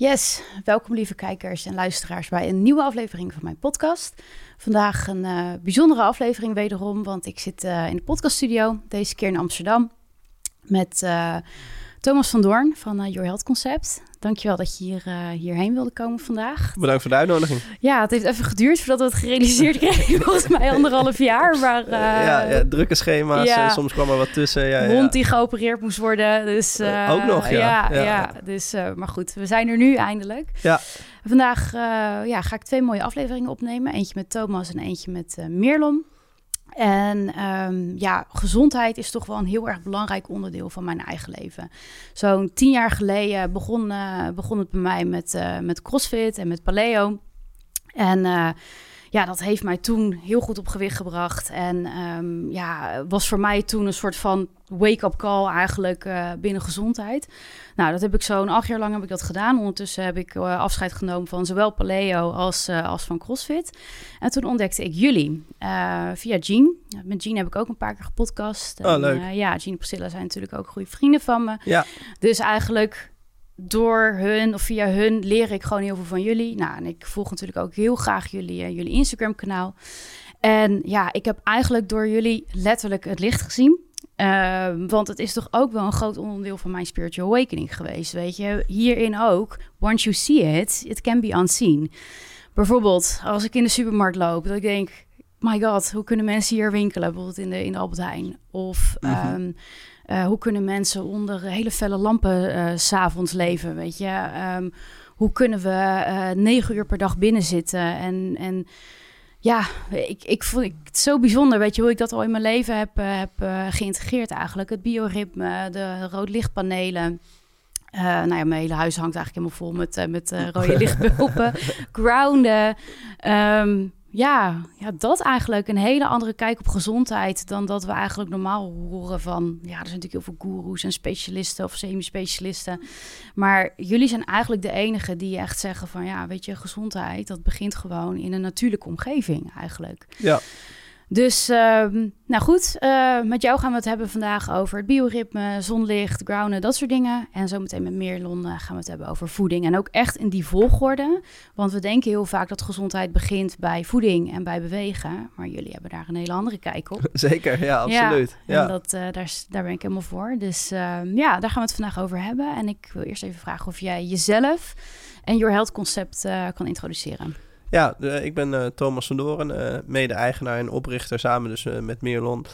Yes, welkom lieve kijkers en luisteraars bij een nieuwe aflevering van mijn podcast. Vandaag een uh, bijzondere aflevering wederom, want ik zit uh, in de podcaststudio, deze keer in Amsterdam, met uh, Thomas van Doorn van Your Health Concept. Dankjewel dat je hier, uh, hierheen wilde komen vandaag. Bedankt voor de uitnodiging. Ja, het heeft even geduurd voordat we het gerealiseerd kregen. Volgens mij anderhalf jaar. Maar, uh, ja, ja, drukke schema's. Ja. soms kwam er wat tussen. Ja, Hond die geopereerd moest worden. Dus, uh, Ook nog, ja. Ja, dus, maar goed, we zijn er nu eindelijk. Ja. Vandaag ja, ga ik twee mooie afleveringen opnemen. Eentje met Thomas en eentje met Meerlon. En um, ja, gezondheid is toch wel een heel erg belangrijk onderdeel van mijn eigen leven. Zo'n tien jaar geleden begon, uh, begon het bij mij met, uh, met CrossFit en met Paleo. En uh, ja, dat heeft mij toen heel goed op gewicht gebracht. En um, ja, was voor mij toen een soort van wake-up call eigenlijk uh, binnen gezondheid. Nou, dat heb ik zo'n acht jaar lang heb ik dat gedaan. Ondertussen heb ik uh, afscheid genomen van zowel paleo als, uh, als van CrossFit. En toen ontdekte ik jullie via Jean. Met Jean heb ik ook een paar keer gepodcast. Oh, leuk. En, ja, Jean en Priscilla zijn natuurlijk ook goede vrienden van me. Ja. Dus eigenlijk door hun of via hun leer ik gewoon heel veel van jullie. Nou, en ik volg natuurlijk ook heel graag jullie, uh, jullie Instagram-kanaal. En ja, ik heb eigenlijk door jullie letterlijk het licht gezien. Uh, want het is toch ook wel een groot onderdeel van mijn spiritual awakening geweest, weet je. Hierin ook, once you see it, it can be unseen. Bijvoorbeeld, als ik in de supermarkt loop, dat ik denk... My god, hoe kunnen mensen hier winkelen? Bijvoorbeeld in de, in de Albert Heijn. Of... Mm -hmm. um, uh, hoe kunnen mensen onder hele felle lampen uh, s'avonds leven, weet je? Um, hoe kunnen we uh, negen uur per dag binnen zitten? En, en ja, ik, ik vond het zo bijzonder, weet je, hoe ik dat al in mijn leven heb, heb geïntegreerd eigenlijk. Het bioritme, de roodlichtpanelen. Uh, nou ja, mijn hele huis hangt eigenlijk helemaal vol met, met uh, rode lichtbulpen. Grounden. Um, ja, ja, dat eigenlijk een hele andere kijk op gezondheid dan dat we eigenlijk normaal horen van. Ja, er zijn natuurlijk heel veel goeroes en specialisten of semi-specialisten. Maar jullie zijn eigenlijk de enige die echt zeggen van ja, weet je, gezondheid, dat begint gewoon in een natuurlijke omgeving eigenlijk. Ja. Dus, uh, nou goed, uh, met jou gaan we het hebben vandaag over het bioritme, zonlicht, grounden, dat soort dingen. En zometeen met Meerlon uh, gaan we het hebben over voeding. En ook echt in die volgorde. Want we denken heel vaak dat gezondheid begint bij voeding en bij bewegen. Maar jullie hebben daar een hele andere kijk op. Zeker, ja, absoluut. Ja, ja. En dat, uh, daar, daar ben ik helemaal voor. Dus ehm, ja, daar gaan we het vandaag over hebben. En ik wil eerst even vragen of jij jezelf en Your Health concept kan introduceren. Ja, ik ben uh, Thomas van uh, mede-eigenaar en oprichter samen dus met Meerlon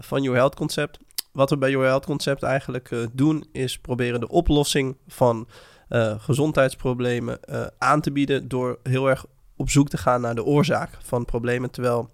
van Your Health Concept. Wat we bij Your Health Concept eigenlijk doen is proberen de oplossing van gezondheidsproblemen aan te bieden door heel erg op zoek te gaan naar de oorzaak van problemen. Terwijl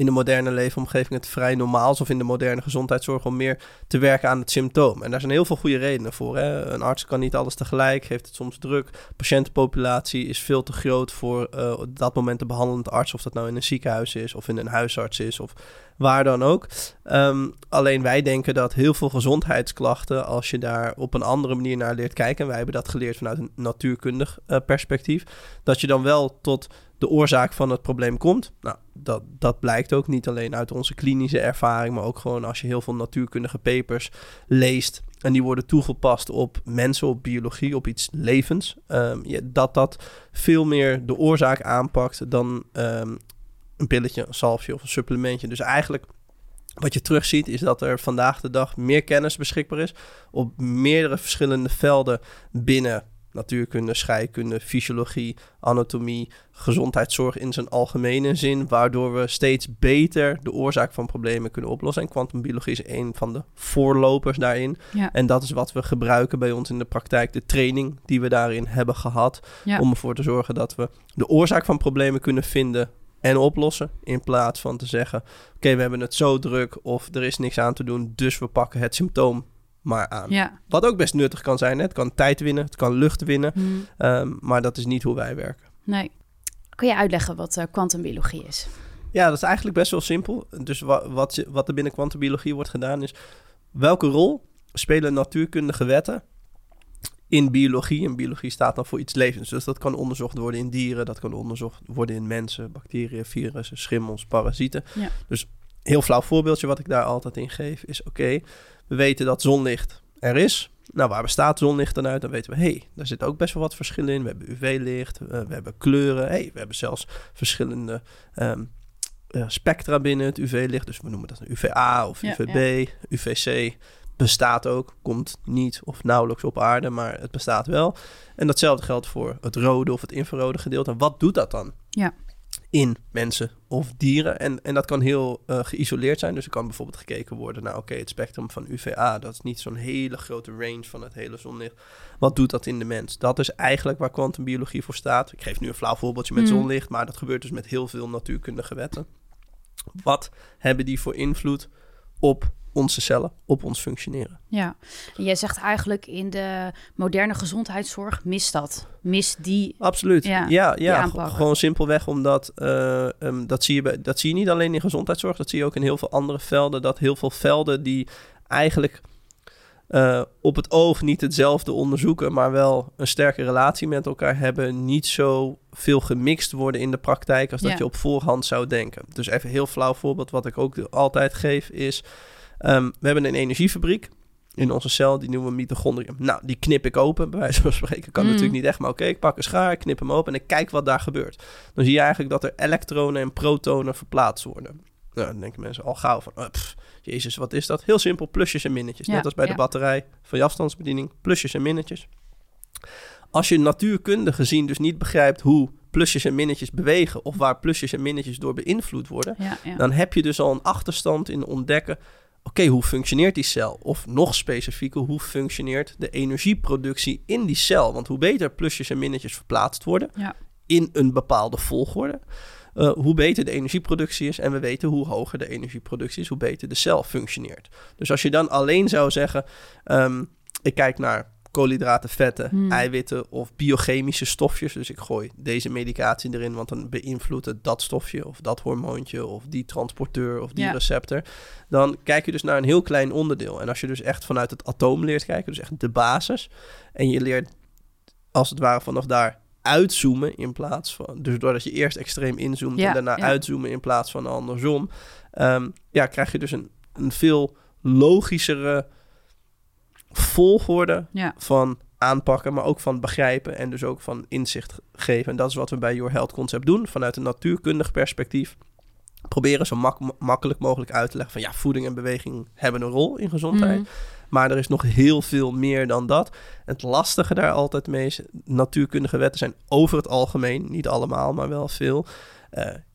in de moderne leefomgeving het vrij normaal is, of in de moderne gezondheidszorg, om meer te werken aan het symptoom. En daar zijn heel veel goede redenen voor. Hè? Een arts kan niet alles tegelijk, heeft het soms druk. Patiëntenpopulatie is veel te groot voor uh, op dat moment de behandelende arts, of dat nou in een ziekenhuis is, of in een huisarts is, of waar dan ook. Um, alleen wij denken dat heel veel gezondheidsklachten, als je daar op een andere manier naar leert kijken, en wij hebben dat geleerd vanuit een natuurkundig uh, perspectief, dat je dan wel tot de oorzaak van het probleem komt. Nou, dat, dat blijkt ook niet alleen uit onze klinische ervaring, maar ook gewoon als je heel veel natuurkundige papers leest en die worden toegepast op mensen, op biologie, op iets levens, ja, dat dat veel meer de oorzaak aanpakt dan um, een pilletje, een salfje of een supplementje. Dus eigenlijk wat je terugziet is dat er vandaag de dag meer kennis beschikbaar is op meerdere verschillende velden binnen natuurkunde, scheikunde, fysiologie, anatomie, gezondheidszorg in zijn algemene zin, waardoor we steeds beter de oorzaak van problemen kunnen oplossen. En kwantumbiologie is een van de voorlopers daarin. Ja. En dat is wat we gebruiken bij ons in de praktijk, de training die we daarin hebben gehad, ja. om ervoor te zorgen dat we de oorzaak van problemen kunnen vinden en oplossen. In plaats van te zeggen: Oké, okay, we hebben het zo druk of er is niks aan te doen, dus we pakken het symptoom maar aan. Ja. Wat ook best nuttig kan zijn. Hè? Het kan tijd winnen, het kan lucht winnen. Mm. Um, maar dat is niet hoe wij werken. Nee. Kun je uitleggen wat kwantumbiologie uh, is? Ja, dat is eigenlijk best wel simpel. Dus wat, wat, wat er binnen kwantumbiologie wordt gedaan is... welke rol spelen natuurkundige wetten in biologie? En biologie staat dan voor iets levens. Dus dat kan onderzocht worden in dieren... dat kan onderzocht worden in mensen, bacteriën, virussen, schimmels, parasieten. Ja. Dus heel flauw voorbeeldje wat ik daar altijd in geef is... oké, okay, we weten dat zonlicht er is. Nou, waar bestaat zonlicht dan uit? Dan weten we, hé, hey, daar zit ook best wel wat verschillen in. We hebben UV-licht, uh, we hebben kleuren. Hey, we hebben zelfs verschillende um, uh, spectra binnen het UV-licht. Dus we noemen dat een UVA of UVB, ja. UVC. Bestaat ook, komt niet of nauwelijks op aarde, maar het bestaat wel. En datzelfde geldt voor het rode of het infrarode gedeelte. En wat doet dat dan? Ja in mensen of dieren. En, en dat kan heel uh, geïsoleerd zijn. Dus er kan bijvoorbeeld gekeken worden naar, oké, het spectrum van UVA, dat is niet zo'n hele grote range van het hele zonlicht. Wat doet dat in de mens? Dat is eigenlijk waar kwantumbiologie voor staat. Ik geef nu een flauw voorbeeldje met mm. zonlicht, maar dat gebeurt dus met heel veel natuurkundige wetten. Wat hebben die voor invloed op onze cellen op ons functioneren. Ja, en jij zegt eigenlijk in de moderne gezondheidszorg mist dat. Mist die. Absoluut. Ja, ja, ja gewoon simpelweg omdat uh, um, dat, zie je, dat zie je niet alleen in gezondheidszorg, dat zie je ook in heel veel andere velden. Dat heel veel velden die eigenlijk uh, op het oog niet hetzelfde onderzoeken, maar wel een sterke relatie met elkaar hebben, niet zo veel gemixt worden in de praktijk als dat je op voorhand zou denken. Dus even een heel flauw voorbeeld wat ik ook altijd geef is Um, we hebben een energiefabriek in onze cel, die noemen we mitochondrium. Nou, die knip ik open, bij wijze van spreken. Kan mm. natuurlijk niet echt, maar oké, ik pak een schaar, knip hem open en ik kijk wat daar gebeurt. Dan zie je eigenlijk dat er elektronen en protonen verplaatst worden. Nou, dan denken mensen al gauw van, oh, jezus, wat is dat? Heel simpel, plusjes en minnetjes. Net als bij de batterij van je afstandsbediening, plusjes en minnetjes. Als je natuurkundig gezien dus niet begrijpt hoe plusjes en minnetjes bewegen... of waar plusjes en minnetjes door beïnvloed worden... dan heb je dus al een achterstand in ontdekken oké, hoe functioneert die cel? Of nog specifieker, hoe functioneert de energieproductie in die cel? Want hoe beter plusjes en minnetjes verplaatst worden ja. in een bepaalde volgorde, uh, hoe beter de energieproductie is. En we weten hoe hoger de energieproductie is, hoe beter de cel functioneert. Dus als je dan alleen zou zeggen, um, ik kijk naar koolhydraten, vetten, hmm. eiwitten of biochemische stofjes. Dus ik gooi deze medicatie erin, want dan beïnvloedt het dat stofje of dat hormoontje of die transporteur of die receptor. Dan kijk je dus naar een heel klein onderdeel. En als je dus echt vanuit het atoom leert kijken, dus echt de basis, en je leert als het ware vanaf daar uitzoomen in plaats van... Dus doordat je eerst extreem inzoomt en daarna uitzoomen in plaats van andersom... Um, ja, krijg je dus een, een veel logischere volgorde van aanpakken, maar ook van begrijpen en dus ook van inzicht geven. En dat is wat we bij Your Health Concept doen, vanuit een natuurkundig perspectief. Proberen zo makkelijk mogelijk uit te leggen van ja, voeding en beweging hebben een rol in gezondheid. Mhm. Maar er is nog heel veel meer dan dat. Het lastige daar altijd mee is, natuurkundige wetten zijn over het algemeen, niet allemaal, maar wel veel. Uh, je,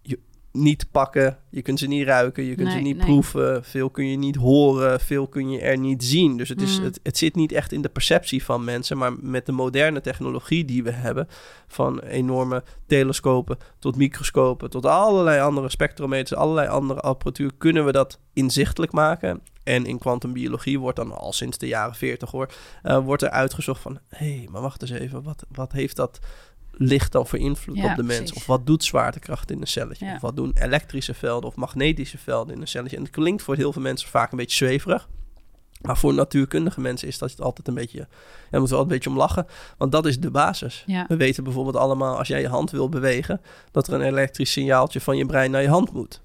niet pakken. Je kunt ze niet ruiken, je kunt ze niet proeven. Veel kun je niet horen, veel kun je er niet zien. Dus het, is, mm. het, het zit niet echt in de perceptie van mensen. Maar met de moderne technologie die we hebben, van enorme telescopen tot microscopen, tot allerlei andere spectrometers, allerlei andere apparatuur, kunnen we dat inzichtelijk maken. En in kwantumbiologie wordt dan al sinds de jaren 40 hoor, uh, wordt er uitgezocht van, hé, hey, maar wacht eens even, wat, wat heeft dat licht dan voor invloed op de mens? Of wat doet zwaartekracht in een celletje? Of wat doen elektrische velden of magnetische velden in een celletje? En het klinkt voor heel veel mensen vaak een beetje zweverig. Maar voor natuurkundige mensen is dat altijd een beetje... Ja, daar moeten we altijd een beetje om lachen. Want dat is de basis. We weten bijvoorbeeld allemaal, als jij je hand wil bewegen... dat er een elektrisch signaaltje van je brein naar je hand moet.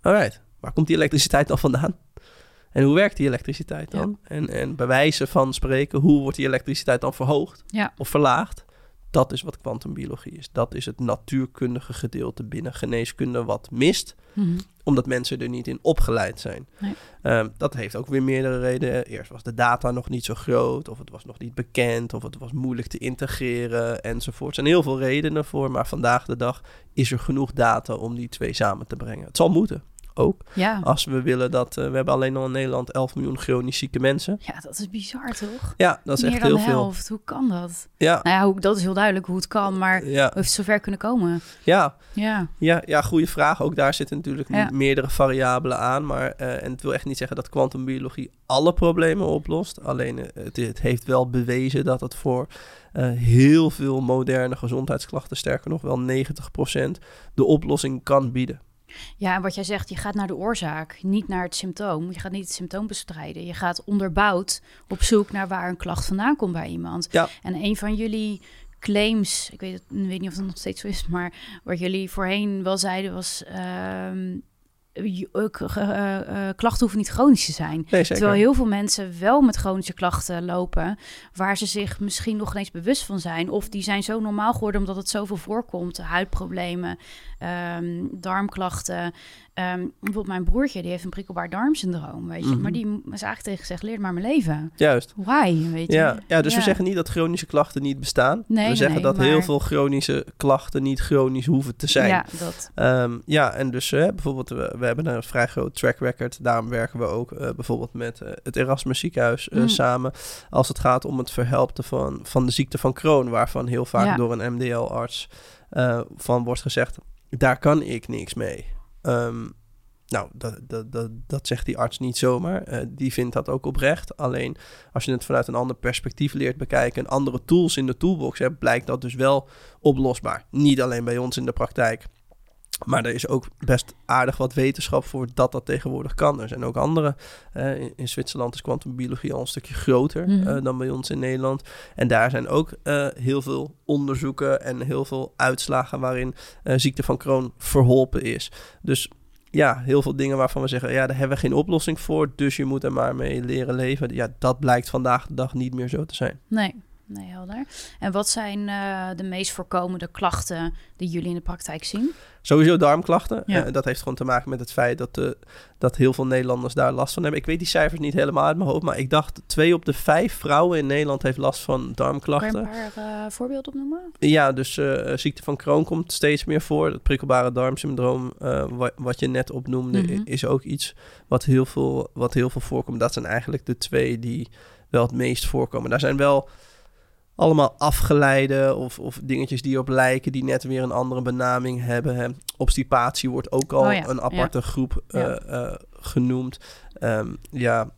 Alright, waar komt die elektriciteit dan vandaan? En hoe werkt die elektriciteit dan? En, en bij wijze van spreken, hoe wordt die elektriciteit dan verhoogd of verlaagd? Dat is wat kwantumbiologie is. Dat is het natuurkundige gedeelte binnen geneeskunde wat mist. Mhm. Omdat mensen er niet in opgeleid zijn. Nee. Ehm, dat heeft ook weer meerdere redenen. Eerst was de data nog niet zo groot, of het was nog niet bekend, of het was moeilijk te integreren enzovoort. Er zijn heel veel redenen voor, maar vandaag de dag is er genoeg data om die twee samen te brengen. Het zal moeten ook. Ja. Als we willen dat... Uh, we hebben alleen al in Nederland 11 miljoen chronisch zieke mensen. Ja, dat is bizar, toch? Ja, dat is Meer echt heel de helft. veel. Hoe kan dat? Ja. Nou ja, hoe, dat is heel duidelijk hoe het kan, maar ja. hoe heeft zover kunnen komen? Ja. Ja. Ja, ja, goede vraag. Ook daar zitten natuurlijk ja. meerdere variabelen aan. Maar, uh, en het wil echt niet zeggen dat kwantumbiologie alle problemen oplost. Alleen uh, het, het, heeft wel bewezen dat het voor heel veel moderne gezondheidsklachten, sterker nog wel 90%, de oplossing kan bieden. Ja, en wat jij zegt, je gaat naar de oorzaak, niet naar het symptoom. Je gaat niet het symptoom bestrijden. Je gaat onderbouwd op zoek naar waar een klacht vandaan komt bij iemand. Ja. En een van jullie claims, ik weet, het, weet niet of het nog steeds zo is, maar wat jullie voorheen wel zeiden was... Um, ook, eh, eh, klachten hoeven niet chronisch te zijn. Nee. Terwijl heel veel mensen wel met chronische klachten lopen, waar ze zich misschien nog ineens bewust van zijn. Of die zijn zo normaal geworden omdat het zoveel voorkomt. Huidproblemen, ehm, darmklachten. Ehm, bijvoorbeeld mijn broertje, die heeft een prikkelbaar darmsyndroom, weet je. Mhm. Maar die is eigenlijk tegen gezegd, leer maar mijn leven. Juist. Why, weet je. Ja, ja, dus we zeggen niet dat chronische klachten niet bestaan. Nee, we zeggen nee, dat heel veel chronische klachten niet chronisch hoeven te zijn. Ja, dat. Ehm, ja, en dus eh, bijvoorbeeld, we, we hebben een vrij groot track record. Daarom werken we ook eh, bijvoorbeeld met eh, het Erasmus ziekenhuis eh, Mm. samen. Als het gaat om het verhelpen van, van de ziekte van Crohn, waarvan heel vaak Ja. door een MDL-arts van wordt gezegd, daar kan ik niks mee. Ehm, nou, dat, dat, dat, dat zegt die arts niet zomaar. Eh, die vindt dat ook oprecht. Alleen als je het vanuit een ander perspectief leert bekijken... en andere tools in de toolbox hebt... blijkt dat dus wel oplosbaar. Niet alleen bij ons in de praktijk. Maar er is ook best aardig wat wetenschap voor dat dat tegenwoordig kan. Er zijn ook andere. eh, in, in Zwitserland is kwantumbiologie al een stukje groter Mhm. eh, dan bij ons in Nederland. En daar zijn ook eh, heel veel onderzoeken en heel veel uitslagen waarin ziekte van Crohn verholpen is. Dus ja, heel veel dingen waarvan we zeggen, ja, daar hebben we geen oplossing voor, dus je moet er maar mee leren leven. Ja, dat blijkt vandaag de dag niet meer zo te zijn. Nee, nee, helder. En wat zijn eh, de meest voorkomende klachten die jullie in de praktijk zien? Sowieso darmklachten. Ja. Eh, dat heeft gewoon te maken met het feit dat, eh, dat heel veel Nederlanders daar last van hebben. Ik weet die cijfers niet helemaal uit mijn hoofd, maar ik dacht twee op de vijf vrouwen in Nederland heeft last van Kan je darmklachten. een paar voorbeelden opnoemen? Ja, dus ziekte van Crohn komt steeds meer voor. Het prikkelbare darmsyndroom, wat, wat je net opnoemde, Mhm. is ook iets wat heel, veel, wat heel veel voorkomt. Dat zijn eigenlijk de twee die wel het meest voorkomen. Daar zijn wel allemaal afgeleide of, of dingetjes die op lijken, die net weer een andere benaming hebben. Hè. Obstipatie wordt ook al Oh ja, een aparte groep eh, eh, genoemd. Ehm, ja,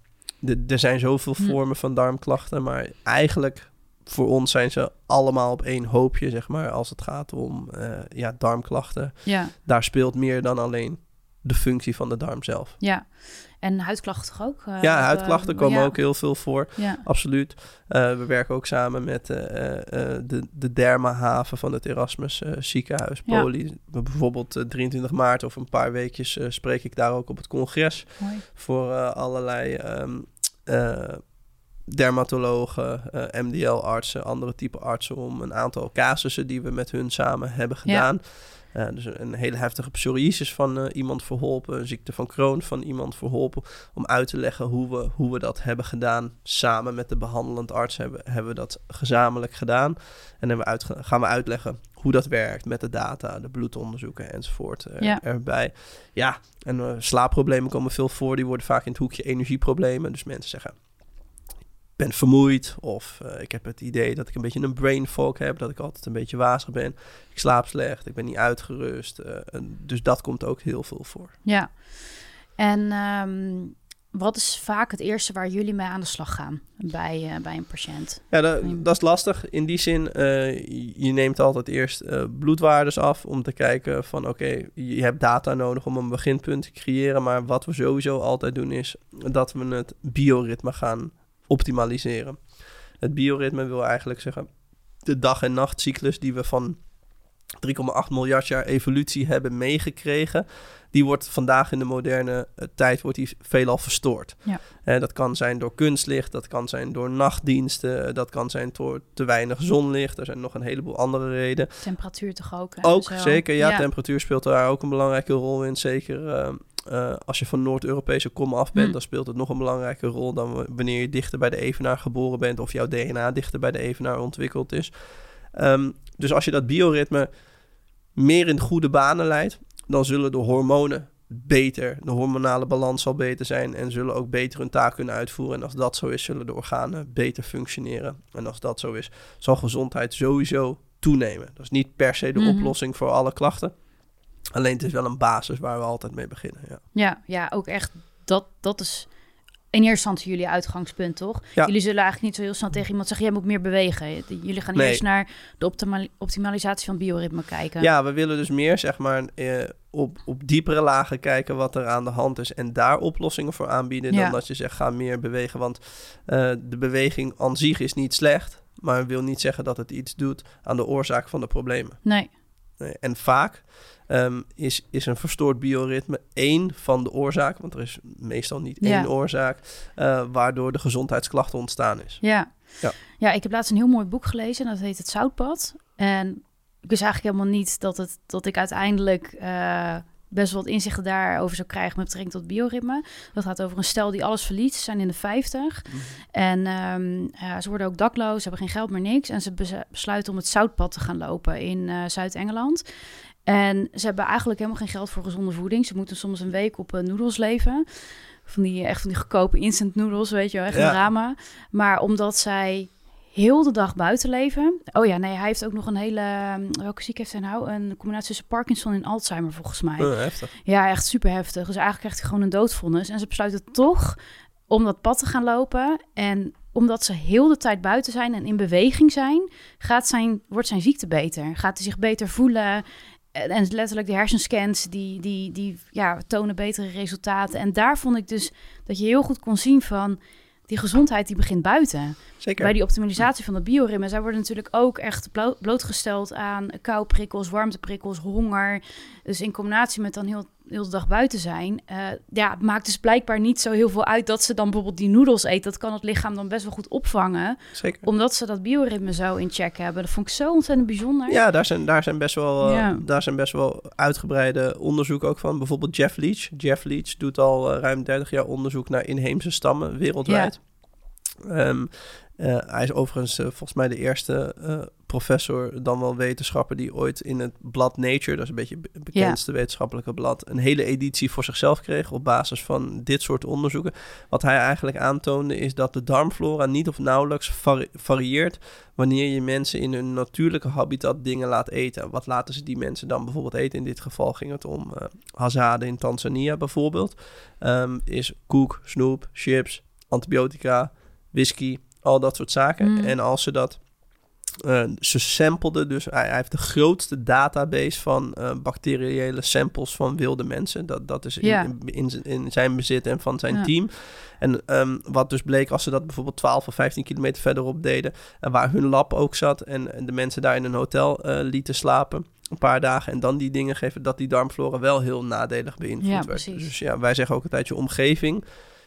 er zijn zoveel Hm. vormen van darmklachten, maar eigenlijk voor ons zijn ze allemaal op één hoopje, zeg maar, als het gaat om eh, ja, darmklachten. Ja, Daar speelt meer dan alleen de functie van de darm zelf. ja. En huidklachten ook? Eh, ja, huidklachten eh, komen ja, ook heel veel voor, Ja, absoluut. Eh, we werken ook samen met de, de dermahaven van het Erasmus ziekenhuis. Poli. Bijvoorbeeld eh, 23 maart of een paar weekjes spreek ik daar ook op het congres mooi. voor allerlei ehm, eh, dermatologen, MDL-artsen, andere type artsen om een aantal casussen die we met hun samen hebben Ja. Eh, dus een hele heftige psoriasis van eh, iemand verholpen, een ziekte van Crohn van iemand verholpen, om uit te leggen hoe we, hoe we dat hebben gedaan. Samen met de behandelend arts hebben, hebben we dat gezamenlijk gedaan. En dan we gaan we uitleggen hoe dat werkt met de data, de bloedonderzoeken enzovoort eh, Ja. erbij. Ja, en slaapproblemen komen veel voor. Die worden vaak in het hoekje energieproblemen. Dus mensen zeggen, ben vermoeid. Of eh, ik heb het idee dat ik een beetje een brain fog heb. Dat ik altijd een beetje wazig ben. Ik slaap slecht. Ik ben niet uitgerust. en dus dat komt ook heel veel voor. Ja. En ehm, wat is vaak het eerste waar jullie mee aan de slag gaan bij, eh, bij een patiënt? Ja, dat, dat is lastig. In die zin, je- neemt altijd eerst bloedwaardes af om te kijken van oké, je hebt data nodig om een beginpunt te creëren. Maar wat we sowieso altijd doen is dat we het bioritme gaan optimaliseren. Het bioritme wil eigenlijk zeggen de dag- en nachtcyclus die we van 3,8 miljard jaar evolutie hebben meegekregen, die wordt vandaag in de moderne eh, tijd wordt die veelal verstoord. Ja. Eh, dat kan zijn door kunstlicht, dat kan zijn door nachtdiensten, eh, dat kan zijn door te weinig zonlicht. Er zijn nog een heleboel andere redenen. Temperatuur toch ook? hè? Ook zeker, ja, temperatuur speelt daar ook een belangrijke rol in. Zeker eh, eh, als je van Noord-Europese kom af bent, Hm. dan speelt het nog een belangrijke rol dan wanneer je dichter bij de evenaar geboren bent of jouw DNA dichter bij de evenaar ontwikkeld is. Ehm, dus als je dat bioritme meer in goede banen leidt, dan zullen de hormonen beter, de hormonale balans zal beter zijn en zullen ook beter hun taak kunnen uitvoeren. En als dat zo is, zullen de organen beter functioneren. En als dat zo is, zal gezondheid sowieso toenemen. Dat is niet per se de Mhm. oplossing voor alle klachten. Alleen het is wel een basis waar we altijd mee beginnen. Ja. Ja, ja, ook echt. Dat, dat is in eerste instantie jullie uitgangspunt, toch? Ja. Jullie zullen eigenlijk niet zo heel snel tegen iemand zeggen... jij moet meer bewegen. Jullie gaan Nee. eerst naar de optima- optimalisatie van bioritme kijken. Ja, we willen dus meer zeg maar eh, op, op diepere lagen kijken wat er aan de hand is en daar oplossingen voor aanbieden Ja. dan dat je zegt ga meer bewegen. Want eh, de beweging aan zich is niet slecht, maar wil niet zeggen dat het iets doet aan de oorzaak van de problemen. Nee, Nee, En vaak ehm, is, is een verstoord bioritme één van de oorzaken, want er is meestal niet Ja. één oorzaak, eh, waardoor de gezondheidsklachten ontstaan is. Ja. Ja. ja, ik heb laatst een heel mooi boek gelezen. En dat heet Het Zoutpad. En ik wist eigenlijk helemaal niet dat, het, dat ik uiteindelijk eh, best wel wat inzichten daarover zou krijgen met betrekking tot bioritme. Dat gaat over een stel die alles verliet. Ze zijn in de 50. En ehm, ja, ze worden ook dakloos, ze hebben geen geld meer, niks. En ze bes- besluiten om het Zoutpad te gaan lopen in eh, Zuid-Engeland. En ze hebben eigenlijk helemaal geen geld voor gezonde voeding. Ze moeten soms een week op eh, noedels leven. Van die, echt van die goedkope instant noedels, weet je wel, echt Ja. een drama. Maar omdat zij heel de dag buiten leven. Oh ja, nee, hij heeft ook nog een hele... Welke ziek heeft hij nou? Een combinatie tussen Parkinson en Alzheimer, volgens mij. Eh, heftig. Ja, echt super heftig. Dus eigenlijk krijgt hij gewoon een doodvonnis. En ze besluiten toch om dat pad te gaan lopen. En omdat ze heel de tijd buiten zijn en in beweging zijn, gaat zijn, wordt zijn ziekte beter. Gaat hij zich beter voelen. En letterlijk de hersenscans, die, die, die ja, tonen betere resultaten. En daar vond ik dus dat je heel goed kon zien van... die gezondheid die begint buiten. Zeker. Bij die optimalisatie van de bioritme. Zij worden natuurlijk ook echt blo- blootgesteld aan kouprikkels, warmteprikkels, honger. Dus in combinatie met dan heel, heel de dag buiten zijn. eh, ja, het maakt dus blijkbaar niet zo heel veel uit dat ze dan bijvoorbeeld die noedels eet. Dat kan het lichaam dan best wel goed opvangen. Zeker. Omdat ze dat bioritme zo in check hebben. Dat vond ik zo ontzettend bijzonder. Ja, daar zijn, daar, zijn best wel, eh, Ja. daar zijn best wel uitgebreide onderzoeken ook van. Bijvoorbeeld Jeff Leach. Jeff Leach doet al eh, ruim 30 jaar onderzoek naar inheemse stammen wereldwijd. Ehm, eh, hij is overigens eh, volgens mij de eerste eh, professor, dan wel wetenschapper, die ooit in het blad Nature, dat is een beetje het bekendste wetenschappelijke blad, een hele editie voor zichzelf kreeg op basis van dit soort onderzoeken. Wat hij eigenlijk aantoonde is dat de darmflora niet of nauwelijks vari- varieert wanneer je mensen in hun natuurlijke habitat dingen laat eten. Wat laten ze die mensen dan bijvoorbeeld eten? In dit geval ging het om hazade in Tanzania bijvoorbeeld. Ehm, is koek, snoep, chips, antibiotica, whisky, al dat soort zaken. Mm. En als ze dat... eh, ze sampleden, dus hij, hij heeft de grootste database van eh, bacteriële samples van wilde mensen. Dat, dat is in, in, in, zijn- in zijn bezit en van zijn Ja. team. En ehm, wat dus bleek, als ze dat bijvoorbeeld 12 of 15 kilometer verderop deden, en waar hun lab ook zat en, en de mensen daar in een hotel eh, lieten slapen, een paar dagen en dan die dingen geven, dat die darmflora wel heel nadelig beïnvloed Ja, werd. precies. Dus ja, wij zeggen ook altijd, je omgeving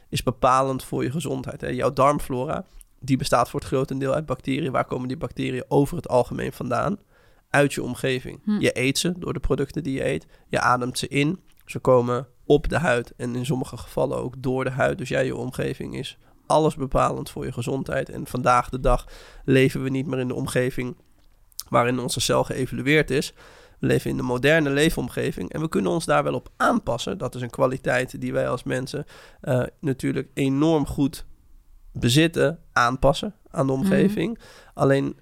is bepalend voor je gezondheid. Hè. Jouw darmflora, die bestaat voor het grotendeel uit bacteriën. Waar komen die bacteriën over het algemeen vandaan? Uit je omgeving. Hm. Je eet ze door de producten die je eet. Je ademt ze in. Ze komen op de huid en in sommige gevallen ook door de huid. Dus ja, je omgeving is alles bepalend voor je gezondheid. En vandaag de dag leven we niet meer in de omgeving waarin onze cel geëvalueerd is. We leven in de moderne leefomgeving en we kunnen ons daar wel op aanpassen. Dat is een kwaliteit die wij als mensen eh, natuurlijk enorm goed bezitten, aanpassen aan de omgeving. Alleen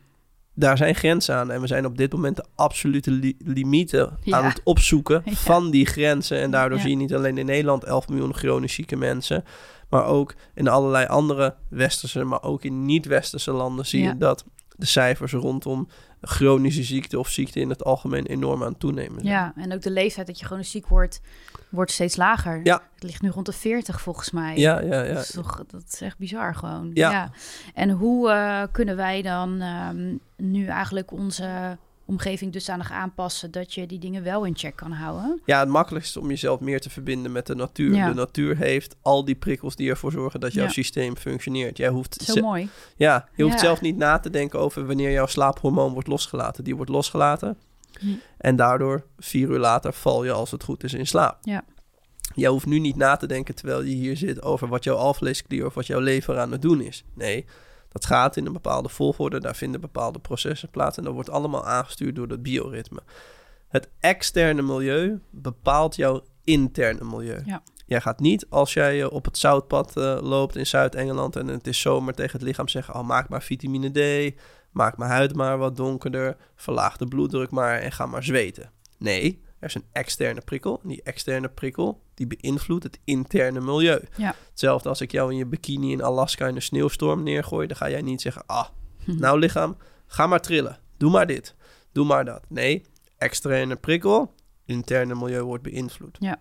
daar zijn grenzen aan en we zijn op dit moment de absolute li- limieten Ja. aan het opzoeken Ja. van die grenzen. En daardoor Ja. zie je niet alleen in Nederland 11 miljoen chronisch zieke mensen, maar ook in allerlei andere westerse, maar ook in niet-westerse landen zie je dat de cijfers rondom chronische ziekte of ziekte in het algemeen enorm aan toenemen. Ja, en ook de leeftijd dat je gewoon ziek wordt, wordt steeds lager. Ja. Het ligt nu rond de 40 volgens mij. Ja, ja, ja. Dat, is toch, dat is echt bizar gewoon. Ja. En hoe eh, kunnen wij dan ehm, nu eigenlijk onze omgeving dusdanig aanpassen dat je die dingen wel in check kan houden? Ja, het makkelijkste om jezelf meer te verbinden met de natuur. Ja. De natuur heeft al die prikkels die ervoor zorgen dat jouw Ja. systeem functioneert. Jij hoeft, Zo mooi. ja, je hoeft Ja. zelf niet na te denken over wanneer jouw slaaphormoon wordt losgelaten. Die wordt losgelaten. Hm. En daardoor, vier uur later, val je als het goed is in slaap. Ja. Jij hoeft nu niet na te denken terwijl je hier zit over wat jouw alvleesklier of wat jouw lever aan het doen is. Nee, dat gaat in een bepaalde volgorde. Daar vinden bepaalde processen plaats. En dat wordt allemaal aangestuurd door dat bioritme. Het externe milieu bepaalt jouw interne milieu. Ja. Jij gaat niet als jij eh, op het zoutpad eh, loopt in Zuid-Engeland en het is zomer tegen het lichaam zeggen: oh, maak maar vitamine D, maak mijn huid maar wat donkerder, verlaag de bloeddruk maar en ga maar zweten. Nee, er is een externe prikkel. En die externe prikkel die beïnvloedt het interne milieu. Ja. Hetzelfde als ik jou in je bikini in Alaska in een sneeuwstorm neergooi, dan ga jij niet zeggen: ah, Hm. nou lichaam, ga maar trillen. Doe maar dit. Doe maar dat. Nee, externe prikkel, interne milieu wordt beïnvloed. Ja.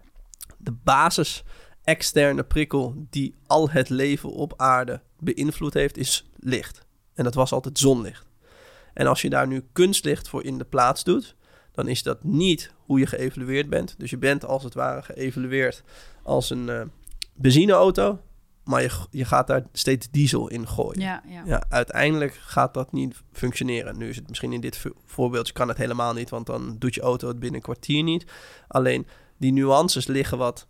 De basis externe prikkel die al het leven op aarde beïnvloed heeft, is licht. En dat was altijd zonlicht. En als je daar nu kunstlicht voor in de plaats doet, dan is dat niet hoe je geëvalueerd bent. Dus je bent als het ware geëvalueerd als een uh, benzineauto, maar je, je gaat daar steeds diesel in gooien. Ja, ja. ja, uiteindelijk gaat dat niet functioneren. Nu is het misschien in dit voorbeeldje kan het helemaal niet, want dan doet je auto het binnen een kwartier niet. Alleen die nuances liggen wat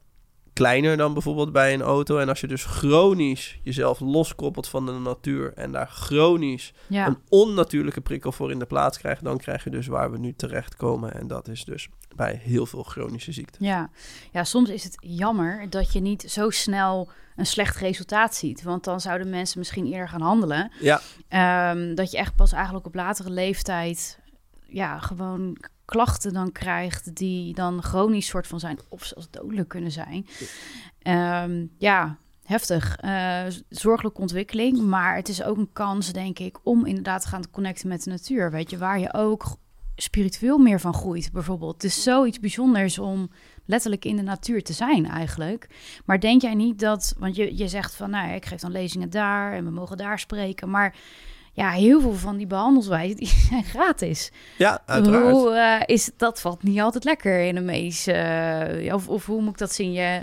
kleiner dan bijvoorbeeld bij een auto. En als je dus chronisch jezelf loskoppelt van de natuur en daar chronisch een onnatuurlijke prikkel voor in de plaats krijgt, dan krijg je dus waar we nu terechtkomen. En dat is dus bij heel veel chronische ziekten. Ja. ja, soms is het jammer dat je niet zo snel een slecht resultaat ziet. Want dan zouden mensen misschien eerder gaan handelen. Ja. Ehm, dat je echt pas eigenlijk op latere leeftijd ja, gewoon klachten dan krijgt die dan chronisch soort van zijn of zelfs dodelijk kunnen zijn. Um, ja, heftig. Uh, zorgelijke ontwikkeling, maar het is ook een kans, denk ik, om inderdaad te gaan connecten met de natuur. Weet je, waar je ook spiritueel meer van groeit, bijvoorbeeld. Het is zoiets bijzonders om letterlijk in de natuur te zijn, eigenlijk. Maar denk jij niet dat, want je, je zegt van, nou, ik geef dan lezingen daar en we mogen daar spreken, maar ja, heel veel van die behandelswijzen die zijn gratis. Ja, uiteraard. Hoe, uh, is, dat valt niet altijd lekker in een mees. Uh, of, of hoe moet ik dat zien? Je,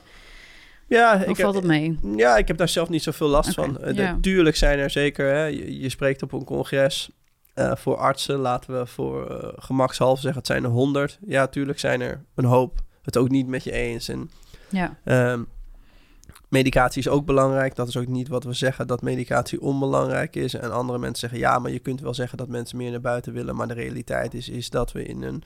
ja, ik valt het mee? Ja, ik heb daar zelf niet zoveel last van. Natuurlijk uh, zijn er zeker, hè, je, je, spreekt op een congres uh, voor artsen. Laten we voor gemakshalve zeggen, het zijn er honderd. Ja, tuurlijk zijn er een hoop het ook niet met je eens. En, ja. Um, Medicatie is ook belangrijk. Dat is ook niet wat we zeggen dat medicatie onbelangrijk is. En andere mensen zeggen ja, maar je kunt wel zeggen dat mensen meer naar buiten willen. Maar de realiteit is, is dat we in een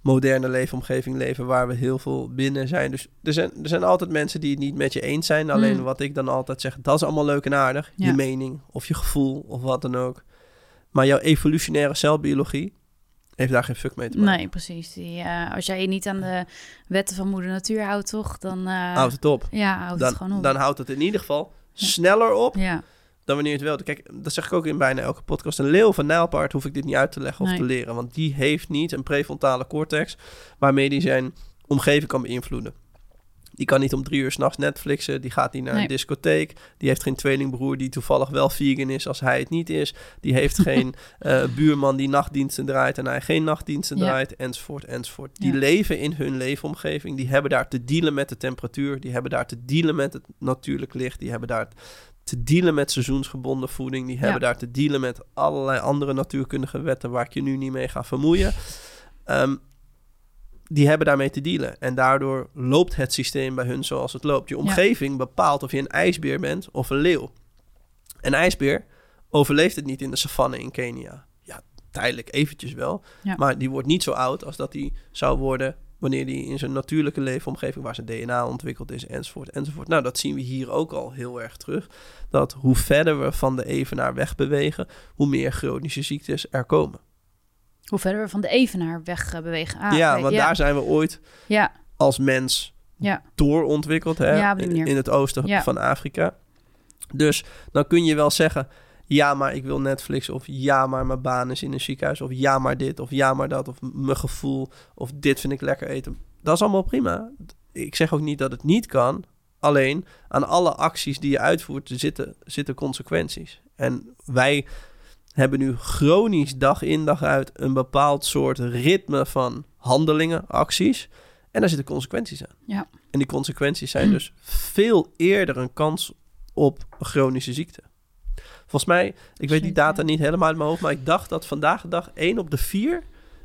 moderne leefomgeving leven waar we heel veel binnen zijn. Dus er zijn, er zijn altijd mensen die het niet met je eens zijn. Alleen mm. wat ik dan altijd zeg, dat is allemaal leuk en aardig. Je mening of je gevoel of wat dan ook. Maar jouw evolutionaire celbiologie, heeft daar geen fuck mee te maken. Nee, precies. Die, uh, als jij je niet aan de wetten van moeder natuur houdt, toch? Dan uh, houdt het op. Ja, houdt dan, het gewoon op. Dan houdt het in ieder geval sneller op ja. dan wanneer je het wilt. Kijk, dat zeg ik ook in bijna elke podcast. Een leeuw van nijlpaard hoef ik dit niet uit te leggen of te leren. Want die heeft niet een prefrontale cortex waarmee die zijn omgeving kan beïnvloeden. Die kan niet om drie uur s'nachts Netflixen. Die gaat niet naar een discotheek. Die heeft geen tweelingbroer die toevallig wel vegan is als hij het niet is. Die heeft geen uh, buurman die nachtdiensten draait en hij geen nachtdiensten draait. Enzovoort, enzovoort. Die leven in hun leefomgeving. Die hebben daar te dealen met de temperatuur. Die hebben daar te dealen met het natuurlijk licht. Die hebben daar te dealen met seizoensgebonden voeding. Die hebben daar te dealen met allerlei andere natuurkundige wetten waar ik je nu niet mee ga vermoeien. Um, die hebben daarmee te dealen. En daardoor loopt het systeem bij hun zoals het loopt. Je omgeving bepaalt of je een ijsbeer bent of een leeuw. Een ijsbeer overleeft het niet in de savanne in Kenia. Ja, tijdelijk eventjes wel. Maar die wordt niet zo oud als dat die zou worden wanneer die in zijn natuurlijke leefomgeving, waar zijn DNA ontwikkeld is, enzovoort, enzovoort. Nou, dat zien we hier ook al heel erg terug. Dat hoe verder we van de evenaar wegbewegen, hoe meer chronische ziektes er komen. Hoe verder we van de evenaar weg bewegen. Ah, ja, want daar zijn we ooit ja. als mens ja. doorontwikkeld hè, in, het oosten van Afrika. Dus dan kun je wel zeggen, ja, maar ik wil Netflix. Of ja, maar mijn baan is in een ziekenhuis. Of ja, maar dit. Of ja, maar dat. Of mijn gevoel. Of dit vind ik lekker eten. Dat is allemaal prima. Ik zeg ook niet dat het niet kan. Alleen aan alle acties die je uitvoert zitten, zitten consequenties. En wij hebben nu chronisch dag in dag uit een bepaald soort ritme van handelingen, acties. En daar zitten consequenties aan. Ja. En die consequenties zijn dus veel eerder een kans op chronische ziekte. Volgens mij, ik weet die data niet helemaal uit mijn hoofd, maar ik dacht dat vandaag de dag 1 op de 4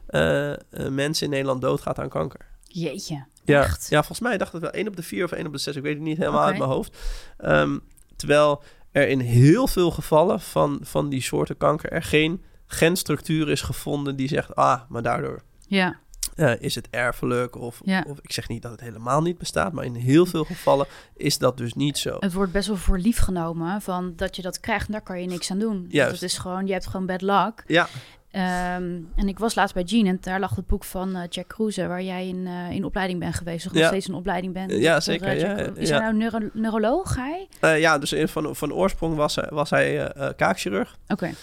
uh, eh, uh, mensen in Nederland doodgaat aan kanker. Jeetje. Ja, ja, volgens mij dacht het wel 1 op de 4 of 1 op de 6. Ik weet het niet helemaal uit mijn hoofd. Um, terwijl er in heel veel gevallen van, van die soorten kanker er geen genstructuur is gevonden die zegt, ah, maar daardoor ja. Uh, is het erfelijk of, of ik zeg niet dat het helemaal niet bestaat, maar in heel veel gevallen is dat dus niet zo. Het wordt best wel voor lief genomen van dat je dat krijgt en daar kan je niks aan doen. Juist. het is gewoon, je hebt gewoon bad luck. Ja. Um, en ik was laatst bij Jean en daar lag het boek van uh, Jack Cruze, waar jij in, uh, in opleiding bent geweest, of nog steeds een opleiding bent. Ja, zeker. Uh, ja, is hij nou neuro neuroloog, hij? ja, dus in, van, van oorsprong was, was hij kaakchirurg. Oké. Okay.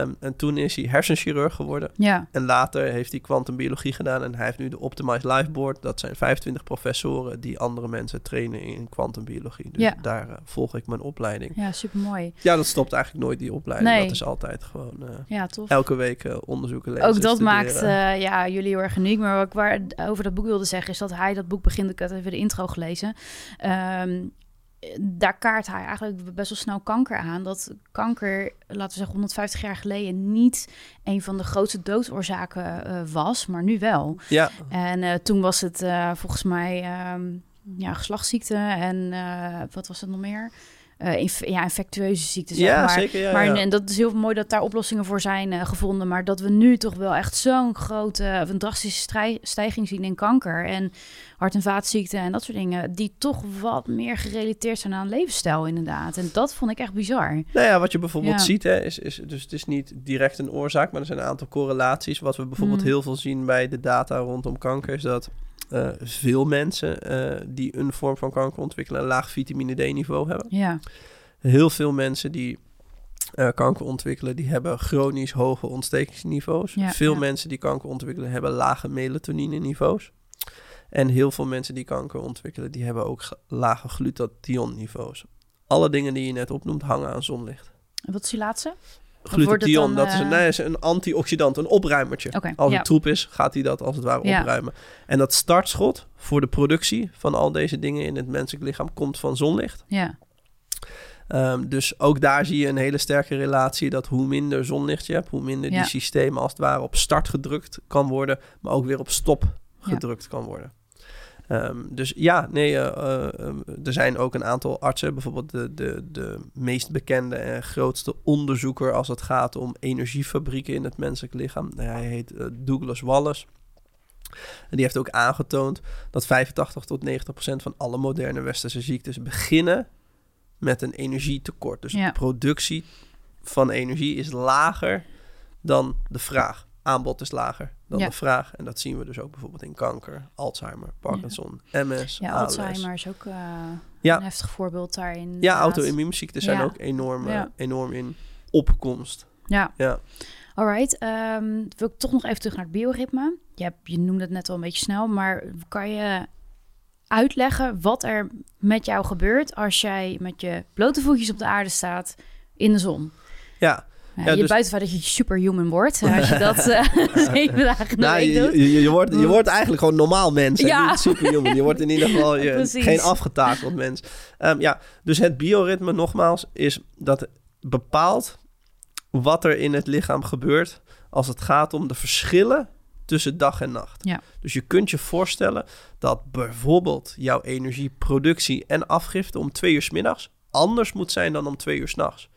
Um, en toen is hij hersenchirurg geworden. Ja. En later heeft hij kwantumbiologie gedaan en hij heeft nu de Optimized Life Board. Dat zijn 25 professoren die andere mensen trainen in kwantumbiologie. Dus ja. daar volg ik mijn opleiding. Ja, super mooi. Ja, dat stopt eigenlijk nooit die opleiding. Nee. Dat is altijd gewoon ja, tof. elke week onderzoeken lezen. Ook dat studeren. maakt eh, ja, jullie heel erg uniek. Maar wat ik waar, over dat boek wilde zeggen... is dat hij dat boek begint... Ik had even de intro gelezen. Ehm, daar kaart hij eigenlijk best wel snel kanker aan. Dat kanker, laten we zeggen 150 jaar geleden... niet een van de grootste doodsoorzaken eh, was, maar nu wel. Ja, En eh, toen was het eh, volgens mij ehm, ja, geslachtsziekte en eh, wat was het nog meer? Eh, inf- ja, infectieuze ziekten, zeg ja maar. zeker. Ja, maar ja. en dat is heel mooi dat daar oplossingen voor zijn eh, gevonden. Maar dat we nu toch wel echt zo'n grote, of een drastische strij- stijging zien in kanker. En hart- en vaatziekten en dat soort dingen. Die toch wat meer gerelateerd zijn aan levensstijl, inderdaad. En dat vond ik echt bizar. Nou ja, wat je bijvoorbeeld ziet, hè, is, is, dus het is niet direct een oorzaak, maar er zijn een aantal correlaties. Wat we bijvoorbeeld Mm. heel veel zien bij de data rondom kanker, is dat eh, veel mensen eh, die een vorm van kanker ontwikkelen, een laag vitamine D-niveau hebben. Ja, Heel veel mensen die eh, kanker ontwikkelen, die hebben chronisch hoge ontstekingsniveaus. Ja, veel ja. mensen die kanker ontwikkelen, hebben lage melatonine-niveaus. En heel veel mensen die kanker ontwikkelen, die hebben ook ge- lage glutathion-niveaus. Alle dingen die je net opnoemt hangen aan zonlicht. en wat is die laatste? Glutathion, dat is een, eh, nee, is een antioxidant, een opruimertje. Als ja. het troep is, gaat hij dat als het ware Ja. opruimen. En dat startschot voor de productie van al deze dingen in het menselijk lichaam komt van zonlicht. Ja, Ehm, dus ook daar zie je een hele sterke relatie dat hoe minder zonlicht je hebt, hoe minder Ja. die systemen als het ware op start gedrukt kan worden, maar ook weer op stop gedrukt kan worden. Ehm, dus ja, nee, eh, eh, eh, er zijn ook een aantal artsen, bijvoorbeeld de, de, de meest bekende en grootste onderzoeker als het gaat om energiefabrieken in het menselijk lichaam. Hij heet eh, Douglas Wallace. En die heeft ook aangetoond dat 85 tot 90 procent van alle moderne westerse ziektes beginnen met een energietekort. Dus Ja. de productie van energie is lager dan de vraag. Aanbod is lager dan Ja. de vraag. En dat zien we dus ook bijvoorbeeld in kanker, Alzheimer, Parkinson, MS, ja ALS. Alzheimer is ook eh, Ja. een heftig voorbeeld daarin. Ja, inderdaad. auto-immuunziekten zijn ook enorm, eh, enorm in opkomst. Ja, Ja. alright. Ehm, wil ik toch nog even terug naar het bioritme. Je, hebt, je noemde het net al een beetje snel, maar kan je uitleggen wat er met jou gebeurt als jij met je blote voetjes op de aarde staat in de zon? Ja, Ja, je dus- buiten dat je superhuman wordt, als je dat eh, zeven dagen nou, je, doet. je, je, wordt, je wordt eigenlijk gewoon normaal mens. en Ja. Niet superhuman. Je wordt in ieder geval je, geen afgetakeld mens. Ehm, ja, dus het bioritme nogmaals is dat bepaalt wat er in het lichaam gebeurt als het gaat om de verschillen tussen dag en nacht. Ja. Dus je kunt je voorstellen dat bijvoorbeeld jouw energieproductie en afgifte om twee uur 's middags anders moet zijn dan om twee uur 's nachts.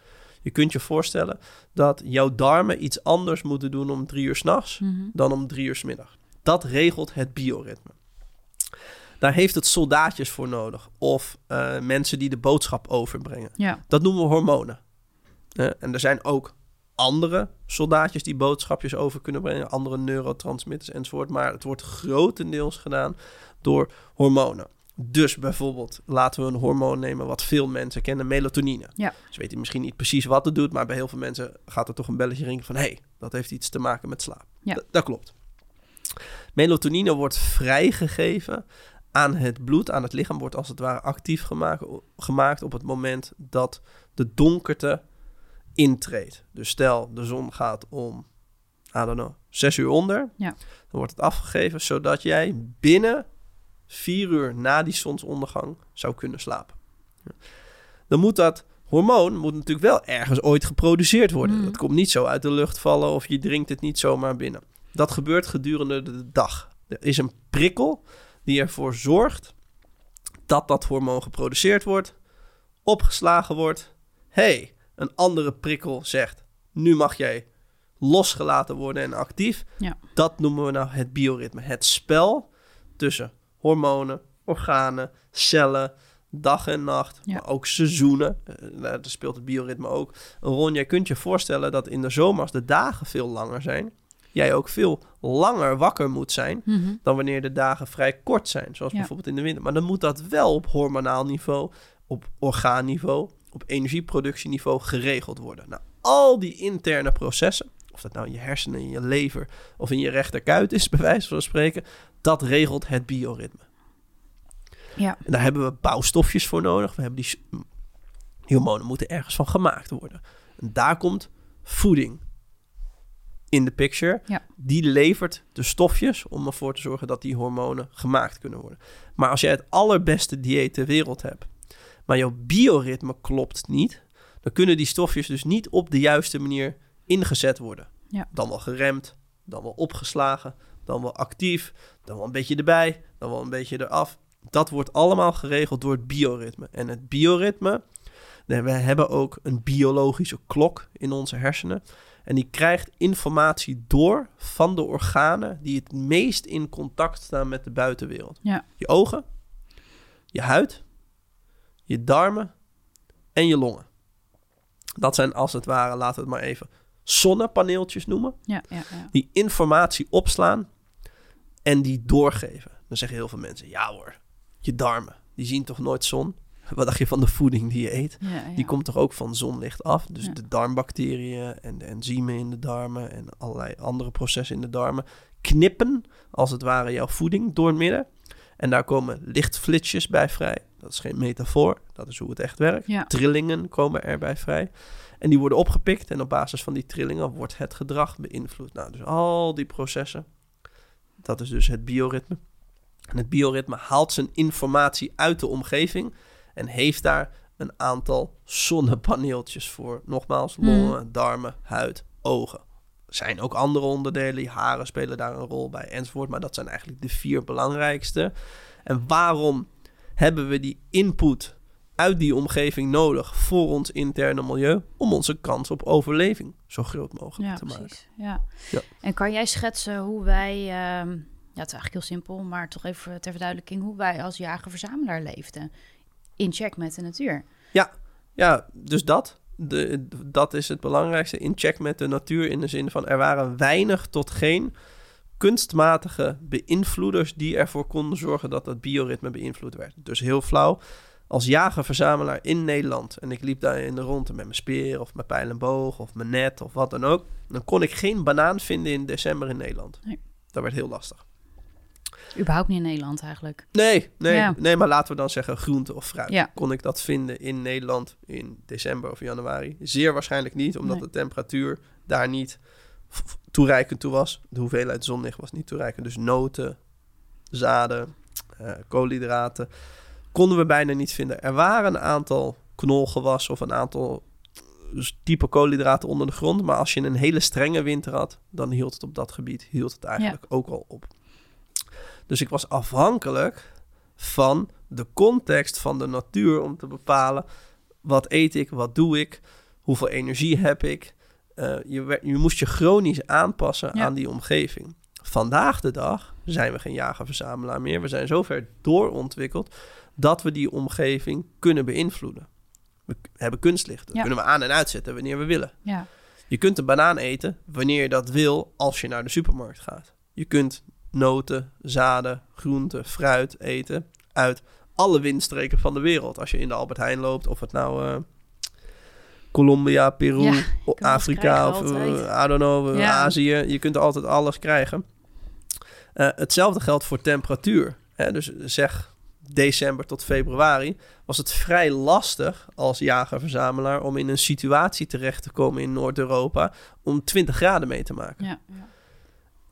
Je kunt je voorstellen dat jouw darmen iets anders moeten doen om drie uur 's nachts Mhm. dan om drie uur 's middag. Dat regelt het bioritme. Daar heeft het soldaatjes voor nodig. Of eh, mensen die de boodschap overbrengen. Ja, Dat noemen we hormonen. En er zijn ook andere soldaatjes die boodschapjes over kunnen brengen. Andere neurotransmitters enzovoort. Maar het wordt grotendeels gedaan door hormonen. Dus bijvoorbeeld, laten we een hormoon nemen wat veel mensen kennen, melatonine. Ja. Ze weten misschien niet precies wat het doet, maar bij heel veel mensen gaat er toch een belletje ringen van... hé, hey, dat heeft iets te maken met slaap. Ja. D- dat klopt. Melatonine wordt vrijgegeven aan het bloed, aan het lichaam, wordt als het ware actief gemaakt, gemaakt op het moment dat de donkerte intreedt. Dus stel, de zon gaat om, I don't know, zes uur onder. Ja. Dan wordt het afgegeven, zodat jij binnen vier uur na die zonsondergang zou kunnen slapen. Dan moet dat hormoon moet natuurlijk wel ergens ooit geproduceerd worden. Mm. Dat komt niet zo uit de lucht vallen of je drinkt het niet zomaar binnen. Dat gebeurt gedurende de dag. Er is een prikkel die ervoor zorgt dat dat hormoon geproduceerd wordt, opgeslagen wordt. hey, een andere prikkel zegt: nu mag jij losgelaten worden en actief. Ja. Dat noemen we nou het bioritme. Het spel tussen hormonen, organen, cellen, dag en nacht, Ja. maar ook seizoenen. Eh, Daar speelt het bioritme ook een rol. Jij kunt je voorstellen dat in de zomer, als de dagen veel langer zijn, jij ook veel langer wakker moet zijn Mhm. dan wanneer de dagen vrij kort zijn, zoals Ja. bijvoorbeeld in de winter. Maar dan moet dat wel op hormonaal niveau, op orgaanniveau, op energieproductieniveau geregeld worden. Nou, al die interne processen, of dat nou in je hersenen, in je lever of in je rechterkuit is, bij wijze van spreken, dat regelt het bioritme. Ja. En daar hebben we bouwstofjes voor nodig. We hebben die, hormonen moeten ergens van gemaakt worden. En daar komt voeding in de picture. Ja. Die levert de stofjes om ervoor te zorgen dat die hormonen gemaakt kunnen worden. Maar als jij het allerbeste dieet ter wereld hebt, maar jouw bioritme klopt niet, dan kunnen die stofjes dus niet op de juiste manier ingezet worden. Ja. Dan wel geremd, dan wel opgeslagen, dan wel actief, dan wel een beetje erbij, dan wel een beetje eraf. Dat wordt allemaal geregeld door het bioritme. En het bioritme, we hebben ook een biologische klok in onze hersenen. En die krijgt informatie door van de organen die het meest in contact staan met de buitenwereld. Ja. Je ogen, je huid, je darmen en je longen. Dat zijn als het ware, laten we het maar even, zonnepaneeltjes noemen. Ja, ja, ja. Die informatie opslaan en die doorgeven. Dan zeggen heel veel mensen, ja hoor, je darmen, die zien toch nooit zon? Wat dacht je van de voeding die je eet? Die komt toch ook van zonlicht af? Dus de darmbacteriën en de enzymen in de darmen en allerlei andere processen in de darmen knippen als het ware jouw voeding door het midden. En daar komen lichtflitsjes bij vrij. Dat is geen metafoor, dat is hoe het echt werkt. Trillingen komen erbij vrij. En die worden opgepikt en op basis van die trillingen wordt het gedrag beïnvloed. Nou, dus al die processen, dat is dus het bioritme. En het bioritme haalt zijn informatie uit de omgeving en heeft daar een aantal zonnepaneeltjes voor. Nogmaals, Hmm. longen, darmen, huid, ogen. Er zijn ook andere onderdelen, haren spelen daar een rol bij enzovoort. Maar dat zijn eigenlijk de vier belangrijkste. En waarom hebben we die input uit die omgeving nodig voor ons interne milieu? Om onze kans op overleving zo groot mogelijk Ja, te maken. precies. Ja. Ja. En kan jij schetsen hoe wij, ehm, ja, het is eigenlijk heel simpel, maar toch even ter verduidelijking, hoe wij als jager-verzamelaar leefden. In check met de natuur. Ja, dus dat. De, dat is het belangrijkste. In check met de natuur in de zin van er waren weinig tot geen kunstmatige beïnvloeders die ervoor konden zorgen dat het bioritme beïnvloed werd. Dus heel flauw. Als jager-verzamelaar in Nederland en ik liep daar in de ronde met mijn speer of mijn pijl en boog of mijn net of wat dan ook, dan kon ik geen banaan vinden in december in Nederland. Nee. Dat werd heel lastig. Überhaupt niet in Nederland eigenlijk. Nee, nee, Ja. nee, maar laten we dan zeggen groente of fruit. Ja. Kon ik dat vinden in Nederland in december of januari? Zeer waarschijnlijk niet, omdat Nee. de temperatuur daar niet toereikend toe was. De hoeveelheid zonlicht was niet toereikend. Dus noten, zaden, eh, koolhydraten konden we bijna niet vinden. Er waren een aantal knolgewassen of een aantal dus type koolhydraten onder de grond. Maar als je een hele strenge winter had, dan hield het op dat gebied hield het eigenlijk ook al op. Dus ik was afhankelijk van de context van de natuur om te bepalen wat eet ik, wat doe ik, hoeveel energie heb ik. Eh, je, je moest je chronisch aanpassen Ja. aan die omgeving. Vandaag de dag zijn we geen jager-verzamelaar meer. We zijn zover doorontwikkeld dat we die omgeving kunnen beïnvloeden. We hebben kunstlicht. Dat Ja. kunnen we aan en uitzetten wanneer we willen. Ja, Je kunt een banaan eten wanneer je dat wil als je naar de supermarkt gaat. Je kunt noten, zaden, groenten, fruit eten uit alle windstreken van de wereld. Als je in de Albert Heijn loopt, of het nou eh, Colombia, Peru, Ja, Afrika of eh, I don't know, eh, Ja. Azië. Je kunt altijd alles krijgen. Hetzelfde geldt voor temperatuur. Hè? Dus zeg december tot februari was het vrij lastig als jager-verzamelaar om in een situatie terecht te komen in Noord-Europa om 20 graden mee te maken. ja, ja.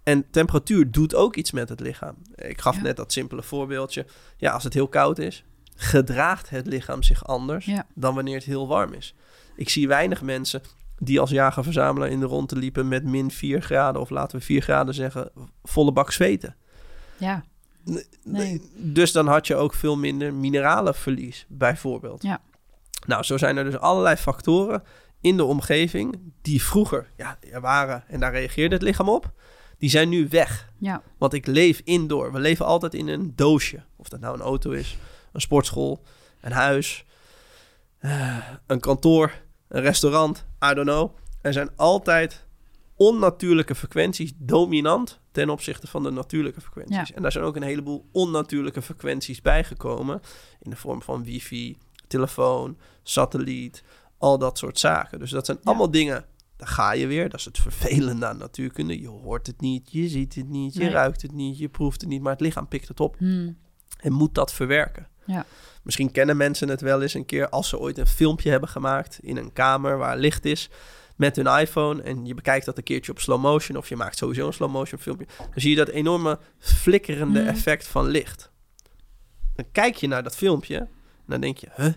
En temperatuur doet ook iets met het lichaam. Ik gaf Ja. net dat simpele voorbeeldje. Ja, als het heel koud is, gedraagt het lichaam zich anders Ja. dan wanneer het heel warm is. Ik zie weinig mensen die als jager-verzamelaar in de ronde liepen met min 4 graden, of laten we 4 graden zeggen, volle bak zweten. ja. Nee. Dus dan had je ook veel minder mineralenverlies, bijvoorbeeld. Ja. Nou, zo zijn er dus allerlei factoren in de omgeving die vroeger ja, er waren en daar reageerde het lichaam op. Die zijn nu weg. ja. Want ik leef indoor. We leven altijd in een doosje. Of dat nou een auto is, een sportschool, een huis, eh, een kantoor, een restaurant, I don't know. Er zijn altijd onnatuurlijke frequenties dominant ten opzichte van de natuurlijke frequenties. Ja. En daar zijn ook een heleboel onnatuurlijke frequenties bijgekomen in de vorm van wifi, telefoon, satelliet, al dat soort zaken. Dus dat zijn Ja. allemaal dingen daar ga je weer. Dat is het vervelende aan natuurkunde. Je hoort het niet, je ziet het niet, je Nee. ruikt het niet, je proeft het niet. Maar het lichaam pikt het op Hmm. en moet dat verwerken. Ja. Misschien kennen mensen het wel eens een keer als ze ooit een filmpje hebben gemaakt in een kamer waar licht is. Met hun iPhone en je bekijkt dat een keertje op slow motion of je maakt sowieso een slow motion filmpje, dan zie je dat enorme flikkerende Mhm. effect van licht. Dan kijk je naar dat filmpje en dan denk je, huh?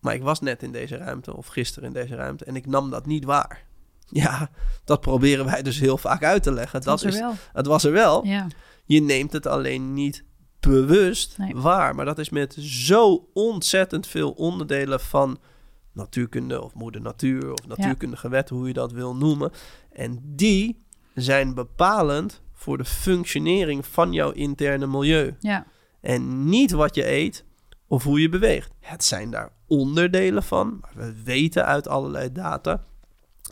Maar ik was net in deze ruimte of gisteren in deze ruimte en ik nam dat niet waar. Ja, dat proberen wij dus heel vaak uit te leggen. Dat is is, er wel. het was er wel. Ja. Je neemt het alleen niet bewust Nee. waar. Maar dat is met zo ontzettend veel onderdelen van natuurkunde of moeder natuur of natuurkundige wetten, hoe je dat wil noemen. En die zijn bepalend voor de functionering van jouw interne milieu. Ja. En niet wat je eet of hoe je beweegt. Het zijn daar onderdelen van, maar we weten uit allerlei data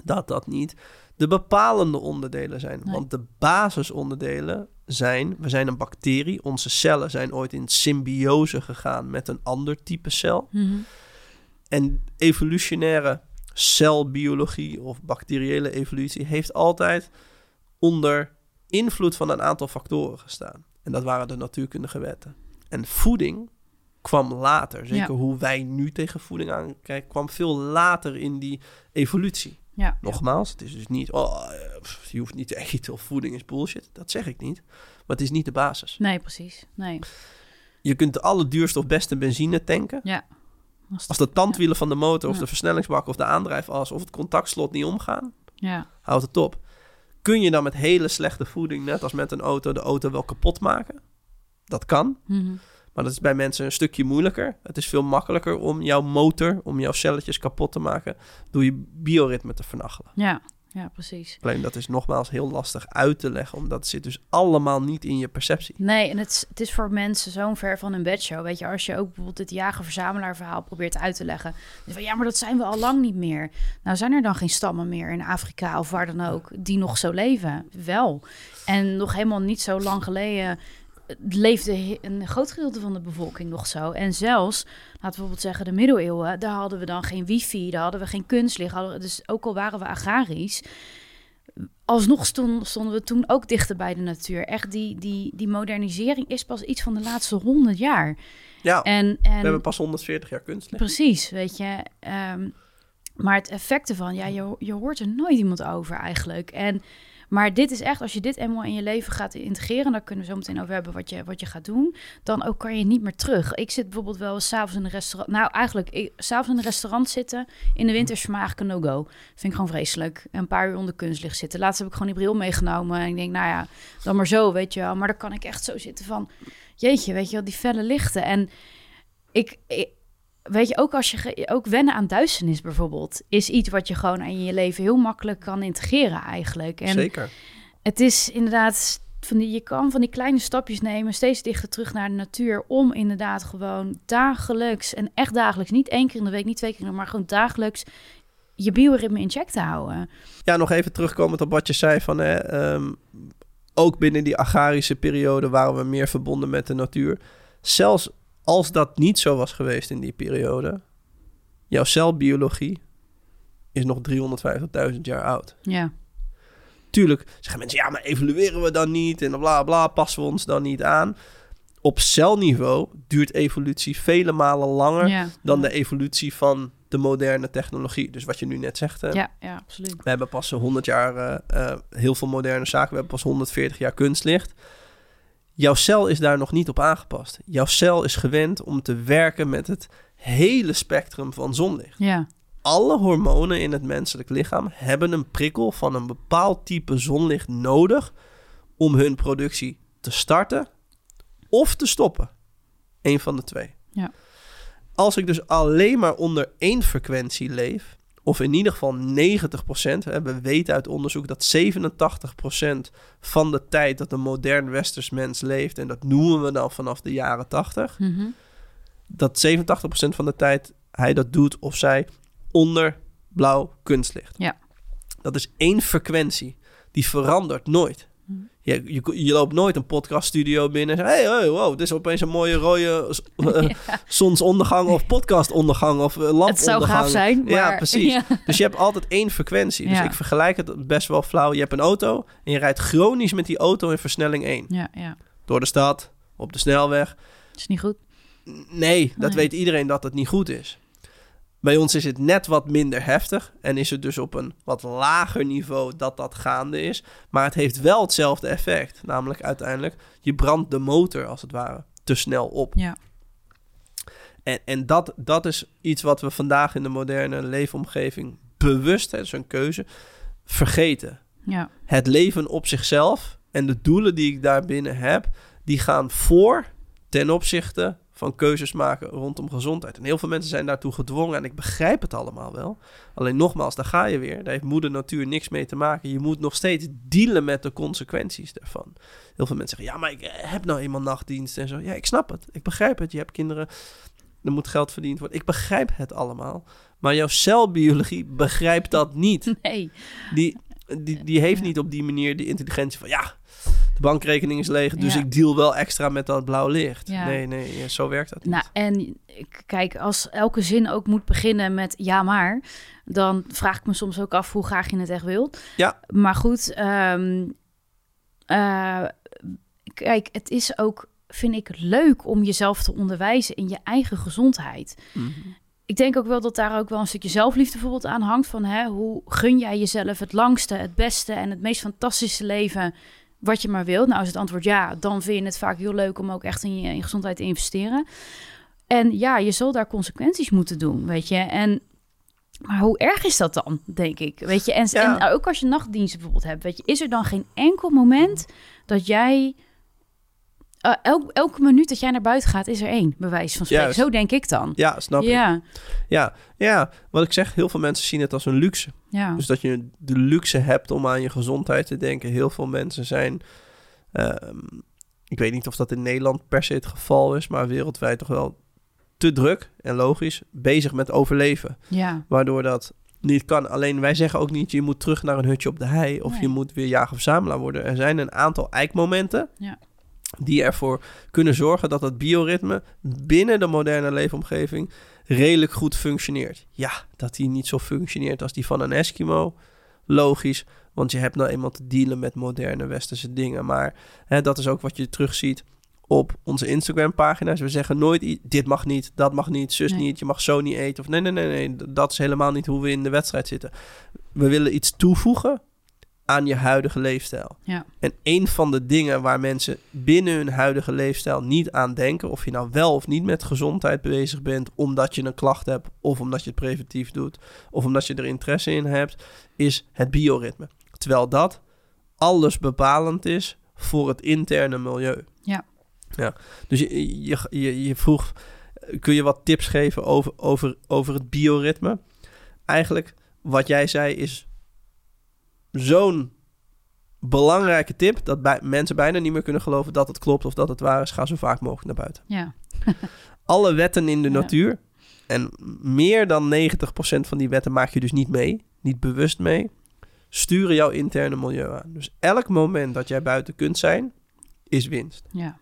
dat dat niet de bepalende onderdelen zijn. Nee. Want de basisonderdelen zijn, we zijn een bacterie, onze cellen zijn ooit in symbiose gegaan met een ander type cel. Mhm. En evolutionaire celbiologie of bacteriële evolutie heeft altijd onder invloed van een aantal factoren gestaan. En dat waren de natuurkundige wetten. En voeding kwam later. Zeker hoe wij nu tegen voeding aankijken, kwam veel later in die evolutie. Ja. Nogmaals, het is dus niet, oh, eh, je hoeft niet te eten of voeding is bullshit. Dat zeg ik niet. Maar het is niet de basis. Nee, precies. Nee. Je kunt de allerduurste of beste benzine tanken. Ja. Als de tandwielen van de motor of Ja. de versnellingsbak of de aandrijfas of het contactslot niet omgaan, Ja. houdt het op. Kun je dan met hele slechte voeding, net als met een auto, de auto wel kapot maken? Dat kan, Mhm. maar dat is bij mensen een stukje moeilijker. Het is veel makkelijker om jouw motor, om jouw celletjes kapot te maken, door je bioritme te vernachelen. Ja. Ja, precies. Alleen dat is nogmaals heel lastig uit te leggen, omdat het zit dus allemaal niet in je perceptie. Nee, en het, is- het is voor mensen zo'n ver van een bedshow. Weet je, als je ook bijvoorbeeld het jager-verzamelaar verhaal probeert uit te leggen. Van, ja, maar dat zijn we al lang niet meer. Nou, zijn er dan geen stammen meer in Afrika of waar dan ook die nog zo leven? Wel. En nog helemaal niet zo lang geleden leefde een groot gedeelte van de bevolking nog zo. En zelfs, laten we bijvoorbeeld zeggen, de middeleeuwen, daar hadden we dan geen wifi, daar hadden we geen kunstlicht. hadden we- Dus ook al waren we agrarisch, alsnog stonden, stonden we toen ook dichter bij de natuur. Echt, die, die, die modernisering is pas iets van de laatste honderd jaar. Ja, En, we en hebben pas 140 jaar kunstlicht. precies, weet je. ehm, maar het effect ervan, ja, je, je hoort er nooit iemand over eigenlijk. En, maar dit is echt, als je dit eenmaal in je leven gaat integreren, daar kunnen we zo meteen over hebben wat je, wat je gaat doen, dan ook kan je niet meer terug. Ik zit bijvoorbeeld wel s'avonds in een restaurant, nou eigenlijk, s'avonds in een restaurant zitten, in de winter is voor mij eigenlijk een no-go. Vind ik gewoon vreselijk. Een paar uur onder kunstlicht zitten. Laatst heb ik gewoon die bril meegenomen en ik denk, nou ja, dan maar zo, weet je wel. Maar dan kan ik echt zo zitten van, jeetje, weet je wel, die felle lichten. En ik, ik- weet je, ook als je ook wennen aan duisternis bijvoorbeeld, is iets wat je gewoon in je leven heel makkelijk kan integreren eigenlijk. En Zeker. het is inderdaad van die, je kan van die kleine stapjes nemen, steeds dichter terug naar de natuur, om inderdaad gewoon dagelijks en echt dagelijks, niet één keer in de week, niet twee keer, in de week, maar gewoon dagelijks je bioritme in check te houden. Ja, nog even terugkomend op wat je zei van... Hè, ehm, ook binnen die agrarische periode waren we meer verbonden met de natuur. Zelfs als dat niet zo was geweest in die periode... jouw celbiologie is nog 350.000 jaar oud. Ja, Tuurlijk zeggen mensen, ja, maar evolueren we dan niet? En bla bla, passen we ons dan niet aan? Op celniveau duurt evolutie vele malen langer... ja. dan de evolutie van de moderne technologie. Dus wat je nu net zegt... hè, Ja, ja, absoluut. we hebben pas 100 jaar eh, eh, heel veel moderne zaken. We hebben pas 140 jaar kunstlicht. Jouw cel is daar nog niet op aangepast. Jouw cel is gewend om te werken met het hele spectrum van zonlicht. Ja, Alle hormonen in het menselijk lichaam hebben een prikkel van een bepaald type zonlicht nodig om hun productie te starten of te stoppen. Eén van de twee. Ja. Als ik dus alleen maar onder één frequentie leef, of in ieder geval 90%, hè, we weten uit onderzoek dat 87% van de tijd dat een modern westers mens leeft, en dat noemen we dan vanaf de jaren 80, Mhm. dat 87% van de tijd hij dat doet of zij onder blauw kunstlicht. Ja. Dat is één frequentie. Die verandert nooit. Je, je, je loopt nooit een podcaststudio binnen en zegt... hey, hey, wow, dit is opeens een mooie rode eh, zonsondergang of podcastondergang of uh, het lampondergang. zou gaaf zijn, maar... Ja, precies. Ja. Dus je hebt altijd één frequentie. Dus ik vergelijk het best wel flauw. Je hebt een auto en je rijdt chronisch met die auto in versnelling 1. ja, ja. Door de stad, op de snelweg. is niet goed. Nee, dat Nee. weet iedereen dat het niet goed is. Bij ons is het net wat minder heftig en is het dus op een wat lager niveau dat dat gaande is. Maar het heeft wel hetzelfde effect. Namelijk uiteindelijk, je brandt de motor als het ware te snel op. Ja. En, en dat, dat is iets wat we vandaag in de moderne leefomgeving bewust, hè, een keuze, vergeten. Ja. Het leven op zichzelf en de doelen die ik daarbinnen heb, die gaan voor ten opzichte van keuzes maken rondom gezondheid. En heel veel mensen zijn daartoe gedwongen en ik begrijp het allemaal wel. Alleen nogmaals, daar ga je weer. Daar heeft moeder natuur niks mee te maken. Je moet nog steeds dealen met de consequenties daarvan. Heel veel mensen zeggen, ja, maar ik eh, heb nou eenmaal nachtdienst en zo. Ja, ik snap het. Ik begrijp het. Je hebt kinderen, er moet geld verdiend worden. Ik begrijp het allemaal. Maar jouw celbiologie begrijpt dat niet. Nee. Die, die, die heeft niet op die manier die intelligentie van... ja, de bankrekening is leeg, dus Ja. ik deal wel extra met dat blauw licht. Ja. Nee, nee, zo werkt dat niet. Nou, en ik- kijk, als elke zin ook moet beginnen met ja maar, dan vraag ik me soms ook af hoe graag je het echt wilt. Ja. Maar goed, ehm, eh, kijk, het is ook, vind ik, leuk om jezelf te onderwijzen in je eigen gezondheid. Mhm. Ik denk ook wel dat daar ook wel een stukje zelfliefde bijvoorbeeld aan hangt. Van hè, hoe gun jij jezelf het langste, het beste en het meest fantastische leven wat je maar wilt? Nou, is het antwoord ja, dan vind je het vaak heel leuk om ook echt in je, in gezondheid te investeren. En ja, je zal daar consequenties moeten doen, weet je. En maar hoe erg is dat dan, denk ik? Weet je, en, Ja. en ook als je nachtdiensten bijvoorbeeld hebt, weet je, is er dan geen enkel moment dat jij eh, elk, elke minuut dat jij naar buiten gaat, is er één, bewijs van spreken. Juist. Zo denk ik dan. Ja, snap ik. Ja, Ja, ja, wat ik zeg, heel veel mensen zien het als een luxe. ja. Dus dat je de luxe hebt om aan je gezondheid te denken. Heel veel mensen zijn... ehm, ik weet niet of dat in Nederland per se het geval is... maar wereldwijd toch wel te druk en logisch bezig met overleven. ja. Waardoor dat niet kan. Alleen wij zeggen ook niet... je moet terug naar een hutje op de hei... of Nee. je moet weer jager of zamelaar worden. Er zijn een aantal eikmomenten... Ja. Die ervoor kunnen zorgen dat het bioritme... binnen de moderne leefomgeving redelijk goed functioneert. Ja, dat die niet zo functioneert als die van een Eskimo. Logisch, want je hebt nou eenmaal te dealen met moderne westerse dingen. Maar hè, dat is ook wat je terugziet op onze Instagram-pagina's. We zeggen nooit, dit mag niet, dat mag niet, zus Nee. niet, je mag zo niet eten. Of nee, nee, nee, nee, dat is helemaal niet hoe we in de wedstrijd zitten. We willen iets toevoegen aan je huidige leefstijl. Ja. En een van de dingen waar mensen binnen hun huidige leefstijl niet aan denken, of je nou wel of niet met gezondheid bezig bent, omdat je een klacht hebt, of omdat je het preventief doet, of omdat je er interesse in hebt, is het bioritme. Terwijl dat alles bepalend is voor het interne milieu. Ja. ja. Dus je, je, je, je vroeg, kun je wat tips geven over, over, over het bioritme? Eigenlijk, wat jij zei is zo'n belangrijke tip dat bij, mensen bijna niet meer kunnen geloven dat het klopt of dat het waar is. Ga zo vaak mogelijk naar buiten. Ja, Alle wetten in de Ja. natuur, en meer dan 90% van die wetten maak je dus niet mee, niet bewust mee, sturen jouw interne milieu aan. Dus elk moment dat jij buiten kunt zijn, is winst. ja,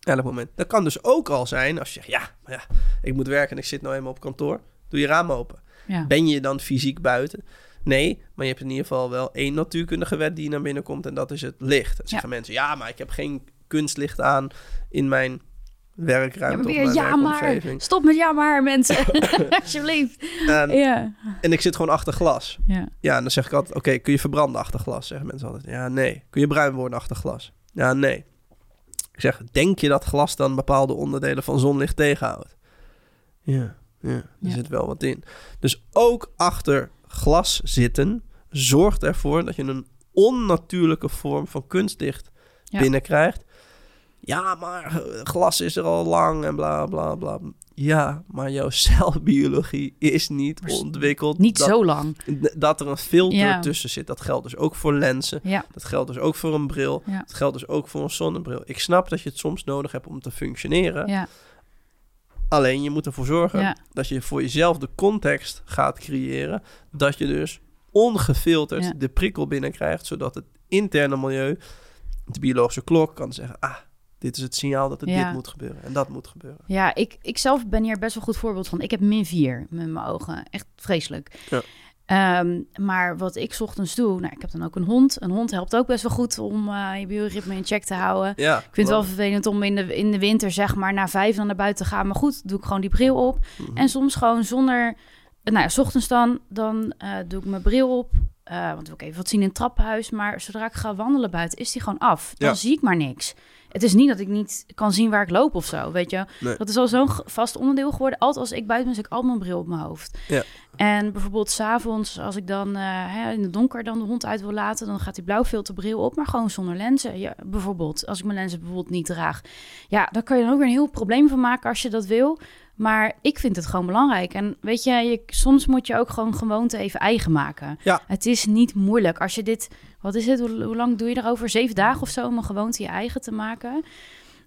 Elk moment. Dat kan dus ook al zijn als je zegt, ja, maar ja, ik moet werken en ik zit nou eenmaal op kantoor. Doe je raam open. ja. Ben je dan fysiek buiten? Nee, maar je hebt in ieder geval wel één natuurkundige wet die naar binnen komt en dat is het licht. Dan zeggen mensen, ja, maar ik heb geen kunstlicht aan in mijn Ja, werkruimte maar ja maar. Stop met ja maar, mensen. Alsjeblieft. En, Ja, en ik zit gewoon achter glas. ja, Ja, en dan zeg ik altijd, oké, kun je verbranden achter glas? Zeggen mensen altijd, ja, nee. Kun je bruin worden achter glas? Ja, nee. Ik zeg, denk je dat glas dan bepaalde onderdelen van zonlicht tegenhoudt? Ja, ja, er Ja. zit wel wat in. Dus ook achter glas zitten zorgt ervoor dat je een onnatuurlijke vorm van kunstlicht Ja. binnenkrijgt. Ja, maar eh, glas is er al lang en bla bla bla. Ja, maar jouw celbiologie is niet Maar ontwikkeld. niet dat, zo lang. dat er een filter Ja. tussen zit. Dat geldt dus ook voor lenzen. Ja, Dat geldt dus ook voor een bril. Ja. Dat geldt dus ook voor een zonnebril. Ik snap dat je het soms nodig hebt om te functioneren. Alleen je moet ervoor zorgen ja, dat je voor jezelf de context gaat creëren. Dat je dus ongefilterd Ja. de prikkel binnenkrijgt. Zodat het interne milieu, de biologische klok, kan zeggen... Ah, dit is het signaal dat Ja. dit moet gebeuren en dat moet gebeuren. ja. Ik, ik zelf ben hier best wel goed voorbeeld van. Ik heb min 4 met mijn ogen. Echt vreselijk. Ja. Ehm, maar wat ik 's ochtends doe, nou, ik heb dan ook een hond. Een hond helpt ook best wel goed om eh, je bioritme in check te houden. Ja, Ik vind het wel vervelend om in de, in de winter, zeg maar, na vijf dan naar buiten te gaan. Maar goed, doe ik gewoon die bril op. Mhm. En soms gewoon zonder... Nou ja, 's ochtends dan, dan eh, doe ik mijn bril op. eh, want wil ik even wat zien in het trappenhuis. Maar zodra ik ga wandelen buiten, is die gewoon af. Dan Ja. zie ik maar niks. Het is niet dat ik niet kan zien waar ik loop of zo, weet je. Nee. Dat is al zo'n vast onderdeel geworden. Altijd als ik buiten ben, zet ik altijd mijn bril op mijn hoofd. Ja. En bijvoorbeeld s'avonds, als ik dan eh, hè, in het donker dan de hond uit wil laten... dan gaat die blauwfilterbril op, maar gewoon zonder lenzen. Ja, bijvoorbeeld, als ik mijn lenzen bijvoorbeeld niet draag. Ja, daar kan je dan ook weer een heel probleem van maken als je dat wil. Maar ik vind het gewoon belangrijk. En weet je, je soms moet je ook gewoon gewoonte even eigen maken. Ja. Het is niet moeilijk. Als je dit, wat is het, hoe, hoe lang doe je erover? Zeven dagen of zo om een gewoonte je eigen te maken.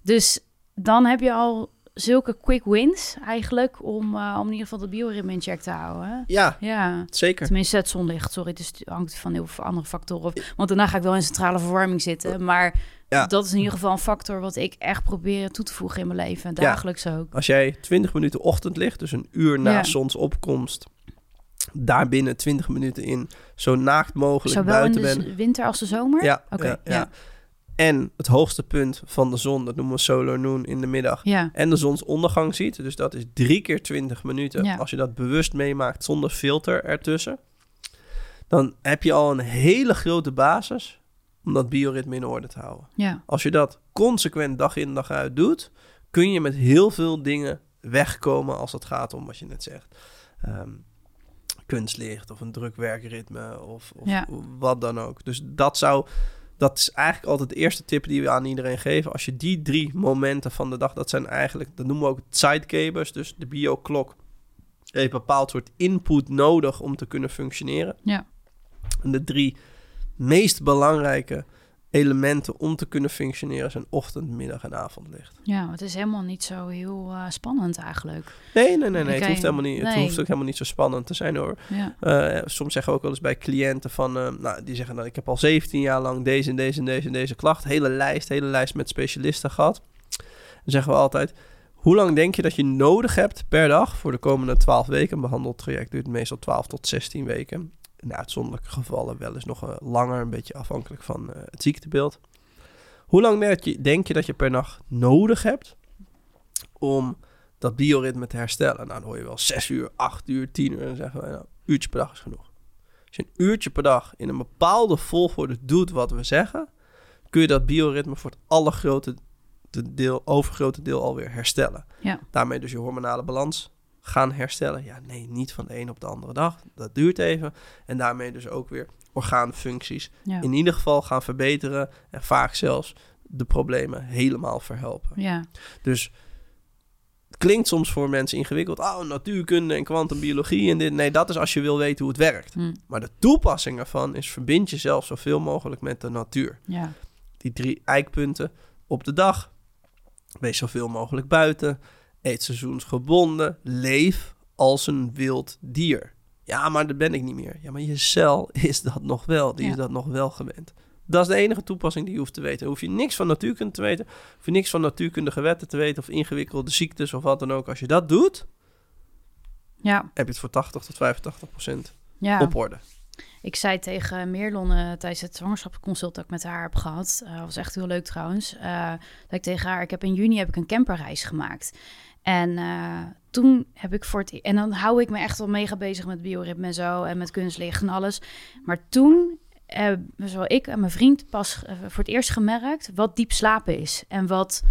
Dus dan heb je al zulke quick wins eigenlijk om, eh, om in ieder geval de bioritme in check te houden. Ja, Ja. zeker. Tenminste, het zonlicht. Sorry, dus het hangt van heel veel andere factoren af. Want daarna ga ik wel in centrale verwarming zitten. Maar Ja. dat is in ieder geval een factor wat ik echt probeer toe te voegen in mijn leven. Dagelijks ook. Als jij 20 minuten ochtendlicht, dus een uur na Ja. zonsopkomst, daar binnen 20 minuten in zo naakt mogelijk Zowel in buiten de bent. winter als de zomer? Ja, Oké, ja. En het hoogste punt van de zon, dat noemen we solar noon in de middag. Ja, En de zonsondergang ziet. Dus dat is drie keer 20 minuten. Als je dat bewust meemaakt zonder filter ertussen. Dan heb je al een hele grote basis om dat bioritme in orde te houden. ja, Als je dat consequent dag in dag uit doet, kun je met heel veel dingen wegkomen als het gaat om wat je net zegt. Ehm, kunstlicht of een druk werkritme of, of Ja. wat dan ook. Dus dat zou, dat is eigenlijk altijd de eerste tip die we aan iedereen geven. Als je die drie momenten van de dag, dat zijn eigenlijk, dat noemen we ook sidecabers, dus de bioklok heeft een bepaald soort input nodig om te kunnen functioneren. ja. En de drie meest belangrijke elementen om te kunnen functioneren zijn ochtend, middag en avondlicht. Ja, het is helemaal niet zo heel eh, spannend eigenlijk. Nee, nee, nee, nee. Het, hoeft helemaal niet, het hoeft ook helemaal niet zo spannend te zijn hoor. Ja, Eh, soms zeggen we ook wel eens bij cliënten van, eh, nou, die zeggen dan, ik heb al 17 jaar lang deze en deze en deze en deze klacht. Hele lijst, hele lijst met specialisten gehad. Dan zeggen we altijd, hoe lang denk je dat je nodig hebt per dag voor de komende 12 weken? Een behandeltraject duurt meestal 12 tot 16 weken. In uitzonderlijke gevallen wel eens nog eh, langer, een beetje afhankelijk van eh, het ziektebeeld. Hoe lang denk je, denk je dat je per dag nodig hebt om dat bioritme te herstellen? Nou, dan hoor je wel 6 uur, 8 uur, 10 uur. En dan zeggen we, nou, een uurtje per dag is genoeg. Als je een uurtje per dag in een bepaalde volgorde doet wat we zeggen, kun je dat bioritme voor het allergrote de deel, overgrote deel alweer herstellen. Ja. Daarmee dus je hormonale balans gaan herstellen. Ja, nee, niet van de een op de andere dag. Dat duurt even. En daarmee dus ook weer orgaanfuncties ja. in ieder geval gaan verbeteren. En vaak zelfs de problemen helemaal verhelpen. ja. Dus het klinkt soms voor mensen ingewikkeld. Oh, natuurkunde en kwantumbiologie en dit. Nee, dat is als je wil weten hoe het werkt. Hm, Maar de toepassing ervan is verbind jezelf zoveel mogelijk met de natuur. ja. Die drie eikpunten op de dag. Wees zoveel mogelijk buiten. Eet seizoensgebonden. Leef als een wild dier. Ja, maar dat ben ik niet meer. Ja, maar je cel is dat nog wel. Die Ja. is dat nog wel gewend. Dat is de enige toepassing die je hoeft te weten. Hoef je niks van natuurkunde te weten. Hoef je niks van natuurkundige wetten te weten. Of ingewikkelde ziektes of wat dan ook. Als je dat doet, ja. heb je het voor 80 tot 85 procent ja. op orde. Ik zei tegen Meerlon eh, tijdens het zwangerschapsconsult dat ik met haar heb gehad. Dat was echt heel leuk trouwens. eh, dat ik tegen haar, ik heb in juni heb ik een camperreis gemaakt. En eh, toen heb ik voor het... e- En dan hou ik me echt wel mega bezig met bioritme en zo. En met kunstlicht en alles. Maar toen hebben zowel ik en mijn vriend pas eh, voor het eerst gemerkt... wat diep slapen is. En wat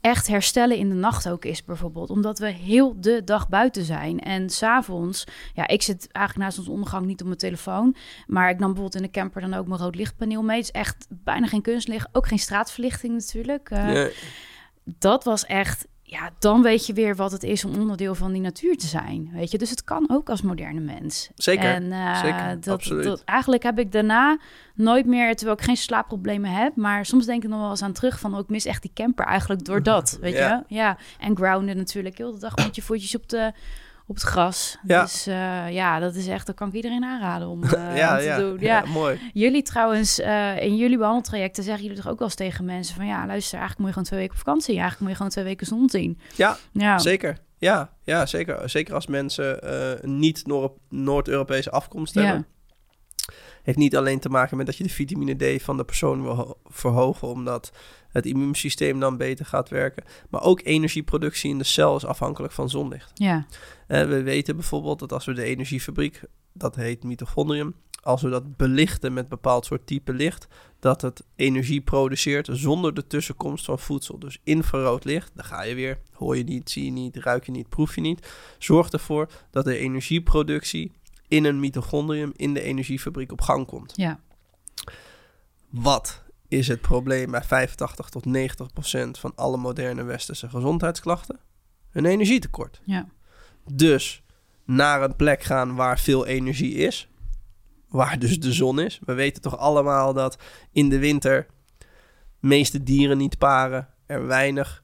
echt herstellen in de nacht ook is bijvoorbeeld. Omdat we heel de dag buiten zijn. En s'avonds... Ja, ik zit eigenlijk naast ons ondergang niet op mijn telefoon. Maar ik nam bijvoorbeeld in de camper dan ook mijn rood lichtpaneel mee. Het is echt bijna geen kunstlicht. Ook geen straatverlichting natuurlijk. Eh, Dat was echt... Ja, dan weet je weer wat het is om onderdeel van die natuur te zijn. Weet je, dus het kan ook als moderne mens. zeker. En eh, zeker, dat, absoluut. dat, eigenlijk heb ik daarna nooit meer, terwijl ik geen slaapproblemen heb, maar soms denk ik nog wel eens aan terug van, oh, ik mis echt die camper eigenlijk door dat, weet Ja. je? Ja, en grounded natuurlijk, heel de dag met je voetjes op, de, op het gras. Ja. Dus eh, ja, dat is echt, dat kan ik iedereen aanraden om, eh, ja, om te ja, doen. ja, Ja. mooi. Jullie trouwens, eh, in jullie behandeltrajecten zeggen jullie toch ook wel eens tegen mensen van, ja, luister, eigenlijk moet je gewoon twee weken op vakantie, eigenlijk moet je gewoon twee weken zon zien. Ja, Ja, zeker. Ja, ja zeker. Zeker als mensen uh, niet Noord- Noord-Europese afkomst Ja. hebben. Heeft niet alleen te maken met dat je de vitamine D van de persoon wil ho- verhogen, omdat het immuunsysteem dan beter gaat werken. Maar ook energieproductie in de cel is afhankelijk van zonlicht. Ja, we weten bijvoorbeeld dat als we de energiefabriek, dat heet mitochondrium, als we dat belichten met bepaald soort type licht, dat het energie produceert zonder de tussenkomst van voedsel. Dus infrarood licht, daar ga je weer, hoor je niet, zie je niet, ruik je niet, proef je niet. Zorgt ervoor dat de energieproductie in een mitochondrium in de energiefabriek op gang komt. ja, Wat is het probleem bij 85 tot 90 procent van alle moderne westerse gezondheidsklachten? Een energietekort. ja, Dus naar een plek gaan waar veel energie is. Waar dus de zon is. We weten toch allemaal dat in de winter meeste dieren niet paren. Er weinig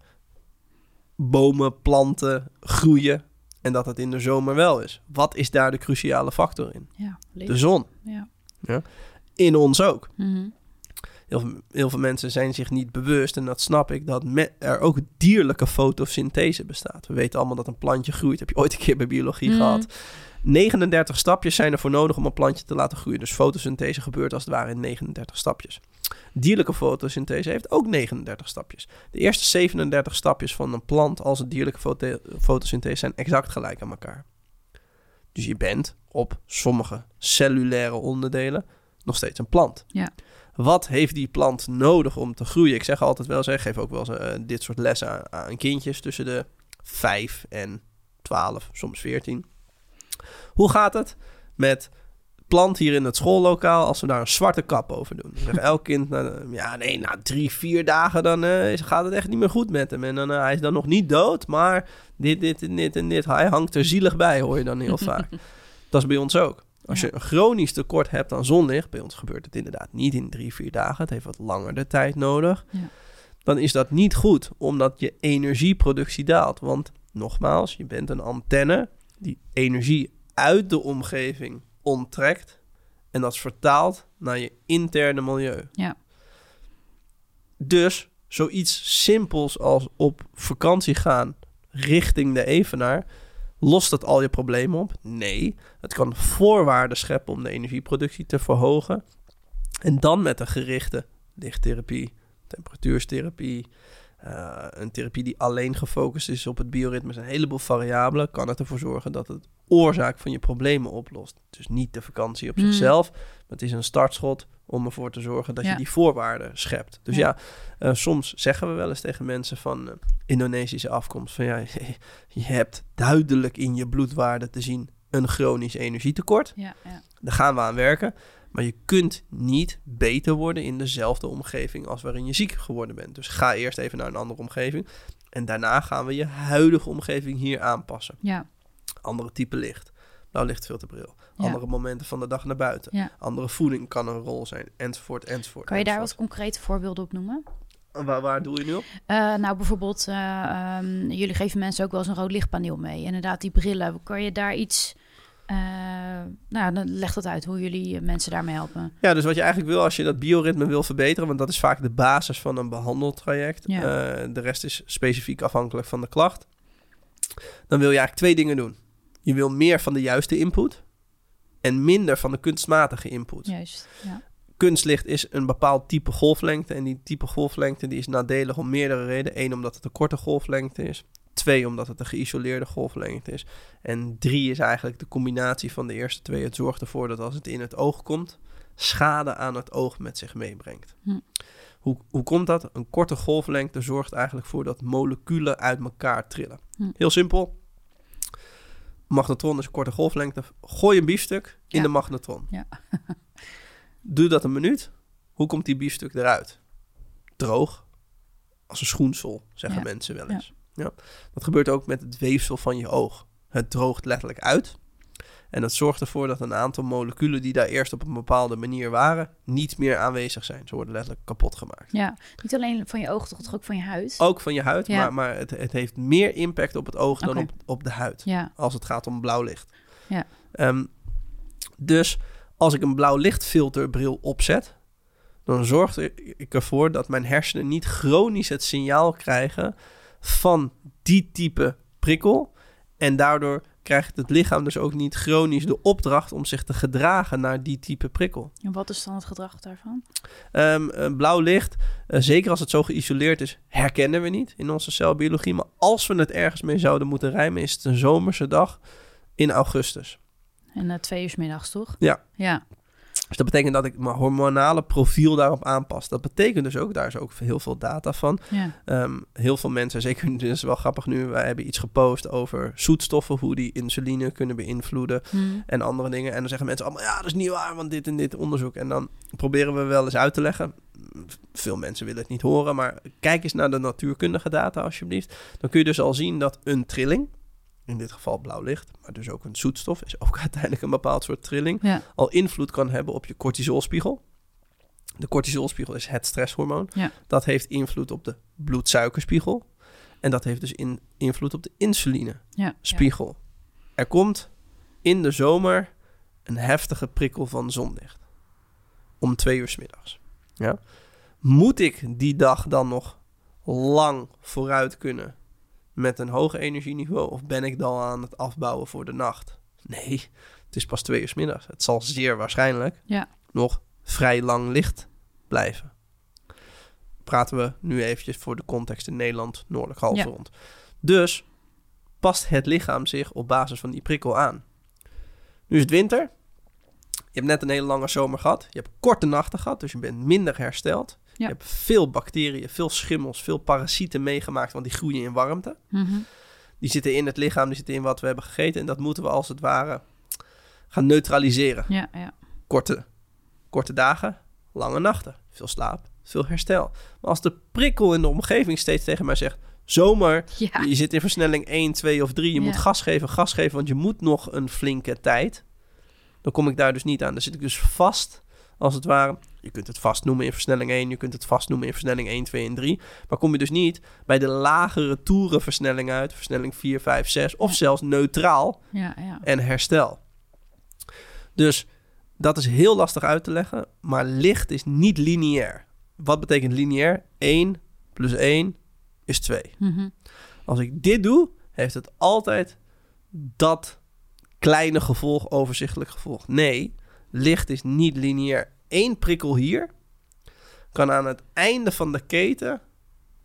bomen, planten groeien. En dat het in de zomer wel is. Wat is daar de cruciale factor in? ja. De zon. Ja. In ons ook. Mhm. Heel veel, heel veel mensen zijn zich niet bewust, en dat snap ik, dat er ook dierlijke fotosynthese bestaat. We weten allemaal dat een plantje groeit. Heb je ooit een keer bij biologie Mhm. gehad? 39 stapjes zijn er voor nodig om een plantje te laten groeien. Dus fotosynthese gebeurt als het ware in 39 stapjes. Dierlijke fotosynthese heeft ook 39 stapjes. De eerste 37 stapjes van een plant als een dierlijke foto- fotosynthese zijn exact gelijk aan elkaar. Dus je bent op sommige cellulaire onderdelen nog steeds een plant. Ja. Wat heeft die plant nodig om te groeien? Ik zeg altijd wel, eens, ik geef ook wel eens eh, dit soort lessen aan, aan kindjes tussen de 5 en 12, soms 14. Hoe gaat het met plant hier in het schoollokaal als we daar een zwarte kap over doen? Zegt elk kind, nou, ja nee, na drie, vier dagen dan eh, gaat het echt niet meer goed met hem. En dan, eh, hij is dan nog niet dood, maar dit, dit en dit en dit. Hij hangt er zielig bij, hoor je dan heel vaak. Dat is bij ons ook. Als je een chronisch tekort hebt aan zonlicht, bij ons gebeurt het inderdaad niet in drie, vier dagen. Het heeft wat langer de tijd nodig. Ja. Dan is dat niet goed, omdat je energieproductie daalt. Want nogmaals, je bent een antenne die energie uit de omgeving onttrekt. En dat is vertaald naar je interne milieu. Ja. Dus zoiets simpels als op vakantie gaan richting de Evenaar... Lost het al je problemen op? Nee. Het kan voorwaarden scheppen om de energieproductie te verhogen. En dan met een gerichte lichttherapie, temperatuurstherapie, eh, een therapie die alleen gefocust is op het bioritme, een heleboel variabelen, kan het ervoor zorgen dat het oorzaak van je problemen oplost. Dus niet de vakantie op Mm. zichzelf, maar het is een startschot om ervoor te zorgen dat Ja. je die voorwaarden schept. Dus ja, Ja. eh, soms zeggen we wel eens tegen mensen van eh, Indonesische afkomst van ja, je hebt duidelijk in je bloedwaarde te zien een chronisch energietekort. Ja, ja. Daar gaan we aan werken. Maar je kunt niet beter worden in dezelfde omgeving als waarin je ziek geworden bent. Dus ga eerst even naar een andere omgeving. En daarna gaan we je huidige omgeving hier aanpassen. ja. Andere type licht. Blauw lichtfilterbril. Ja. Andere momenten van de dag naar buiten. Ja. Andere voeding kan een rol zijn. Enzovoort, enzovoort. Kan je daar wat concrete voorbeelden op noemen? Waar, waar doe je nu op? Eh, nou, bijvoorbeeld, eh, ehm, jullie geven mensen ook wel eens een rood lichtpaneel mee. Inderdaad, die brillen. Kan je daar iets... eh, nou, dan leg dat uit hoe jullie eh, mensen daarmee helpen. Ja, dus wat je eigenlijk wil als je dat bioritme wil verbeteren, want dat is vaak de basis van een behandeltraject. Ja. Eh, de rest is specifiek afhankelijk van de klacht. Dan wil je eigenlijk twee dingen doen. Je wil meer van de juiste input en minder van de kunstmatige input. Juist, ja. Kunstlicht is een bepaald type golflengte en die type golflengte die is nadelig om meerdere redenen. Eén, omdat het een korte golflengte is. Twee, omdat het een geïsoleerde golflengte is. En drie is eigenlijk de combinatie van de eerste twee. Het zorgt ervoor dat als het in het oog komt, schade aan het oog met zich meebrengt. Hm. Hoe, hoe komt dat? Een korte golflengte zorgt eigenlijk voor dat moleculen uit elkaar trillen. Hm. Heel simpel. Magnetron is een korte golflengte. Gooi een biefstuk in Ja. de magnetron. Ja. Doe dat een minuut. Hoe komt die biefstuk eruit? Droog. Als een schoensel, zeggen Ja. mensen wel eens. Ja. Dat gebeurt ook met het weefsel van je oog. Het droogt letterlijk uit. En dat zorgt ervoor dat een aantal moleculen die daar eerst op een bepaalde manier waren, niet meer aanwezig zijn. Ze worden letterlijk kapot gemaakt. ja. Niet alleen van je ogen, toch ook van je huid? Ook van je huid, Ja. maar, maar het, het heeft meer impact op het oog dan op, op de huid. Ja, Als het gaat om blauw licht. Ja. Ehm, dus als ik een blauw lichtfilterbril opzet, dan zorg ik ervoor dat mijn hersenen niet chronisch het signaal krijgen van die type prikkel En daardoor krijgt het lichaam dus ook niet chronisch de opdracht om zich te gedragen naar die type prikkel. En wat is dan het gedrag daarvan? Um, uh, blauw licht, uh, zeker als het zo geïsoleerd is, herkennen we niet in onze celbiologie. Maar als we het ergens mee zouden moeten rijmen, is het een zomerse dag in augustus. En uh, twee uur s middags, toch? Ja. Ja. Dus dat betekent dat ik mijn hormonale profiel daarop aanpas. Dat betekent dus ook, daar is ook heel veel data van. Ja. Um, heel veel mensen, zeker, dit is wel grappig nu, wij hebben iets gepost over zoetstoffen, hoe die insuline kunnen beïnvloeden Hmm. en andere dingen. En dan zeggen mensen allemaal, ja, dat is niet waar, want dit en dit onderzoek. En dan proberen we wel eens uit te leggen. Veel mensen willen het niet horen, maar kijk eens naar de natuurkundige data alsjeblieft. Dan kun je dus al zien dat een trilling, in dit geval blauw licht, maar dus ook een zoetstof, is ook uiteindelijk een bepaald soort trilling, Ja. al invloed kan hebben op je cortisolspiegel. De cortisolspiegel is het stresshormoon. Ja. Dat heeft invloed op de bloedsuikerspiegel. En dat heeft dus in, invloed op de insulinespiegel. Ja. Er komt in de zomer een heftige prikkel van zonlicht. Om twee uur s middags. Ja? Moet ik die dag dan nog lang vooruit kunnen met een hoog energieniveau? Of ben ik dan aan het afbouwen voor de nacht? Nee, het is pas twee uur 's middags. Het zal zeer waarschijnlijk Ja. nog vrij lang licht blijven. Praten we nu eventjes voor de context in Nederland, noordelijk halfrond. Dus past het lichaam zich op basis van die prikkel aan. Nu is het winter. Je hebt net een hele lange zomer gehad. Je hebt korte nachten gehad, dus je bent minder hersteld. Je hebt veel bacteriën, veel schimmels, veel parasieten meegemaakt, want die groeien in warmte. Mhm. Die zitten in het lichaam, die zitten in wat we hebben gegeten. En dat moeten we als het ware gaan neutraliseren. Ja, ja. Korte, korte dagen, lange nachten. Veel slaap, veel herstel. Maar als de prikkel in de omgeving steeds tegen mij zegt... Zomer, Ja. je zit in versnelling 1, 2 of 3. Je moet gas geven, gas geven, want je moet nog een flinke tijd. Dan kom ik daar dus niet aan. Dan zit ik dus vast, als het ware. Je kunt het vast noemen in versnelling 1. Je kunt het vast noemen in versnelling 1, 2 en 3. Maar kom je dus niet bij de lagere toerenversnelling uit. Versnelling 4, 5, 6. Of Ja. zelfs neutraal Ja, ja. en herstel. Dus dat is heel lastig uit te leggen. Maar licht is niet lineair. Wat betekent lineair? 1 plus 1 is 2. Mhm. Als ik dit doe, heeft het altijd dat kleine gevolg, overzichtelijk gevolg. Nee, licht is niet lineair. Eén prikkel hier kan aan het einde van de keten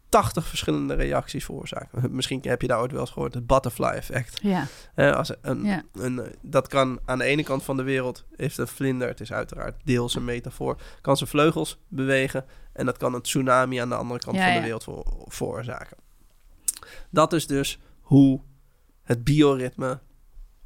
80 verschillende reacties veroorzaken. Misschien heb je daar ooit wel eens gehoord, het butterfly effect. Ja. Eh, als een, Ja. een, eh, dat kan aan de ene kant van de wereld, heeft een vlinder, het is uiteraard deels een metafoor, kan zijn vleugels bewegen. En dat kan een tsunami aan de andere kant Ja, van de wereld voor, veroorzaken. Dat is dus hoe het bioritme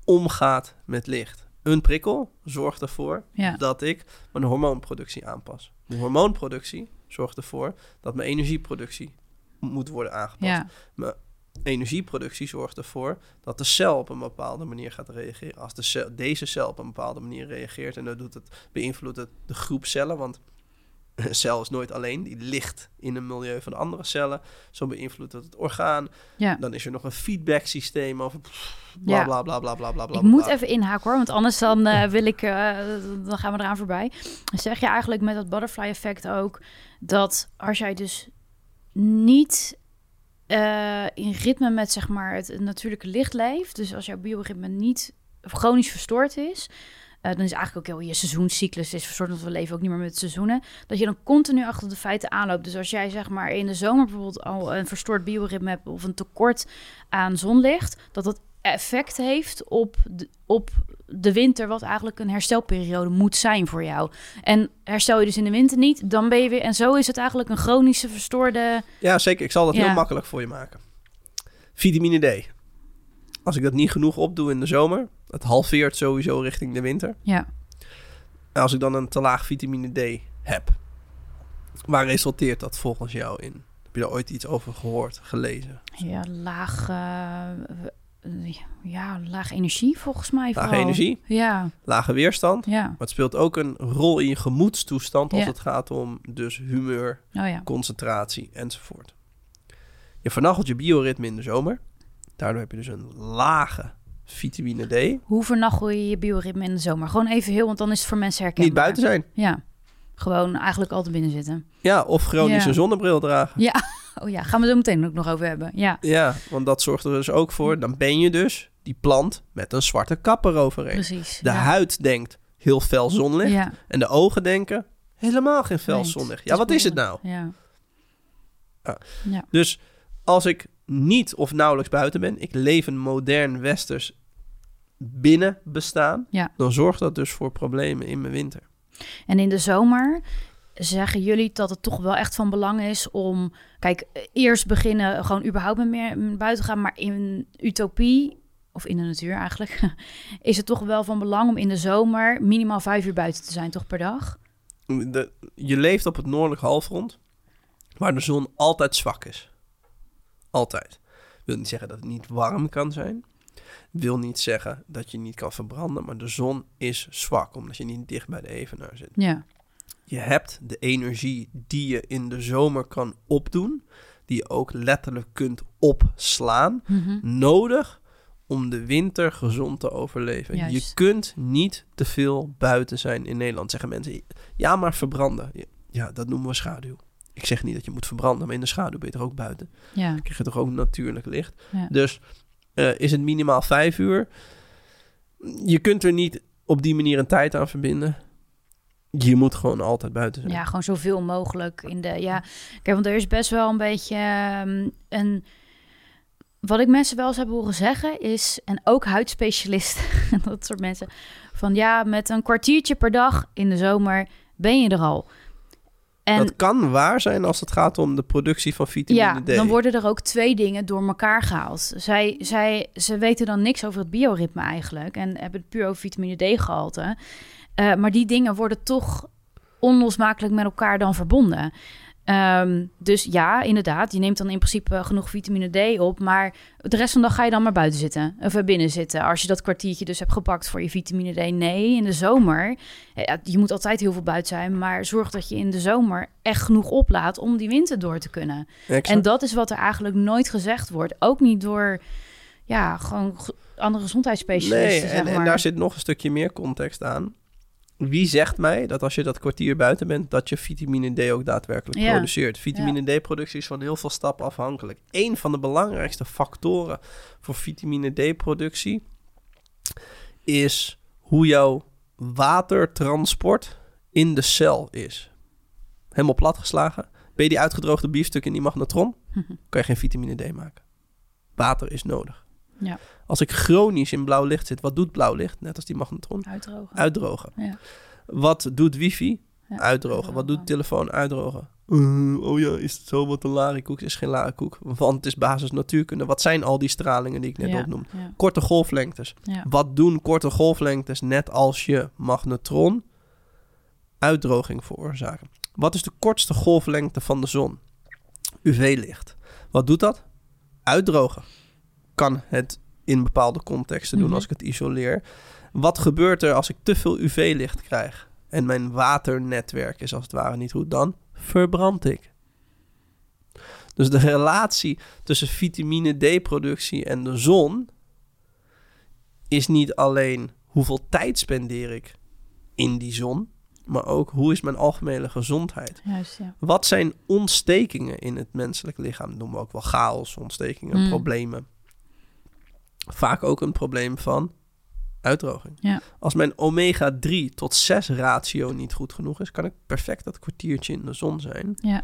omgaat met licht. Een prikkel zorgt ervoor Ja. dat ik mijn hormoonproductie aanpas. De hormoonproductie zorgt ervoor dat mijn energieproductie moet worden aangepast Ja. energieproductie zorgt ervoor dat de cel op een bepaalde manier gaat reageren. Als de cel, deze cel op een bepaalde manier reageert en dan doet het, beïnvloedt het de groep cellen, want een cel is nooit alleen, die ligt in een milieu van andere cellen. Zo beïnvloedt het het orgaan. Ja. Dan is er nog een feedback systeem over bla Ja. bla bla bla bla bla bla. Ik moet bla. even inhaken hoor, want anders dan eh, wil ik, eh, dan gaan we eraan voorbij. Zeg je eigenlijk met dat butterfly effect ook dat als jij dus niet eh, in ritme met zeg maar het natuurlijke licht leeft, dus als jouw bioritme niet chronisch verstoord is, dan is eigenlijk ook heel je seizoenscyclus is verstoord, want we leven ook niet meer met seizoenen, dat je dan continu achter de feiten aanloopt. Dus als jij zeg maar in de zomer bijvoorbeeld al een verstoord bioritme hebt of een tekort aan zonlicht, dat dat effect heeft op de, op de winter, wat eigenlijk een herstelperiode moet zijn voor jou. En herstel je dus in de winter niet, dan ben je weer. En zo is het eigenlijk een chronische verstoorde. Ja, zeker. Ik zal dat Ja. heel makkelijk voor je maken. Vitamine D. Als ik dat niet genoeg opdoe in de zomer, het halveert sowieso richting de winter. Ja, En als ik dan een te laag vitamine D heb, waar resulteert dat volgens jou in? Heb je daar ooit iets over gehoord, gelezen? ja laag. eh, ja, laag energie volgens mij. Lage energie, Ja, lage weerstand. ja. Maar het speelt ook een rol in je gemoedstoestand als Ja. het gaat om dus humeur, Oh ja. concentratie enzovoort. Je vernachelt je bioritme in de zomer. Daardoor heb je dus een lage vitamine D. Hoe vernachel je je bioritme in de zomer? Gewoon even heel, want dan is het voor mensen herkenbaar. Niet buiten zijn. Ja, gewoon eigenlijk altijd binnen zitten. Ja, of chronisch Ja. zonnebril dragen. Ja, oh ja, gaan we zo meteen ook nog over hebben. Ja, Ja, want dat zorgt er dus ook voor. Dan ben je dus die plant met een zwarte kap eroverheen. Precies. De ja. huid denkt heel fel zonlicht. Ja. En de ogen denken helemaal geen fel zonlicht. Ja, wat is het nou? Ja. Dus als ik niet of nauwelijks buiten ben, ik leef een modern westers binnen bestaan, Ja. dan zorgt dat dus voor problemen in mijn winter. En in de zomer zeggen jullie dat het toch wel echt van belang is om... Kijk, eerst beginnen gewoon überhaupt met meer buiten gaan. Maar in utopie, of in de natuur eigenlijk... is het toch wel van belang om in de zomer minimaal vijf uur buiten te zijn, toch per dag? De, je leeft op het noordelijk halfrond, waar de zon altijd zwak is. Altijd. Wil niet zeggen dat het niet warm kan zijn. Wil niet zeggen dat je niet kan verbranden, maar de zon is zwak, omdat je niet dicht bij de evenaar zit. Ja. Je hebt de energie die je in de zomer kan opdoen, die je ook letterlijk kunt opslaan, Mhm. nodig om de winter gezond te overleven. Juist. Je kunt niet te veel buiten zijn in Nederland, zeggen mensen. Ja, maar verbranden. Ja, dat noemen we schaduw. Ik zeg niet dat je moet verbranden, maar in de schaduw ben je er ook buiten. Ja. Dan krijg je toch ook natuurlijk licht. Ja. Dus eh, is het minimaal vijf uur? Je kunt er niet op die manier een tijd aan verbinden. Je moet gewoon altijd buiten zijn. Ja, gewoon zoveel mogelijk in de. Ja, kijk, want er is best wel een beetje ehm, een. Wat ik mensen wel eens heb horen zeggen is, en ook huidspecialisten, en dat soort mensen, van ja, met een kwartiertje per dag in de zomer ben je er al. En dat kan waar zijn als het gaat om de productie van vitamine ja, D. dan worden er ook twee dingen door elkaar gehaald. Zij, zij, ze weten dan niks over het bioritme eigenlijk en hebben het puur over vitamine D gehalte. Eh, maar die dingen worden toch onlosmakelijk met elkaar dan verbonden. Ehm, dus ja, inderdaad, je neemt dan in principe genoeg vitamine D op, maar de rest van de dag ga je dan maar buiten zitten of er binnen zitten. Als je dat kwartiertje dus hebt gepakt voor je vitamine D, nee, in de zomer, eh, je moet altijd heel veel buiten zijn, maar zorg dat je in de zomer echt genoeg oplaat om die winter door te kunnen. Exact. En dat is wat er eigenlijk nooit gezegd wordt. Ook niet door ja, gewoon ge- andere gezondheidsspecialisten. Nee, zeg en, en maar. daar zit nog een stukje meer context aan. Wie zegt mij dat als je dat kwartier buiten bent, dat je vitamine D ook daadwerkelijk Ja. produceert? Vitamine D-productie is van heel veel stappen afhankelijk. Een van de belangrijkste factoren voor vitamine D-productie is hoe jouw watertransport in de cel is. Helemaal platgeslagen. Ben je die uitgedroogde biefstuk in die magnetron, kan je geen vitamine D maken. Water is nodig. Ja. Als ik chronisch in blauw licht zit, wat doet blauw licht? Net als die magnetron. Uitdrogen. Uitdrogen. Ja. Wat doet wifi? Ja, Uitdrogen. Wat doet telefoon? Uitdrogen. Uh, oh ja, is het zo wat een larikoek? Is geen larikoek, want het is basis natuurkunde. Wat zijn al die stralingen die ik net ja, opnoem? Ja, Korte golflengtes. Wat doen korte golflengtes net als je magnetron uitdroging veroorzaken? Wat is de kortste golflengte van de zon? UV-licht. Wat doet dat? Uitdrogen. Kan het in bepaalde contexten doen Mhm. als ik het isoleer. Wat gebeurt er als ik te veel UV-licht krijg en mijn waternetwerk is als het ware niet goed? Dan verbrand ik. Dus de relatie tussen vitamine D-productie en de zon is niet alleen hoeveel tijd spendeer ik in die zon, maar ook hoe is mijn algemene gezondheid. Juist, ja. Wat zijn ontstekingen in het menselijk lichaam? Dat noemen we ook wel chaos, ontstekingen, Mm. problemen. Vaak ook een probleem van uitdroging. Ja. Als mijn omega-3 tot 6 ratio niet goed genoeg is, kan ik perfect dat kwartiertje in de zon zijn. Ja.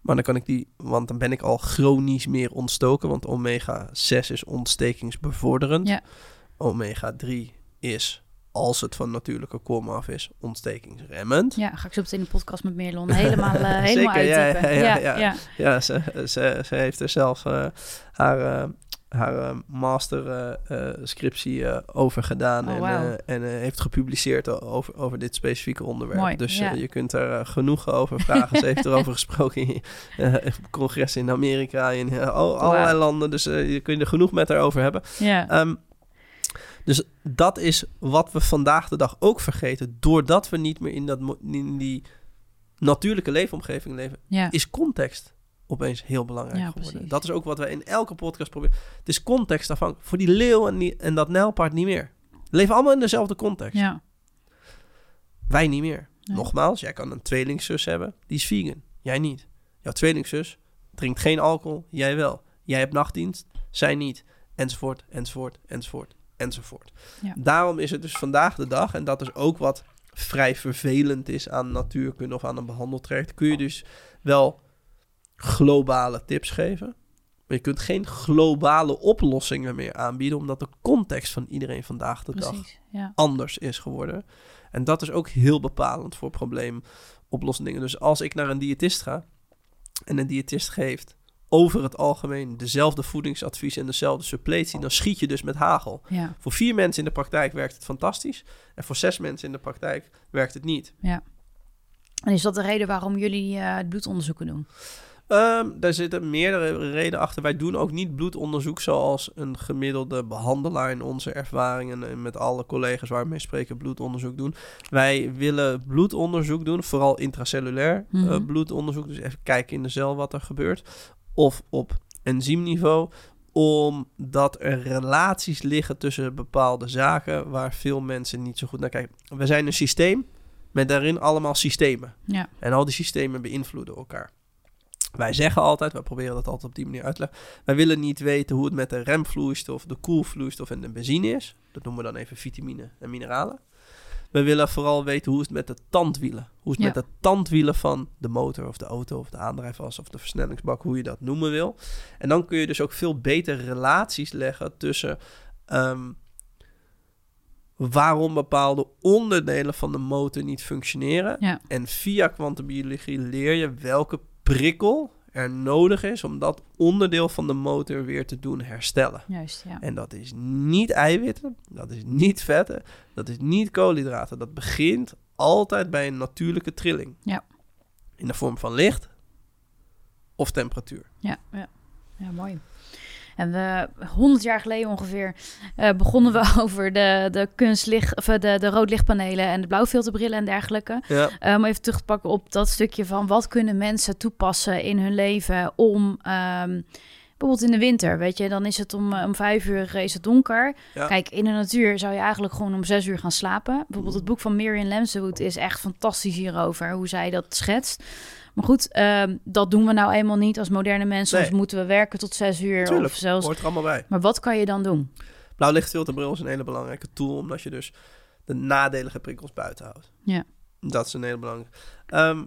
Maar dan kan ik die, want dan ben ik al chronisch meer ontstoken, want omega-6 is ontstekingsbevorderend. Ja. Omega-3 is, als het van natuurlijke kom af is, ontstekingsremmend. ja, ga ik zo meteen in de podcast met Merlon helemaal, eh helemaal Zeker, ja, ja, ja, ja, ze, ze heeft er zelf eh, haar, eh, haar eh, master eh, eh, scriptie over gedaan. Oh, en heeft gepubliceerd over, over dit specifieke onderwerp. Mooi, dus ja. je kunt er genoeg over vragen. ze heeft erover gesproken in congressen in Amerika, in al- allerlei landen. Dus je kunt er genoeg met haar over hebben. ja. Ehm, dus dat is wat we vandaag de dag ook vergeten. Doordat we niet meer in, dat, in die natuurlijke leefomgeving leven, ja. is context opeens heel belangrijk Ja, geworden. precies. Dat is ook wat we in elke podcast proberen. Het is context afhankelijk. Voor die leeuw en, die, en dat nijlpaard niet meer. We leven allemaal in dezelfde context. ja. Wij niet meer. Nee. Nogmaals, jij kan een tweelingzus hebben, die is vegan. Jij niet. Jouw tweelingzus drinkt geen alcohol, jij wel. Jij hebt nachtdienst, zij niet. enzovoort, enzovoort, enzovoort, enzovoort. Ja. Daarom is het dus vandaag de dag, en dat is ook wat vrij vervelend is aan natuurkunde of aan een behandeltraject, kun je dus wel globale tips geven. Maar je kunt geen globale oplossingen meer aanbieden, omdat de context van iedereen vandaag de dag ja. anders is geworden. En dat is ook heel bepalend voor probleemoplossingen. Dus als ik naar een diëtist ga en een diëtist geeft over het algemeen dezelfde voedingsadvies en dezelfde suppletie, dan schiet je dus met hagel. Ja, Voor vier mensen in de praktijk werkt het fantastisch. En voor zes mensen in de praktijk werkt het niet. en is dat de reden waarom jullie eh, het bloedonderzoeken doen? Ehm, daar zitten meerdere redenen achter. Wij doen ook niet bloedonderzoek zoals een gemiddelde behandelaar in onze ervaringen en met alle collega's waar we mee spreken bloedonderzoek doen. Wij willen bloedonderzoek doen, vooral intracellulair eh, Mhm. bloedonderzoek. Dus even kijken in de cel wat er gebeurt. Of op enzymniveau omdat er relaties liggen tussen bepaalde zaken waar veel mensen niet zo goed naar kijken. We zijn een systeem met daarin allemaal systemen. Ja, En al die systemen beïnvloeden elkaar. Wij zeggen altijd, wij proberen dat altijd op die manier uit te leggen. Wij willen niet weten hoe het met de remvloeistof, de koelvloeistof en de benzine is. Dat noemen we dan even vitamine en mineralen. We willen vooral weten hoe het met de tandwielen. Hoe het Ja. met de tandwielen van de motor of de auto of de aandrijfas of de versnellingsbak, hoe je dat noemen wil. En dan kun je dus ook veel beter relaties leggen tussen ehm, waarom bepaalde onderdelen van de motor niet functioneren. Ja. En via kwantumbiologie leer je welke prikkel er nodig is om dat onderdeel van de motor weer te doen herstellen. juist, ja. En dat is niet eiwitten, dat is niet vetten, dat is niet koolhydraten. Dat begint altijd bij een natuurlijke trilling. Ja. In de vorm van licht of temperatuur. Ja, ja. ja mooi. En we, 100 jaar geleden ongeveer eh, begonnen we over de, de kunstlicht, of eh, de, de roodlichtpanelen en de blauwfilterbrillen en dergelijke. Ja, Eh, om even terug te pakken op dat stukje van wat kunnen mensen toepassen in hun leven om ehm, bijvoorbeeld in de winter, weet je, dan is het om, om vijf uur is het donker. Ja. Kijk, in de natuur zou je eigenlijk gewoon om zes uur gaan slapen. Bijvoorbeeld het boek van Miriam Lemswood is echt fantastisch hierover, hoe zij dat schetst. Maar goed, ehm, dat doen we nou eenmaal niet als moderne mensen. Nee. Soms moeten we werken tot zes uur Tuurlijk, of zelfs. hoort er allemaal bij. Maar wat kan je dan doen? Blauwlichtfilterbril is een hele belangrijke tool, omdat je dus de nadelige prikkels buiten houdt. Ja. Dat is een hele belangrijke. Ehm,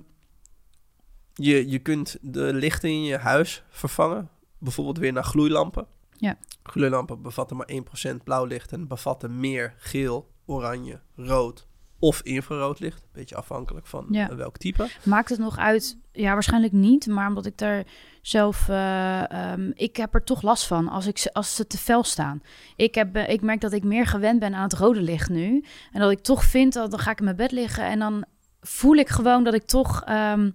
je, je kunt de lichten in je huis vervangen, bijvoorbeeld weer naar gloeilampen. Ja. Gloeilampen bevatten maar 1% blauw licht en bevatten meer geel, oranje, rood of infrarood licht. Beetje afhankelijk van Ja. eh, welk type. Maakt het nog uit? Ja, waarschijnlijk niet. Maar omdat ik daar zelf... eh, ehm, ik heb er toch last van als, ik, ze- als ze te fel staan. Ik, heb, eh, ik merk dat ik meer gewend ben aan het rode licht nu. En dat ik toch vind dat dan ga ik in mijn bed liggen... en dan voel ik gewoon dat ik toch... ehm,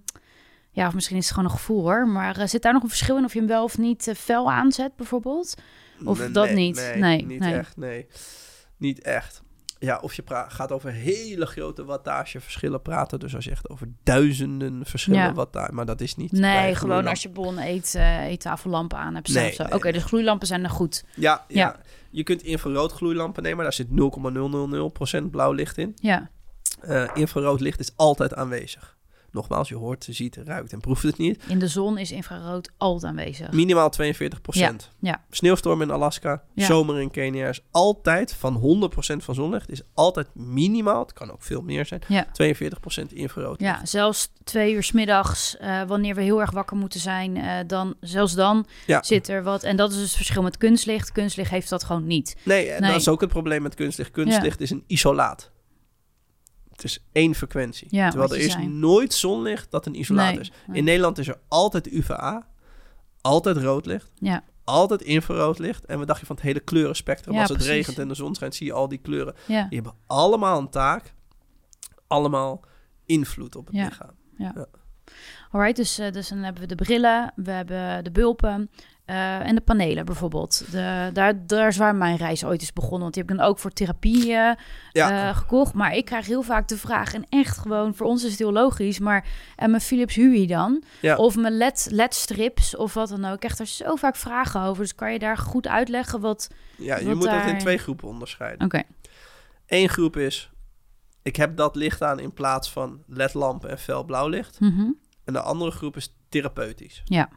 ja, of misschien is het gewoon een gevoel hoor. Maar zit daar nog een verschil in of je hem wel of niet fel aanzet bijvoorbeeld? Of Nee, dat nee, niet? Nee, Nee, niet nee. echt. Nee, niet echt. Ja, of je gaat over hele grote wattageverschillen praten. Dus als je echt over duizenden verschillen Ja. wattage... Maar dat is niet... Nee, gewoon als je bon eet, eettafellampen aan hebt. Nee, nee, Oké, nee. dus gloeilampen zijn er goed. Ja, ja. Ja. je kunt infrarood gloeilampen nemen. Daar zit 0,000% blauw licht in. Ja, Eh, infrarood licht is altijd aanwezig. Nogmaals, je hoort, ziet, ruikt en proeft het niet. in de zon is infrarood altijd aanwezig. Minimaal 42%. ja. Sneeuwstorm in Alaska, Ja. zomer in Kenia is altijd van 100% van zonlicht. Is altijd minimaal, het kan ook veel meer zijn, Ja. 42% infrarood licht. Ja, zelfs twee uur 's middags, eh, wanneer we heel erg wakker moeten zijn, eh, dan, zelfs dan zit er wat. En dat is dus het verschil met kunstlicht. Kunstlicht heeft dat gewoon niet. Nee, en Nee. dat is ook het probleem met kunstlicht. Kunstlicht is een isolaat. Het is één frequentie. Ja, Terwijl er is zei. nooit zonlicht dat een isolaat Nee, is. nee. In Nederland is er altijd UVA, altijd rood licht, Ja, altijd infrarood licht. En we dachten van het hele kleurenspectrum. Ja, Als het precies. regent en de zon schijnt, zie je al die kleuren. ja, Die hebben allemaal een taak, allemaal invloed op het Ja. lichaam. alright. Dus, eh, dus dan hebben we de brillen, we hebben de bulpen eh, en de panelen bijvoorbeeld. De, daar, daar is waar mijn reis ooit is begonnen. Want die heb ik dan ook voor therapie eh, Ja, eh, gekocht. Maar ik krijg heel vaak de vraag, en echt gewoon, voor ons is het heel logisch, maar en mijn Philips Hue dan? Ja. Of mijn LED, LED-strips of wat dan ook. Ik krijg er zo vaak vragen over. Dus kan je daar goed uitleggen wat... ja je wat moet dat in daar- twee groepen onderscheiden. Oké, Eén groep is, ik heb dat licht aan in plaats van ledlampen en fel blauw licht. Mhm. En de andere groep is therapeutisch. ja,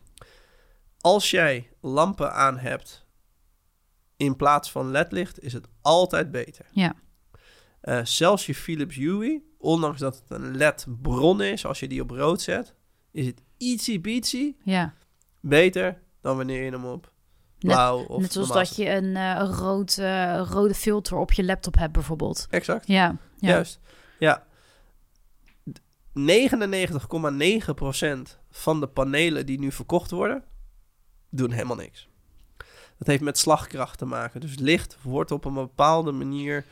Als jij lampen aan hebt in plaats van ledlicht is het altijd beter. Ja. Eh, zelfs je Philips Hue, ondanks dat het een LED-bron is, als je die op rood zet, is het beatsy Ja. beter dan wanneer je hem op Net- blauw of Net zoals dat je een, eh, rood, eh, rode filter op je laptop hebt bijvoorbeeld. Exact. Ja. ja. Juist. Ja. 99,9% van de panelen die nu verkocht worden, doen helemaal niks. Dat heeft met slagkracht te maken. Dus licht wordt op een bepaalde manier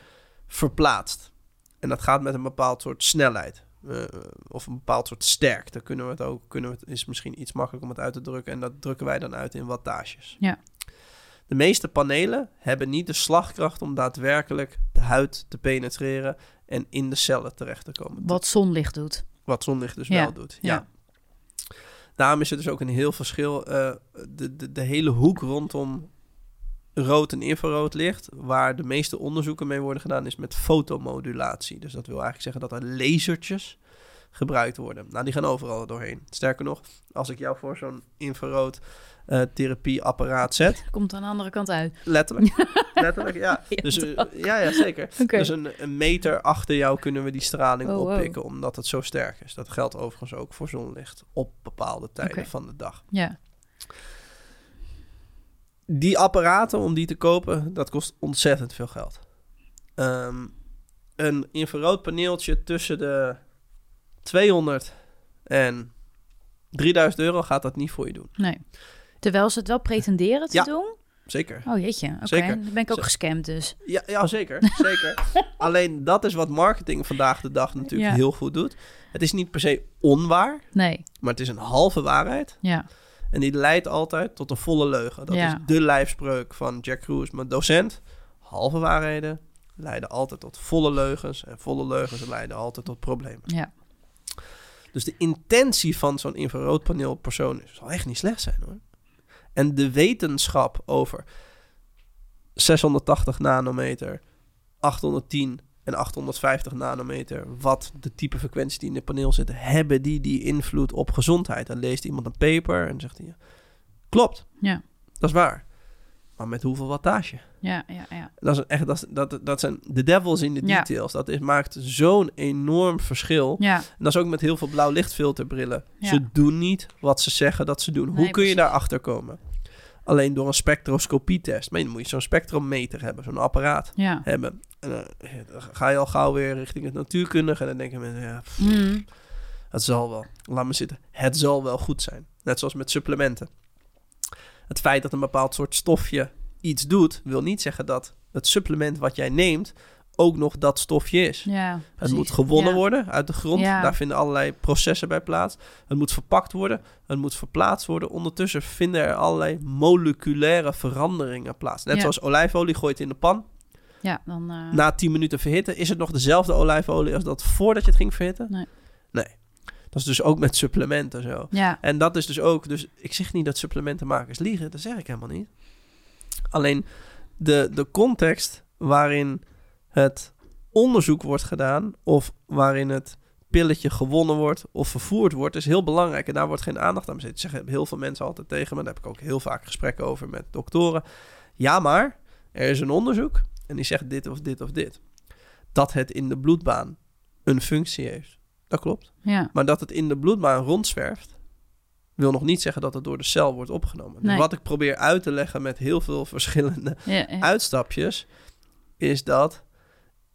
verplaatst. En dat gaat met een bepaald soort snelheid. eh, of een bepaald soort sterkte. Kunnen we het ook, kunnen we het, is misschien iets makkelijker om het uit te drukken. En dat drukken wij dan uit in wattages. Ja. De meeste panelen hebben niet de slagkracht om daadwerkelijk de huid te penetreren en in de cellen terecht te komen. Wat zonlicht doet. Wat zonlicht dus Ja, wel doet. Ja. ja. Daarom is er dus ook een heel verschil. eh, de, de, de hele hoek rondom rood en infrarood licht, waar de meeste onderzoeken mee worden gedaan, is met fotomodulatie. Dus dat wil eigenlijk zeggen dat er lasertjes gebruikt worden. Nou, die gaan overal doorheen. Sterker nog, als ik jou voor zo'n infrarood eh, therapieapparaat zet, Komt aan de andere kant uit. letterlijk, letterlijk, ja. Ja, Dus, eh, ja, ja, zeker. Dus een, een meter achter jou kunnen we die straling Oh, wow. oppikken, omdat het zo sterk is. Dat geldt overigens ook voor zonlicht op bepaalde tijden van de dag. Ja. Die apparaten, om die te kopen, dat kost ontzettend veel geld. Ehm, een infrarood paneeltje tussen de 200 en 3000 euro gaat dat niet voor je doen. Nee. Terwijl ze het wel pretenderen te Ja. doen. Zeker. Oh jeetje, oké. Dan ben ik ook gescamd dus. Ja, ja zeker. zeker. Alleen dat is wat marketing vandaag de dag natuurlijk Ja. heel goed doet. Het is niet per se onwaar, Nee, maar het is een halve waarheid. ja. En die leidt altijd tot een volle leugen. Dat Ja. is de lijfspreuk van Jack Cruz, mijn docent. Halve waarheden leiden altijd tot volle leugens. En volle leugens leiden altijd tot problemen. Ja. Dus de intentie van zo'n infraroodpaneelpersoon zal echt niet slecht zijn hoor. En de wetenschap over 680 nanometer, 810 en 850 nanometer, wat de type frequenties die in het paneel zitten, hebben die die invloed op gezondheid? Dan leest iemand een paper en zegt hij, ja, klopt, Ja. dat is waar. Maar met hoeveel wattage? Ja, ja, ja. Dat, is echt, dat, is- dat, dat zijn de devils in de Ja. details. Dat is, maakt zo'n enorm verschil. Ja, En dat is ook met heel veel blauw lichtfilterbrillen. Ja. Ze doen niet wat ze zeggen dat ze doen. Hoe kun je precies. daarachter komen? Alleen door een spectroscopietest. Maar dan moet je zo'n spectrometer hebben, zo'n apparaat ja. hebben. En eh, dan ga je al gauw weer richting het natuurkundige. En dan denken mensen, ja, pff, Mm. het zal wel. Laat me zitten. Het zal wel goed zijn. Net zoals met supplementen. Het feit dat een bepaald soort stofje iets doet, wil niet zeggen dat het supplement wat jij neemt ook nog dat stofje is. Ja, Het precies. moet gewonnen Ja. worden uit de grond. Ja. Daar vinden allerlei processen bij plaats. Het moet verpakt worden. Het moet verplaatst worden. Ondertussen vinden er allerlei moleculaire veranderingen plaats. Net zoals olijfolie gooit in de pan. Ja, dan... eh, Na 10 minuten verhitten. Is het nog dezelfde olijfolie als dat voordat je het ging verhitten? Nee. Nee. Dat is dus ook met supplementen zo. Ja, En dat is dus ook... Dus ik zeg niet dat supplementenmakers liegen. Dat zeg ik helemaal niet. Alleen de, de context waarin het onderzoek wordt gedaan... of waarin het pilletje gewonnen wordt of vervoerd wordt... is heel belangrijk. En daar wordt geen aandacht aan besteed. Zeggen heel veel mensen altijd tegen me. Daar heb ik ook heel vaak gesprekken over met doktoren. Ja, maar er is een onderzoek... en die zegt dit of dit of dit. Dat het in de bloedbaan een functie heeft. Dat klopt. ja. Maar dat het in de bloedbaan rondzwerft, wil nog niet zeggen dat het door de cel wordt opgenomen. Dus wat ik probeer uit te leggen met heel veel verschillende ja, ja. uitstapjes, is dat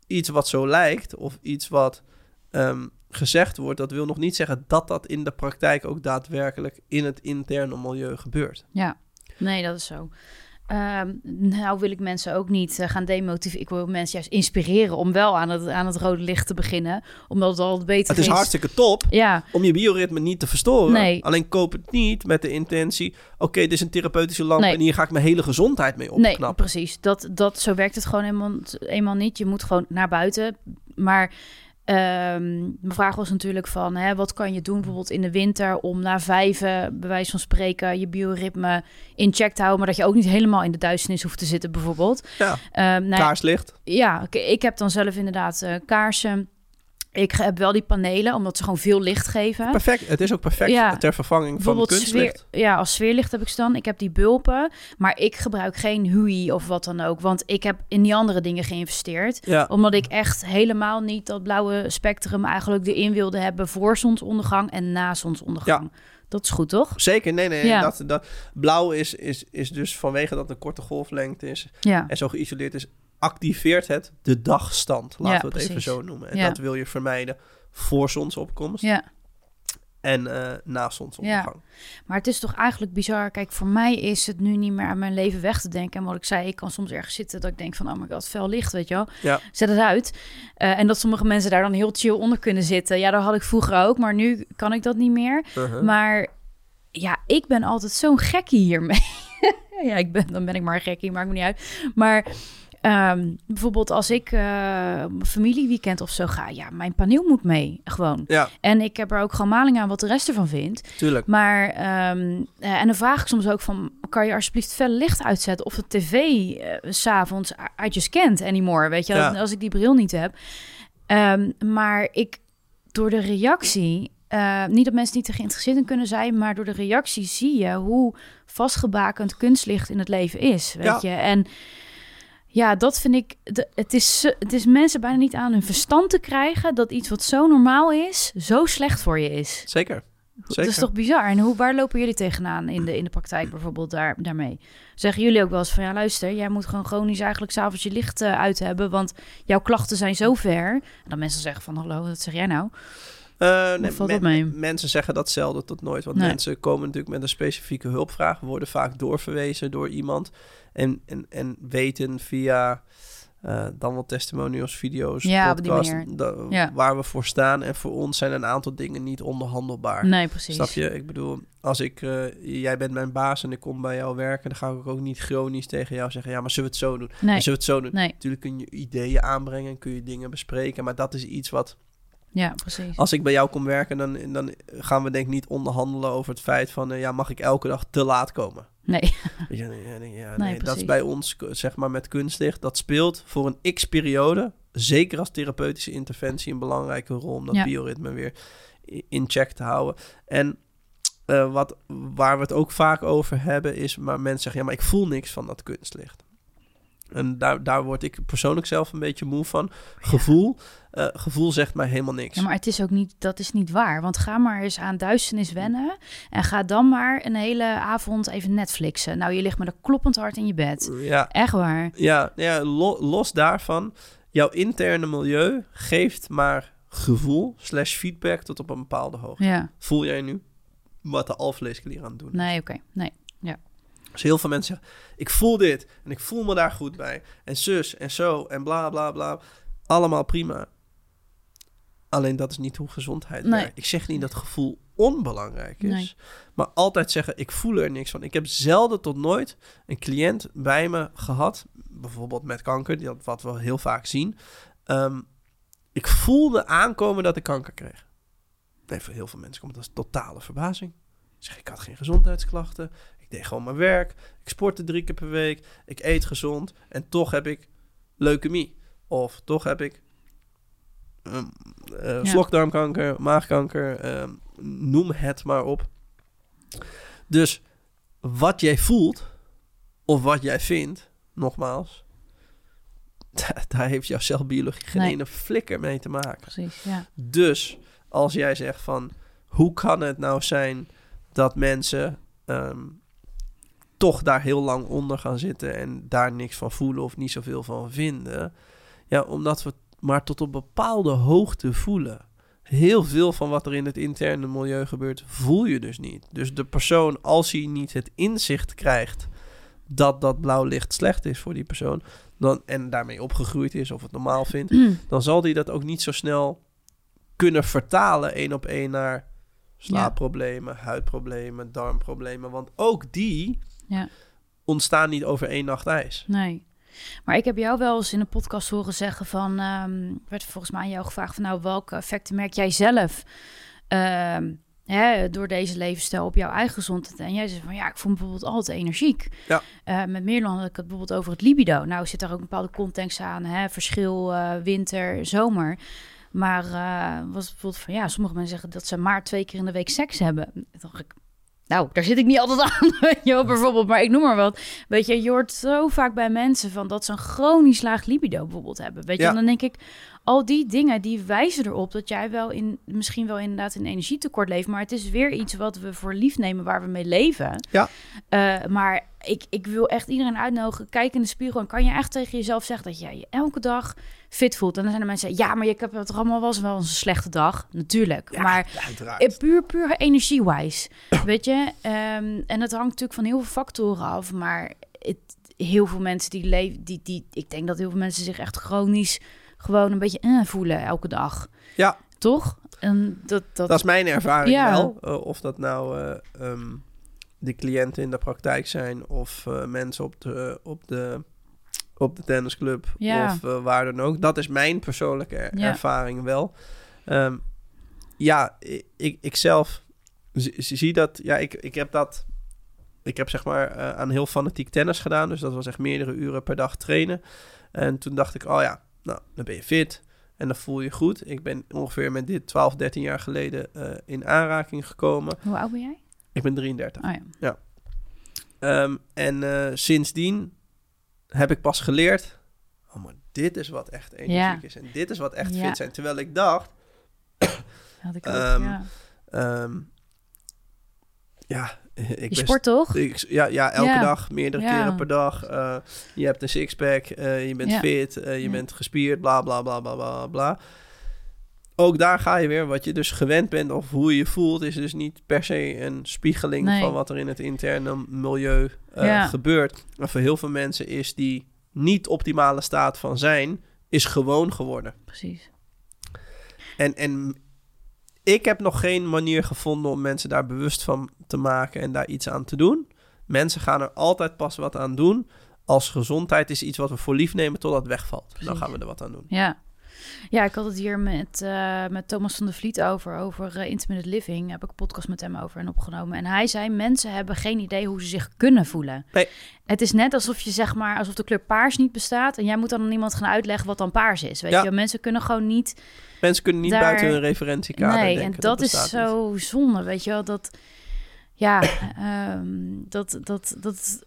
iets wat zo lijkt of iets wat ehm, gezegd wordt, dat wil nog niet zeggen dat dat in de praktijk ook daadwerkelijk in het interne milieu gebeurt. Ja, nee, dat is zo. Ehm, nou wil ik mensen ook niet eh, gaan demotiveren. Ik wil mensen juist inspireren om wel aan het, aan het rode licht te beginnen. Omdat het al beter Het is hartstikke top Ja, om je bioritme niet te verstoren. Nee. Alleen koop het niet met de intentie, oké, dit is een therapeutische lamp Nee. en hier ga ik mijn hele gezondheid mee nee, opknappen. precies. Dat, dat, zo werkt het gewoon eenmaal, eenmaal niet. Je moet gewoon naar buiten. Maar ehm, mijn vraag was natuurlijk van... Hè, wat kan je doen bijvoorbeeld in de winter... om na vijven, bij wijze van spreken... je bioritme in check te houden... maar dat je ook niet helemaal in de duisternis hoeft te zitten bijvoorbeeld. Ja, Ehm, nou kaarslicht. Ja, oké, ik heb dan zelf inderdaad eh, kaarsen. Ik heb wel die panelen, omdat ze gewoon veel licht geven. Perfect. Het is ook perfect Ja. ter vervanging van kunstlicht. Sfeer, ja, als sfeerlicht heb ik ze dan. Ik heb die bulpen, maar ik gebruik geen hui of wat dan ook. Want ik heb in die andere dingen geïnvesteerd. Ja, Omdat ik echt helemaal niet dat blauwe spectrum eigenlijk erin wilde hebben voor zonsondergang en na zonsondergang. Dat is goed, toch? zeker. Nee, nee. Ja. Dat, dat, blauw is, is, is dus vanwege dat het een korte golflengte is en zo geïsoleerd is, activeert het de dagstand. Laten Ja, we het even zo noemen. En Ja. dat wil je vermijden voor zonsopkomst Ja. en eh, na zonsondergang. Maar het is toch eigenlijk bizar. Kijk, voor mij is het nu niet meer aan mijn leven weg te denken. En wat ik zei, ik kan soms ergens zitten dat ik denk van... oh my god, fel licht, weet je wel. Ja. Zet het uit. Eh, en dat sommige mensen daar dan heel chill onder kunnen zitten. Ja, dat had ik vroeger ook, maar nu kan ik dat niet meer. Uh-huh. Maar ja, ik ben altijd zo'n gekkie hiermee. ja, ik ben, dan ben ik maar een gekkie, maakt me niet uit. Maar ehm, bijvoorbeeld als ik eh, op een familieweekend of zo ga... ja, mijn paneel moet mee, gewoon. Ja, En ik heb er ook gewoon maling aan wat de rest ervan vindt. tuurlijk. Maar, ehm, eh, en dan vraag ik soms ook van, kan je alsjeblieft fel licht uitzetten? Of de tv eh, s s'avonds, I just can't anymore, weet je, Ja. als ik die bril niet heb. Ehm, maar ik, door de reactie, eh, niet dat mensen niet er geïnteresseerd in kunnen zijn, maar door de reactie zie je hoe vastgebakend kunstlicht in het leven is, weet Ja. je. En ja, dat vind ik, de, het, is, het is mensen bijna niet aan hun verstand te krijgen dat iets wat zo normaal is, zo slecht voor je is. Zeker. Dat is toch bizar? En hoe, waar lopen jullie tegenaan in de, in de praktijk bijvoorbeeld daar, daarmee? Zeggen jullie ook wel eens van, ja luister, jij moet gewoon chronisch eigenlijk s'avonds je licht eh, uit hebben, want jouw klachten zijn zo ver. En dan mensen zeggen van, hallo, wat zeg jij nou? Eh, nee, valt men- dat mee? Mensen zeggen dat zelden tot nooit. Want Nee. mensen komen natuurlijk met een specifieke hulpvraag. Worden vaak doorverwezen door iemand. En, en, en weten via eh, dan wel testimonials, video's, Ja, Ja. waar we voor staan. En voor ons zijn een aantal dingen niet onderhandelbaar. Nee, precies. Snap je? Ik bedoel, als ik... eh, jij bent mijn baas en ik kom bij jou werken... dan ga ik ook niet chronisch tegen jou zeggen... ja, maar zullen we het zo doen? Nee, Zullen we het zo doen? nee, Natuurlijk kun je ideeën aanbrengen en kun je dingen bespreken... maar dat is iets wat ja, precies. als ik bij jou kom werken, dan, dan gaan we denk ik niet onderhandelen over het feit van... eh, ja, mag ik elke dag te laat komen? Nee, ja, ja, Nee, nee, dat is bij ons, zeg maar, met kunstlicht. Dat speelt voor een x-periode, zeker als therapeutische interventie... een belangrijke rol om dat bioritme weer in check te houden. En eh, wat, waar we het ook vaak over hebben is... maar mensen zeggen, ja, maar ik voel niks van dat kunstlicht. En daar, daar word ik persoonlijk zelf een beetje moe van. Gevoel, eh, gevoel zegt mij helemaal niks. ja, maar het is ook niet, dat is niet waar. Want ga maar eens aan duisternis wennen en ga dan maar een hele avond even Netflixen. Nou, je ligt met een kloppend hart in je bed. Ja, Echt waar. Ja, ja lo- los daarvan, jouw interne milieu geeft maar gevoel slash feedback tot op een bepaalde hoogte. Ja, Voel jij nu wat de alvleesklier aan het doen is? nee, oké. Nee. Dus heel veel mensen zeggen, ik voel dit en ik voel me daar goed bij. En zus en zo en bla bla bla. Allemaal prima. Alleen dat is niet hoe gezondheid Nee. werkt. Ik zeg niet dat gevoel onbelangrijk is. Nee. Maar altijd zeggen, ik voel er niks van. Ik heb zelden tot nooit een cliënt bij me gehad. Bijvoorbeeld met kanker, wat we heel vaak zien. Ehm, ik voelde aankomen dat ik kanker kreeg. Nee, voor heel veel mensen komt dat als totale verbazing. Ik zeg, ik had geen gezondheidsklachten. Ik deed gewoon mijn werk. Ik sportte drie keer per week. Ik eet gezond. En toch heb ik leukemie. Of toch heb ik um, Ja. slokdarmkanker, maagkanker. ehm, noem het maar op. Dus wat jij voelt, of wat jij vindt, nogmaals, daar heeft jouw celbiologie geen Nee. ene flikker mee te maken. Precies, ja. Dus als jij zegt van hoe kan het nou zijn dat mensen ehm, toch daar heel lang onder gaan zitten en daar niks van voelen of niet zoveel van vinden? Ja, omdat we maar tot op bepaalde hoogte voelen. Heel veel van wat er in het interne milieu gebeurt, voel je dus niet. Dus de persoon, als hij niet het inzicht krijgt dat dat blauw licht slecht is voor die persoon, dan, en daarmee opgegroeid is of het normaal vindt, dan zal hij dat ook niet zo snel kunnen vertalen één op één naar slaapproblemen, huidproblemen, darmproblemen. Want ook die Ja. ontstaan niet over één nacht ijs. Nee. Maar ik heb jou wel eens in een podcast horen zeggen van... ehm, werd volgens mij aan jou gevraagd van... nou, welke effecten merk jij zelf... ehm, hè, door deze levensstijl op jouw eigen gezondheid? En jij zei van... ja, ik voel me bijvoorbeeld altijd energiek. Ja. Eh, met Meerland had ik het bijvoorbeeld over het libido. Nou zit daar ook een bepaalde context aan. Hè? Verschil eh, winter, zomer. Maar uh, was bijvoorbeeld van ja, sommige mensen zeggen dat ze maar twee keer in de week seks hebben. Toen dacht ik, nou, daar zit ik niet altijd aan, weet je bijvoorbeeld. Maar ik noem maar wat. Weet je, je hoort zo vaak bij mensen van dat ze een chronisch laag libido bijvoorbeeld hebben. Weet je, en dan denk ik, al die dingen die wijzen erop dat jij wel in, misschien wel inderdaad in energietekort leeft. Maar het is weer iets wat we voor lief nemen, waar we mee leven. Ja. Uh, maar ik, ik wil echt iedereen uitnodigen, kijk in de spiegel en kan je echt tegen jezelf zeggen dat jij je elke dag fit voelt. En dan zijn er mensen, ja, maar je hebt het allemaal was wel een slechte dag, natuurlijk. Ja, maar ja, puur, puur energie-wise, weet je. Um, en het hangt natuurlijk van heel veel factoren af, maar het, heel veel mensen die leven, die, die, ik denk dat heel veel mensen zich echt chronisch gewoon een beetje uh, voelen elke dag. Ja. Toch? En dat, dat... dat is mijn ervaring ja. wel. Uh, of dat nou uh, um, de cliënten in de praktijk zijn of uh, mensen op de, op de, op de tennisclub ja. of waar dan ook. Dat is mijn persoonlijke er ja. ervaring wel. Um, ja, ik, ik zelf zie dat. Ja, ik, ik heb dat. Ik heb zeg maar aan heel fanatiek tennis gedaan. Dus dat was echt meerdere uren per dag trainen. En toen dacht ik, oh ja, nou, dan ben je fit. En dan voel je goed. Ik ben ongeveer met dit 12, 13 jaar geleden in aanraking gekomen. Hoe oud ben jij? Ik ben 33. Oh, ja. ja. Um, en uh, sindsdien heb ik pas geleerd... Oh, maar dit is wat echt energiek ja. is. En dit is wat echt fit zijn. Terwijl ik dacht... Had ik ook, um, ja. Um, ja, ik je sport toch? Ik, ja, ja, elke ja. dag, meerdere ja. keren per dag. Uh, je hebt een sixpack, uh, je bent ja. fit, uh, je bent gespierd, bla bla bla bla bla bla. Ook daar ga je weer, wat je dus gewend bent of hoe je je voelt, is dus niet per se een spiegeling nee. van wat er in het interne milieu gebeurt. Maar voor heel veel mensen is die niet optimale staat van zijn, is gewoon geworden. Precies. En, en ik heb nog geen manier gevonden om mensen daar bewust van te maken en daar iets aan te doen. Mensen gaan er altijd pas wat aan doen als gezondheid is iets wat we voor lief nemen totdat het wegvalt. Precies. Dan gaan we er wat aan doen. Ja. Ja, ik had het hier met, uh, met Thomas van der Vliet over, over uh, intermittent living. Heb ik een podcast met hem over en opgenomen. En hij zei, mensen hebben geen idee hoe ze zich kunnen voelen. Nee. Het is net alsof je zeg maar, alsof de kleur paars niet bestaat. En jij moet dan aan iemand gaan uitleggen wat dan paars is. Weet Ja. je, mensen kunnen gewoon niet... Mensen kunnen niet Daar- buiten hun referentiekader nee, denken. en dat, is zo zonde, weet je wel. Dat, ja, ehm, dat, dat, dat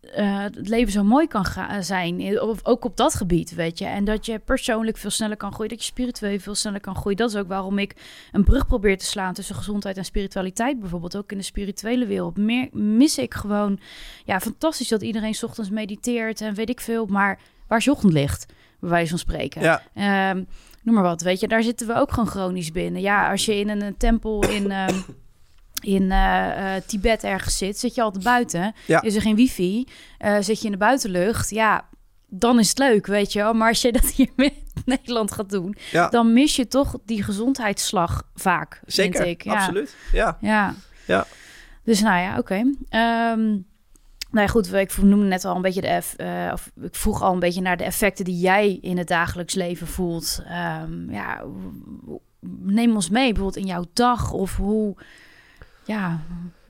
eh, het leven zo mooi kan ga- zijn. Of ook op dat gebied, weet je. En dat je persoonlijk veel sneller kan groeien. Dat je spiritueel veel sneller kan groeien. Dat is ook waarom ik een brug probeer te slaan tussen gezondheid en spiritualiteit. Bijvoorbeeld ook in de spirituele wereld. Meer, mis ik gewoon... Ja, fantastisch dat iedereen 's ochtends mediteert en weet ik veel. Maar waar is je ochtendlicht? Bij wijze van spreken. Ja, Ehm, noem maar wat, weet je. Daar zitten we ook gewoon chronisch binnen. Ja, als je in een, een tempel in, ehm, in eh, eh, Tibet ergens zit, zit je altijd buiten. Ja. Is er geen wifi, eh, zit je in de buitenlucht. Ja, dan is het leuk, weet je wel. Maar als je dat hier in Nederland gaat doen... ja. dan mis je toch die gezondheidsslag vaak, zeker. ik. Ja. Absoluut. Ja. Ja. Ja. Dus nou ja, oké. Ehm, nou ja, goed, ik noemde net al een beetje de... eff- eh, of ik vroeg al een beetje naar de effecten die jij in het dagelijks leven voelt. Ehm, ja, neem ons mee, bijvoorbeeld in jouw dag of hoe... Ja,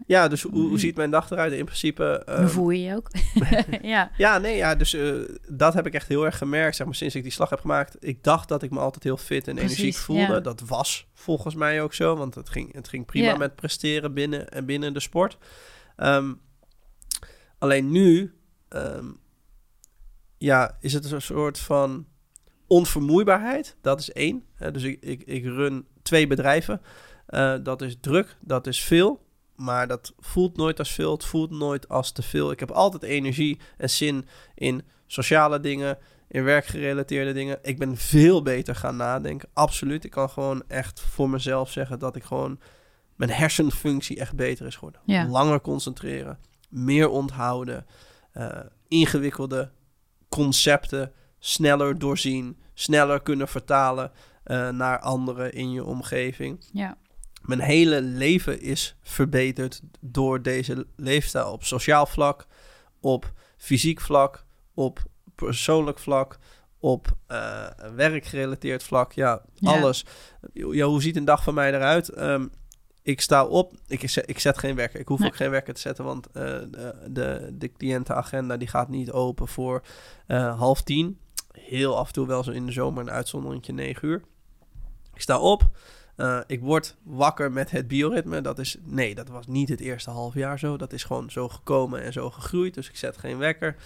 ja, dus hoe, hoe ziet mijn dag eruit? In principe... ehm, hoe voel je je ook? ja, Ja, nee, ja, dus eh, dat heb ik echt heel erg gemerkt, zeg maar, sinds ik die slag heb gemaakt. Ik dacht dat ik me altijd heel fit en Precies, energiek voelde. ja. Dat was volgens mij ook zo, want het ging, het ging prima met presteren binnen en binnen de sport. Ehm, alleen nu, ehm, ja, is het een soort van onvermoeibaarheid. Dat is één. Dus ik, ik, ik run twee bedrijven. Eh, dat is druk, dat is veel. Maar dat voelt nooit als veel. Het voelt nooit als te veel. Ik heb altijd energie en zin in sociale dingen, in werkgerelateerde dingen. Ik ben veel beter gaan nadenken. Absoluut. Ik kan gewoon echt voor mezelf zeggen dat ik gewoon mijn hersenfunctie echt beter is geworden. Ja. Langer concentreren, meer onthouden, eh, ingewikkelde concepten sneller doorzien, sneller kunnen vertalen eh, naar anderen in je omgeving. ja, Mijn hele leven is verbeterd door deze leefstijl. Op sociaal vlak, op fysiek vlak, op persoonlijk vlak, op eh, werkgerelateerd vlak. Ja, Ja. alles. Ja, hoe ziet een dag van mij eruit? Ehm, ik sta op, ik zet, ik zet geen wekker. Ik hoef Nee. ook geen wekker te zetten, want eh, de, de, de cliëntenagenda die gaat niet open voor eh, half tien. Heel af en toe wel zo in de zomer een uitzonderingje negen uur. Ik sta op. eh, ik word wakker met het bioritme. Dat is, nee, dat was niet het eerste half jaar zo. Dat is gewoon zo gekomen en zo gegroeid. Dus ik zet geen wekker.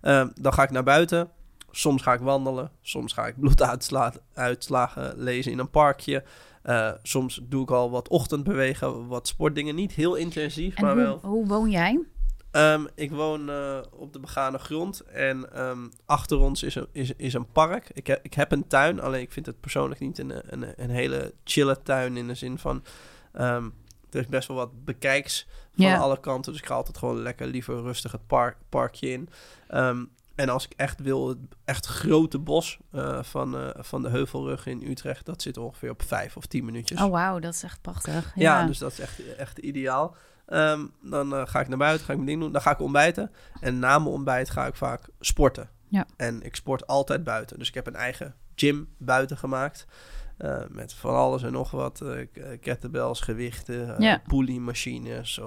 Ehm, dan ga ik naar buiten. Soms ga ik wandelen. Soms ga ik bloeduitslagen lezen in een parkje. Eh, soms doe ik al wat ochtendbewegen, wat sportdingen. Niet heel intensief, En maar hoe, wel. hoe woon jij? Ehm, ik woon eh, op de begane grond en ehm, achter ons is een, is, is een park. Ik, heb ik heb een tuin, alleen ik vind het persoonlijk niet een, een, een hele chille tuin in de zin van... ehm, er is best wel wat bekijks van Ja. alle kanten, dus ik ga altijd gewoon lekker liever rustig het park, parkje in. En als ik echt wil, het echt grote bos eh, van, eh, van de Heuvelrug in Utrecht, dat zit ongeveer op vijf of tien minuutjes. Oh, wauw, dat is echt prachtig. Ja, dus dat is echt, echt ideaal. Ehm, dan eh, ga ik naar buiten, ga ik mijn ding doen. Dan ga ik ontbijten. En na mijn ontbijt ga ik vaak sporten. Ja. En ik sport altijd buiten. Dus ik heb een eigen gym buiten gemaakt. Eh, met van alles en nog wat. eh, kettlebells, gewichten, uh, Ja.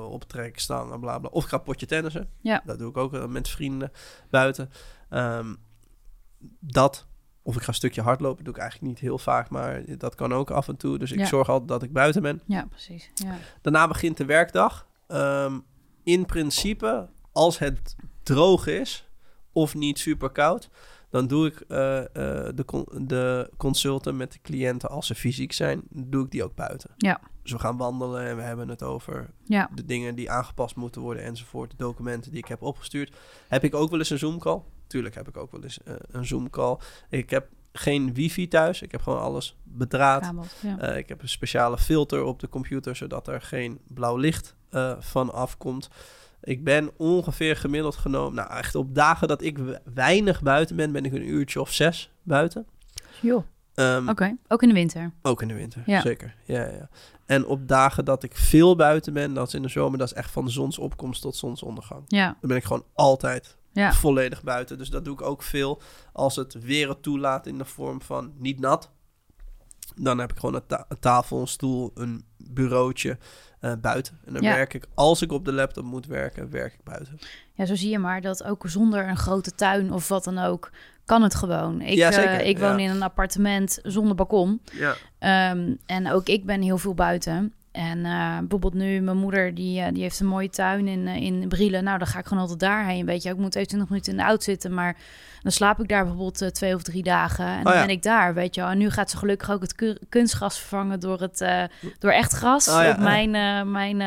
optrekstangen, bla bla. Of ik ga potje tennissen. Ja. Dat doe ik ook met vrienden buiten. Ehm, dat. Of ik ga een stukje hardlopen. doe ik eigenlijk niet heel vaak, maar dat kan ook af en toe. Dus ik Ja. zorg altijd dat ik buiten ben. Ja, precies. Ja. Daarna begint de werkdag. Ehm, in principe, als het droog is of niet super koud, dan doe ik eh, eh, de, con- de consulten met de cliënten als ze fysiek zijn, doe ik die ook buiten. Ja. Dus we gaan wandelen en we hebben het over Ja. de dingen die aangepast moeten worden enzovoort. De documenten die ik heb opgestuurd. Heb ik ook wel eens een Zoom-call? Tuurlijk heb ik ook wel eens eh, een Zoom-call. Ik heb geen wifi thuis. Ik heb gewoon alles bedraad. Ja. Ik heb een speciale filter op de computer, zodat er geen blauw licht eh, van afkomt. Ik ben ongeveer gemiddeld genomen, nou echt op dagen dat ik we- weinig buiten ben, ben ik een uurtje of zes buiten. Joh, Ehm, oké. Ook in de winter. Ook in de winter, Ja. zeker. Ja, ja. En op dagen dat ik veel buiten ben, dat is in de zomer, dat is echt van zonsopkomst tot zonsondergang. Ja, Dan ben ik gewoon altijd ja. volledig buiten. Dus dat doe ik ook veel als het weer het toelaat in de vorm van niet nat. Dan heb ik gewoon een, ta- een tafel, een stoel, een bureautje eh, buiten. En dan Ja. werk ik, als ik op de laptop moet werken, werk ik buiten. Ja, zo zie je maar dat ook zonder een grote tuin of wat dan ook, kan het gewoon. Ik, Ja, eh, ik woon ja. in een appartement zonder balkon. Ja. Ehm, en ook ik ben heel veel buiten. En eh, bijvoorbeeld nu, mijn moeder, die, eh, die heeft een mooie tuin in, eh, in Brielen. Nou, dan ga ik gewoon altijd daarheen, weet je. Ik moet even 20 minuten in de auto zitten, maar dan slaap ik daar bijvoorbeeld twee of drie dagen. En dan ja. ben ik daar, weet je wel. En nu gaat ze gelukkig ook het ku- kunstgras vervangen door, het, door echt gras. Oh ja, op mijn, mijn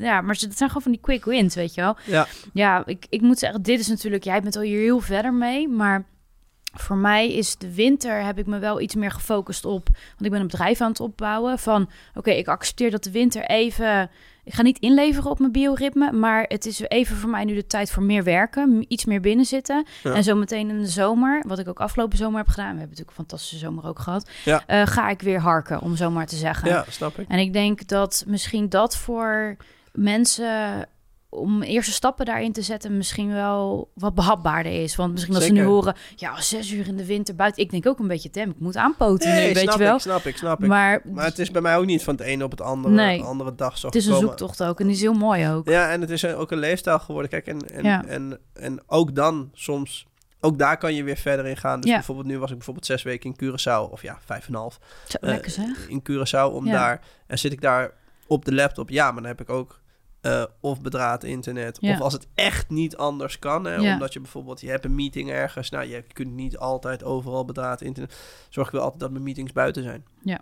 ja, maar ze- het zijn gewoon van die quick wins, weet je wel. Ja. Ja, ik, ik moet zeggen, dit is natuurlijk, jij bent al hier heel verder mee, maar voor mij is de winter heb ik me wel iets meer gefocust op, want ik ben een bedrijf aan het opbouwen van, oké, ik accepteer dat de winter even, ik ga niet inleveren op mijn bioritme, maar het is even voor mij nu de tijd voor meer werken, iets meer binnen zitten. Ja. En zometeen in de zomer, wat ik ook afgelopen zomer heb gedaan, we hebben natuurlijk een fantastische zomer ook gehad, Ja. eh, ga ik weer harken, om zo maar te zeggen. ja, snap ik. En ik denk dat misschien dat voor mensen om eerste stappen daarin te zetten misschien wel wat behapbaarder is. Want misschien als ze nu horen, ja, zes uur in de winter buiten. Ik denk ook een beetje, tem, ik moet aanpoten nu, Nee, weet snap je wel. ik, snap ik, snap ik. Maar, Maar, het is bij mij ook niet van het ene op het andere, Nee. andere dag zo het is een zoektocht ook en die is heel mooi ook. Ja, en het is ook een leefstijl geworden. Kijk, en, en, Ja. en, en ook dan soms... Ook daar kan je weer verder in gaan. Dus Ja. bijvoorbeeld nu was ik bijvoorbeeld zes weken in Curaçao. Of ja, vijf en een half. Zo, eh, lekker zeg. In Curaçao om Ja. daar... En zit ik daar op de laptop. Ja, maar dan heb ik ook... eh, of bedraad internet. Ja. Of als het echt niet anders kan. Hè, Ja. Omdat je bijvoorbeeld... Je hebt een meeting ergens. Nou, je kunt niet altijd overal bedraad internet. Zorg ik wel altijd dat mijn meetings buiten zijn. Ja.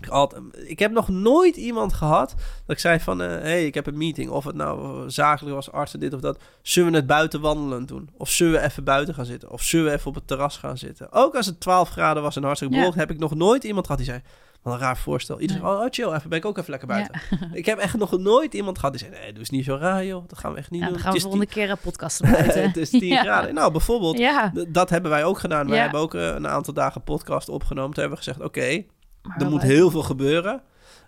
Ik, altijd, ik heb nog nooit iemand gehad dat ik zei van... hé, hey, ik heb een meeting. Of het nou eh, zakelijk was, artsen, dit of dat. Zullen we het buiten wandelend doen? Of zullen we even buiten gaan zitten? Of zullen we even op het terras gaan zitten? Ook als het 12 graden was en hartstikke Ja. bewolkt... heb ik nog nooit iemand gehad die zei... Wat een raar voorstel. Iedereen Nee. zegt, oh chill, even ben ik ook even lekker buiten. Ik heb echt nog nooit iemand gehad die zei... Nee, doe eens niet zo raar joh. Dat gaan we echt niet Ja, doen. dan gaan we volgende keer een podcast buiten. tien- het is 10 Ja. graden. Nou, bijvoorbeeld... Dat hebben wij ook gedaan. Wij Ja. hebben ook eh, een aantal dagen podcast opgenomen. Toen hebben we gezegd, oké, er moet leuk. heel veel gebeuren.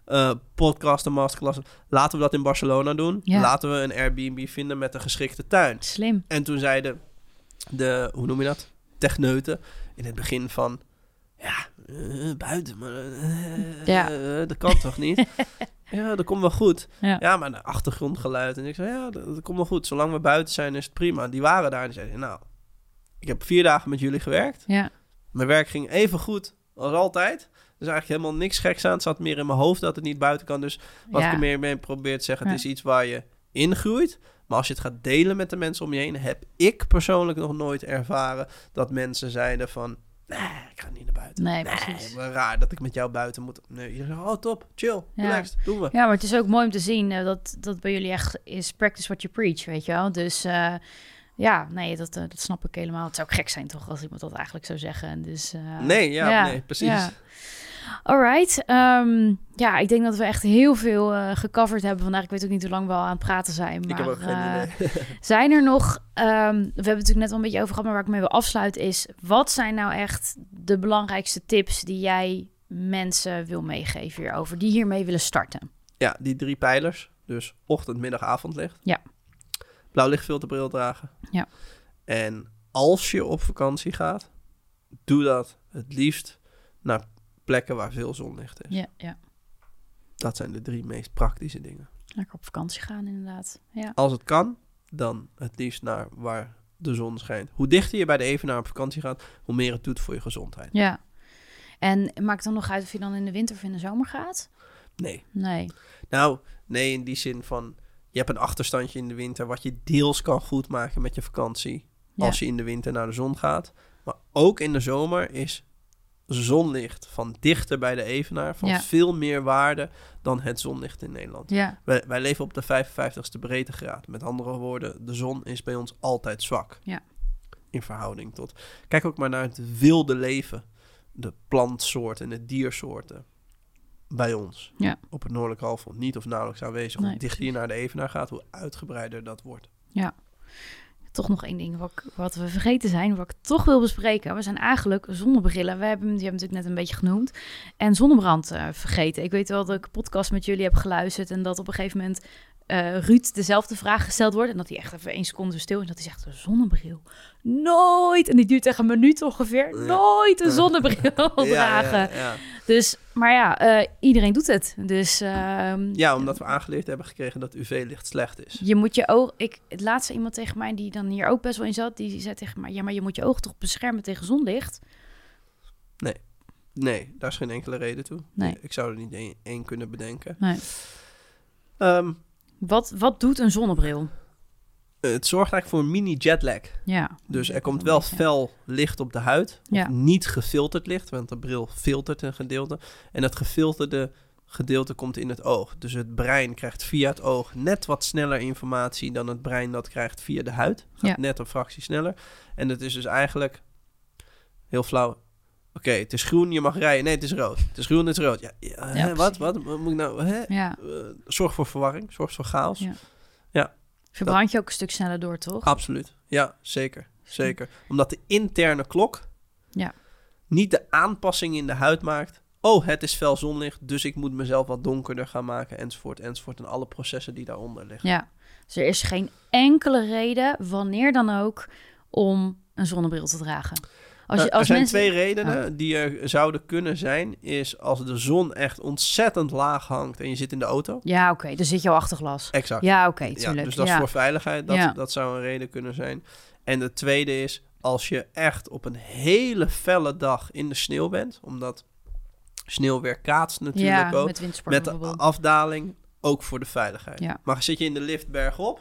Eh podcasten, masterclassen. Laten we dat in Barcelona doen. Ja. Laten we een Airbnb vinden met een geschikte tuin. Slim. En toen zeiden de, hoe noem je dat? Techneuten in het begin van... Ja, eh, buiten, maar eh, Ja. eh, dat kan toch niet? ja, dat komt wel goed. Ja. Ja, maar de achtergrondgeluid. En ik zei, ja, dat, dat komt wel goed. Zolang we buiten zijn is het prima. Die waren daar en die zeiden, nou... Ik heb vier dagen met jullie gewerkt. Ja, Mijn werk ging even goed als altijd. is eigenlijk helemaal niks geks aan. Het zat meer in mijn hoofd dat het niet buiten kan. Dus wat Ja. ik er meer mee probeer te zeggen, het is iets waar je ingroeit. Maar als je het gaat delen met de mensen om je heen, heb ik persoonlijk nog nooit ervaren dat mensen zeiden van, nee, ik ga niet naar buiten. Nee, precies. wat raar dat ik met jou buiten moet. Nee, je zegt, oh top, chill, Ja. doen we. Ja, maar het is ook mooi om te zien eh, dat, dat bij jullie echt is practice what you preach, weet je wel. Dus eh, ja, nee, dat, eh, dat snap ik helemaal. Het zou ook gek zijn toch als iemand dat eigenlijk zou zeggen. Dus, Nee, ja, nee, precies. ja. Alright, ehm, ja, ik denk dat we echt heel veel eh, gecoverd hebben vandaag. Ik weet ook niet hoe lang we al aan het praten zijn. Maar, ik heb ook geen eh, idee. Zijn er nog, ehm, we hebben het natuurlijk net al een beetje over gehad, maar waar ik mee wil afsluiten is, wat zijn nou echt de belangrijkste tips die jij mensen wil meegeven hierover, die hiermee willen starten? Ja, die drie pijlers. Dus ochtend, middag, avondlicht. Ja. Blauw lichtfilterbril dragen. Ja. En als je op vakantie gaat, doe dat het liefst naar plekken waar veel zonlicht is. Ja, ja. Dat zijn de drie meest praktische dingen. Lekker op vakantie gaan, inderdaad. Ja, Als het kan, dan het liefst naar waar de zon schijnt. Hoe dichter je bij de evenaar op vakantie gaat, hoe meer het doet voor je gezondheid. ja. En maakt dan nog uit of je dan in de winter of in de zomer gaat? Nee. Nee. Nou, nee, in die zin van... Je hebt een achterstandje in de winter... wat je deels kan goedmaken met je vakantie... Ja. als je in de winter naar de zon gaat. Maar ook in de zomer is zonlicht van dichter bij de evenaar... van Ja. veel meer waarde dan het zonlicht in Nederland. Ja, Wij, wij leven op de 55ste breedtegraad. Met andere woorden, de zon is bij ons altijd zwak. Ja. In verhouding tot... Kijk ook maar naar het wilde leven. De plantsoorten en de diersoorten. Bij ons. Ja. Op het noordelijk halfrond niet of nauwelijks aanwezig. Nee, hoe dichter je naar de evenaar gaat, hoe uitgebreider dat wordt. Toch nog één ding wat, wat we vergeten zijn, wat ik toch wil bespreken. We zijn eigenlijk zonnebrillen. We hebben, die hebben natuurlijk net een beetje genoemd. En zonnebrand eh, vergeten. Ik weet wel dat ik podcast met jullie heb geluisterd. En dat op een gegeven moment eh, Ruud dezelfde vraag gesteld wordt. En dat hij echt even één seconde stil is. En dat hij zegt, een zonnebril? Nooit! En die duurt echt een minuut ongeveer. Ja. Nooit een zonnebril Ja, dragen. ja. Dus, maar ja, eh, iedereen doet het. Dus ehm, ja, omdat we aangeleerd hebben gekregen dat UV-licht slecht is. je moet je oog. Ik, het laatste iemand tegen mij die dan hier ook best wel in zat, die zei tegen mij: Ja, maar je moet je oog toch beschermen tegen zonlicht? Nee, daar is geen enkele reden toe. Nee. Ik zou er niet één, één kunnen bedenken. Nee. Ehm, Wat, wat doet een zonnebril? het zorgt eigenlijk voor een mini jetlag. Ja. Dus dat er komt wel fel licht op de huid. Ja. niet gefilterd licht, want de bril filtert een gedeelte. En dat gefilterde gedeelte komt in het oog. Dus het brein krijgt via het oog net wat sneller informatie dan het brein dat krijgt via de huid. Gaat Ja. net een fractie sneller. En het is dus eigenlijk heel flauw. Oké, het is groen, je mag rijden. Nee, het is rood. Het is groen, het is rood. Ja, ja, hè, wat, wat? Moet ik nou? Hè? Ja. Eh, zorg voor verwarring, zorg voor chaos. Ja. Ja. Verbrand je ook een stuk sneller door, toch? Absoluut. Ja, zeker. Zeker. Omdat de interne klok Ja. niet de aanpassing in de huid maakt. Oh, het is fel zonlicht, dus ik moet mezelf wat donkerder gaan maken, enzovoort, enzovoort. En alle processen die daaronder liggen. Ja. Dus er is geen enkele reden, wanneer dan ook, om een zonnebril te dragen. Als je, Nou, als er zijn mensen... twee redenen die er zouden kunnen zijn. Is als de zon echt ontzettend laag hangt en je zit in de auto. Ja, oké, dan zit je al achter glas. Exact. Ja, oké, Ja, tuurlijk. dus dat is ja. voor veiligheid. Dat, Ja. dat zou een reden kunnen zijn. En de tweede is als je echt op een hele felle dag in de sneeuw bent. Omdat sneeuw weer kaatst natuurlijk ja, ook. met Met de afdaling ook voor de veiligheid. Ja. Maar zit je in de lift bergop,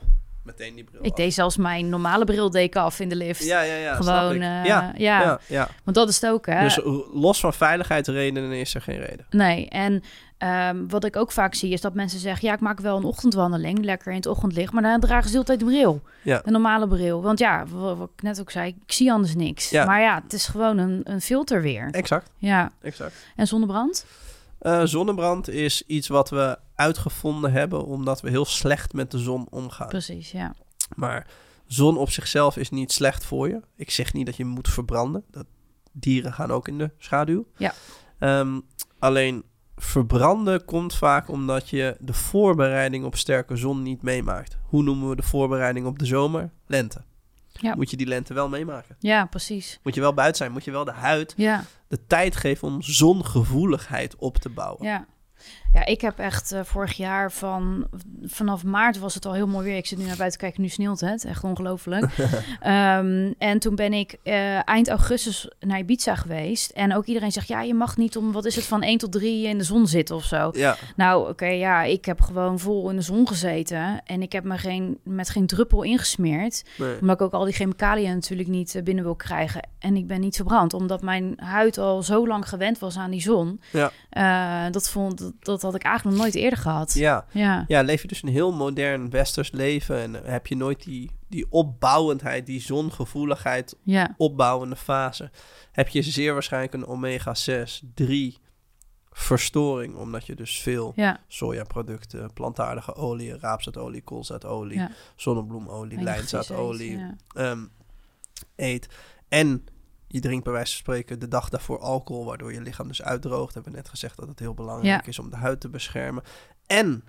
meteen die bril Ik af. deed zelfs mijn normale bril deed ik af in de lift. Ja, ja, ja. snap Gewoon, ik. eh, ja, ja. ja, ja. Want dat is het ook, hè? Dus los van veiligheidsredenen is er geen reden. Nee, en ehm, wat ik ook vaak zie is dat mensen zeggen... ja, ik maak wel een ochtendwandeling, lekker in het ochtendlicht... maar dan dragen ze de hele tijd de bril. Ja. Een normale bril. Want ja, wa- wat, ik net ook zei, ik zie anders niks. Ja. Maar ja, het is gewoon een, een filter weer. Exact, Ja, exact. en zonnebrand? Eh, zonnebrand is iets wat we uitgevonden hebben omdat we heel slecht met de zon omgaan. Precies, ja. Maar zon op zichzelf is niet slecht voor je. Ik zeg niet dat je moet verbranden. Dat, dieren gaan ook in de schaduw. Ja. Ehm, alleen verbranden komt vaak omdat je de voorbereiding op sterke zon niet meemaakt. Hoe noemen we de voorbereiding op de zomer? Lente. Ja. Moet je die lente wel meemaken. Ja, precies. Moet je wel buiten zijn. Moet je wel de huid Ja, de tijd geven om zongevoeligheid op te bouwen. ja. Ja, ik heb echt uh, vorig jaar van vanaf maart was het al heel mooi weer. Ik zit nu naar buiten kijken, nu sneeuwt het. Echt ongelooflijk. um, en toen ben ik uh, eind augustus naar Ibiza geweest. En ook iedereen zegt, ja, je mag niet om, wat is het, van 1 tot 3 in de zon zitten of zo. Ja. Nou, oké, okay, ja, ik heb gewoon vol in de zon gezeten. En ik heb me geen, met geen druppel ingesmeerd. Nee. Omdat ik ook al die chemicaliën natuurlijk niet uh, binnen wil krijgen. En ik ben niet verbrand, omdat mijn huid al zo lang gewend was aan die zon. Ja. Uh, dat, vond, dat, dat had ik eigenlijk nog nooit eerder gehad. Ja. Ja. ja, leef je dus een heel modern westers leven en heb je nooit die, die opbouwendheid, die zongevoeligheid, Ja. opbouwende fase, heb je zeer waarschijnlijk een omega-6, 3 verstoring, omdat je dus veel Ja. sojaproducten, plantaardige olie, raapzaadolie, koolzaadolie, Ja. zonnebloemolie, lijnzaadolie ehm, eet. En je drinkt bij wijze van spreken de dag daarvoor alcohol, waardoor je lichaam dus uitdroogt. Hebben we net gezegd dat het heel belangrijk Ja. is om de huid te beschermen. En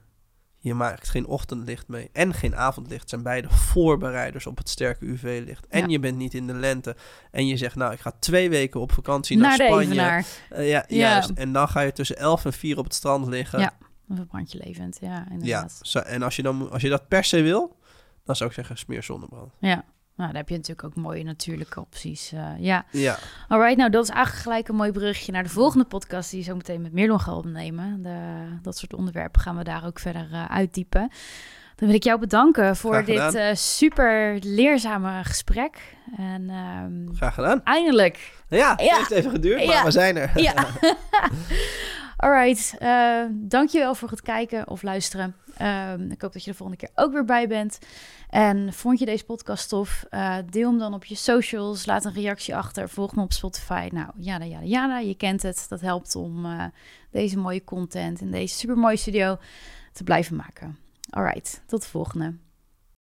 je maakt geen ochtendlicht mee en geen avondlicht. zijn beide voorbereiders op het sterke UV-licht. En Ja. je bent niet in de lente. En je zegt, nou, ik ga twee weken op vakantie naar, Spanje. Eh, ja, Ja. juist. En dan ga je tussen 11 en 4 op het strand liggen. Ja, Een verbrandje levend, ja, Ja, inderdaad. zo- en als je, dan, als je dat per se wil, dan zou ik zeggen smeer zonnebrand. Ja. Nou, daar heb je natuurlijk ook mooie natuurlijke opties. eh, ja, Ja, alright. Nou, dat is eigenlijk gelijk een mooi brugje naar de volgende podcast... die zo meteen met Meerlon gaan opnemen. De, dat soort onderwerpen gaan we daar ook verder eh, uitdiepen. Dan wil ik jou bedanken voor dit eh, super leerzame gesprek. En ehm, graag gedaan. eindelijk Ja, het heeft even geduurd, maar Ja. we zijn er. Ja. Alright. eh dankjewel voor het kijken of luisteren. Ehm, ik hoop dat je de volgende keer ook weer bij bent. En vond je deze podcast tof? Eh, deel hem dan op je socials. Laat een reactie achter. Volg me op Spotify. Nou, ja, ja, ja, je kent het. Dat helpt om eh, deze mooie content in deze super mooie studio te blijven maken. Alright, tot de volgende.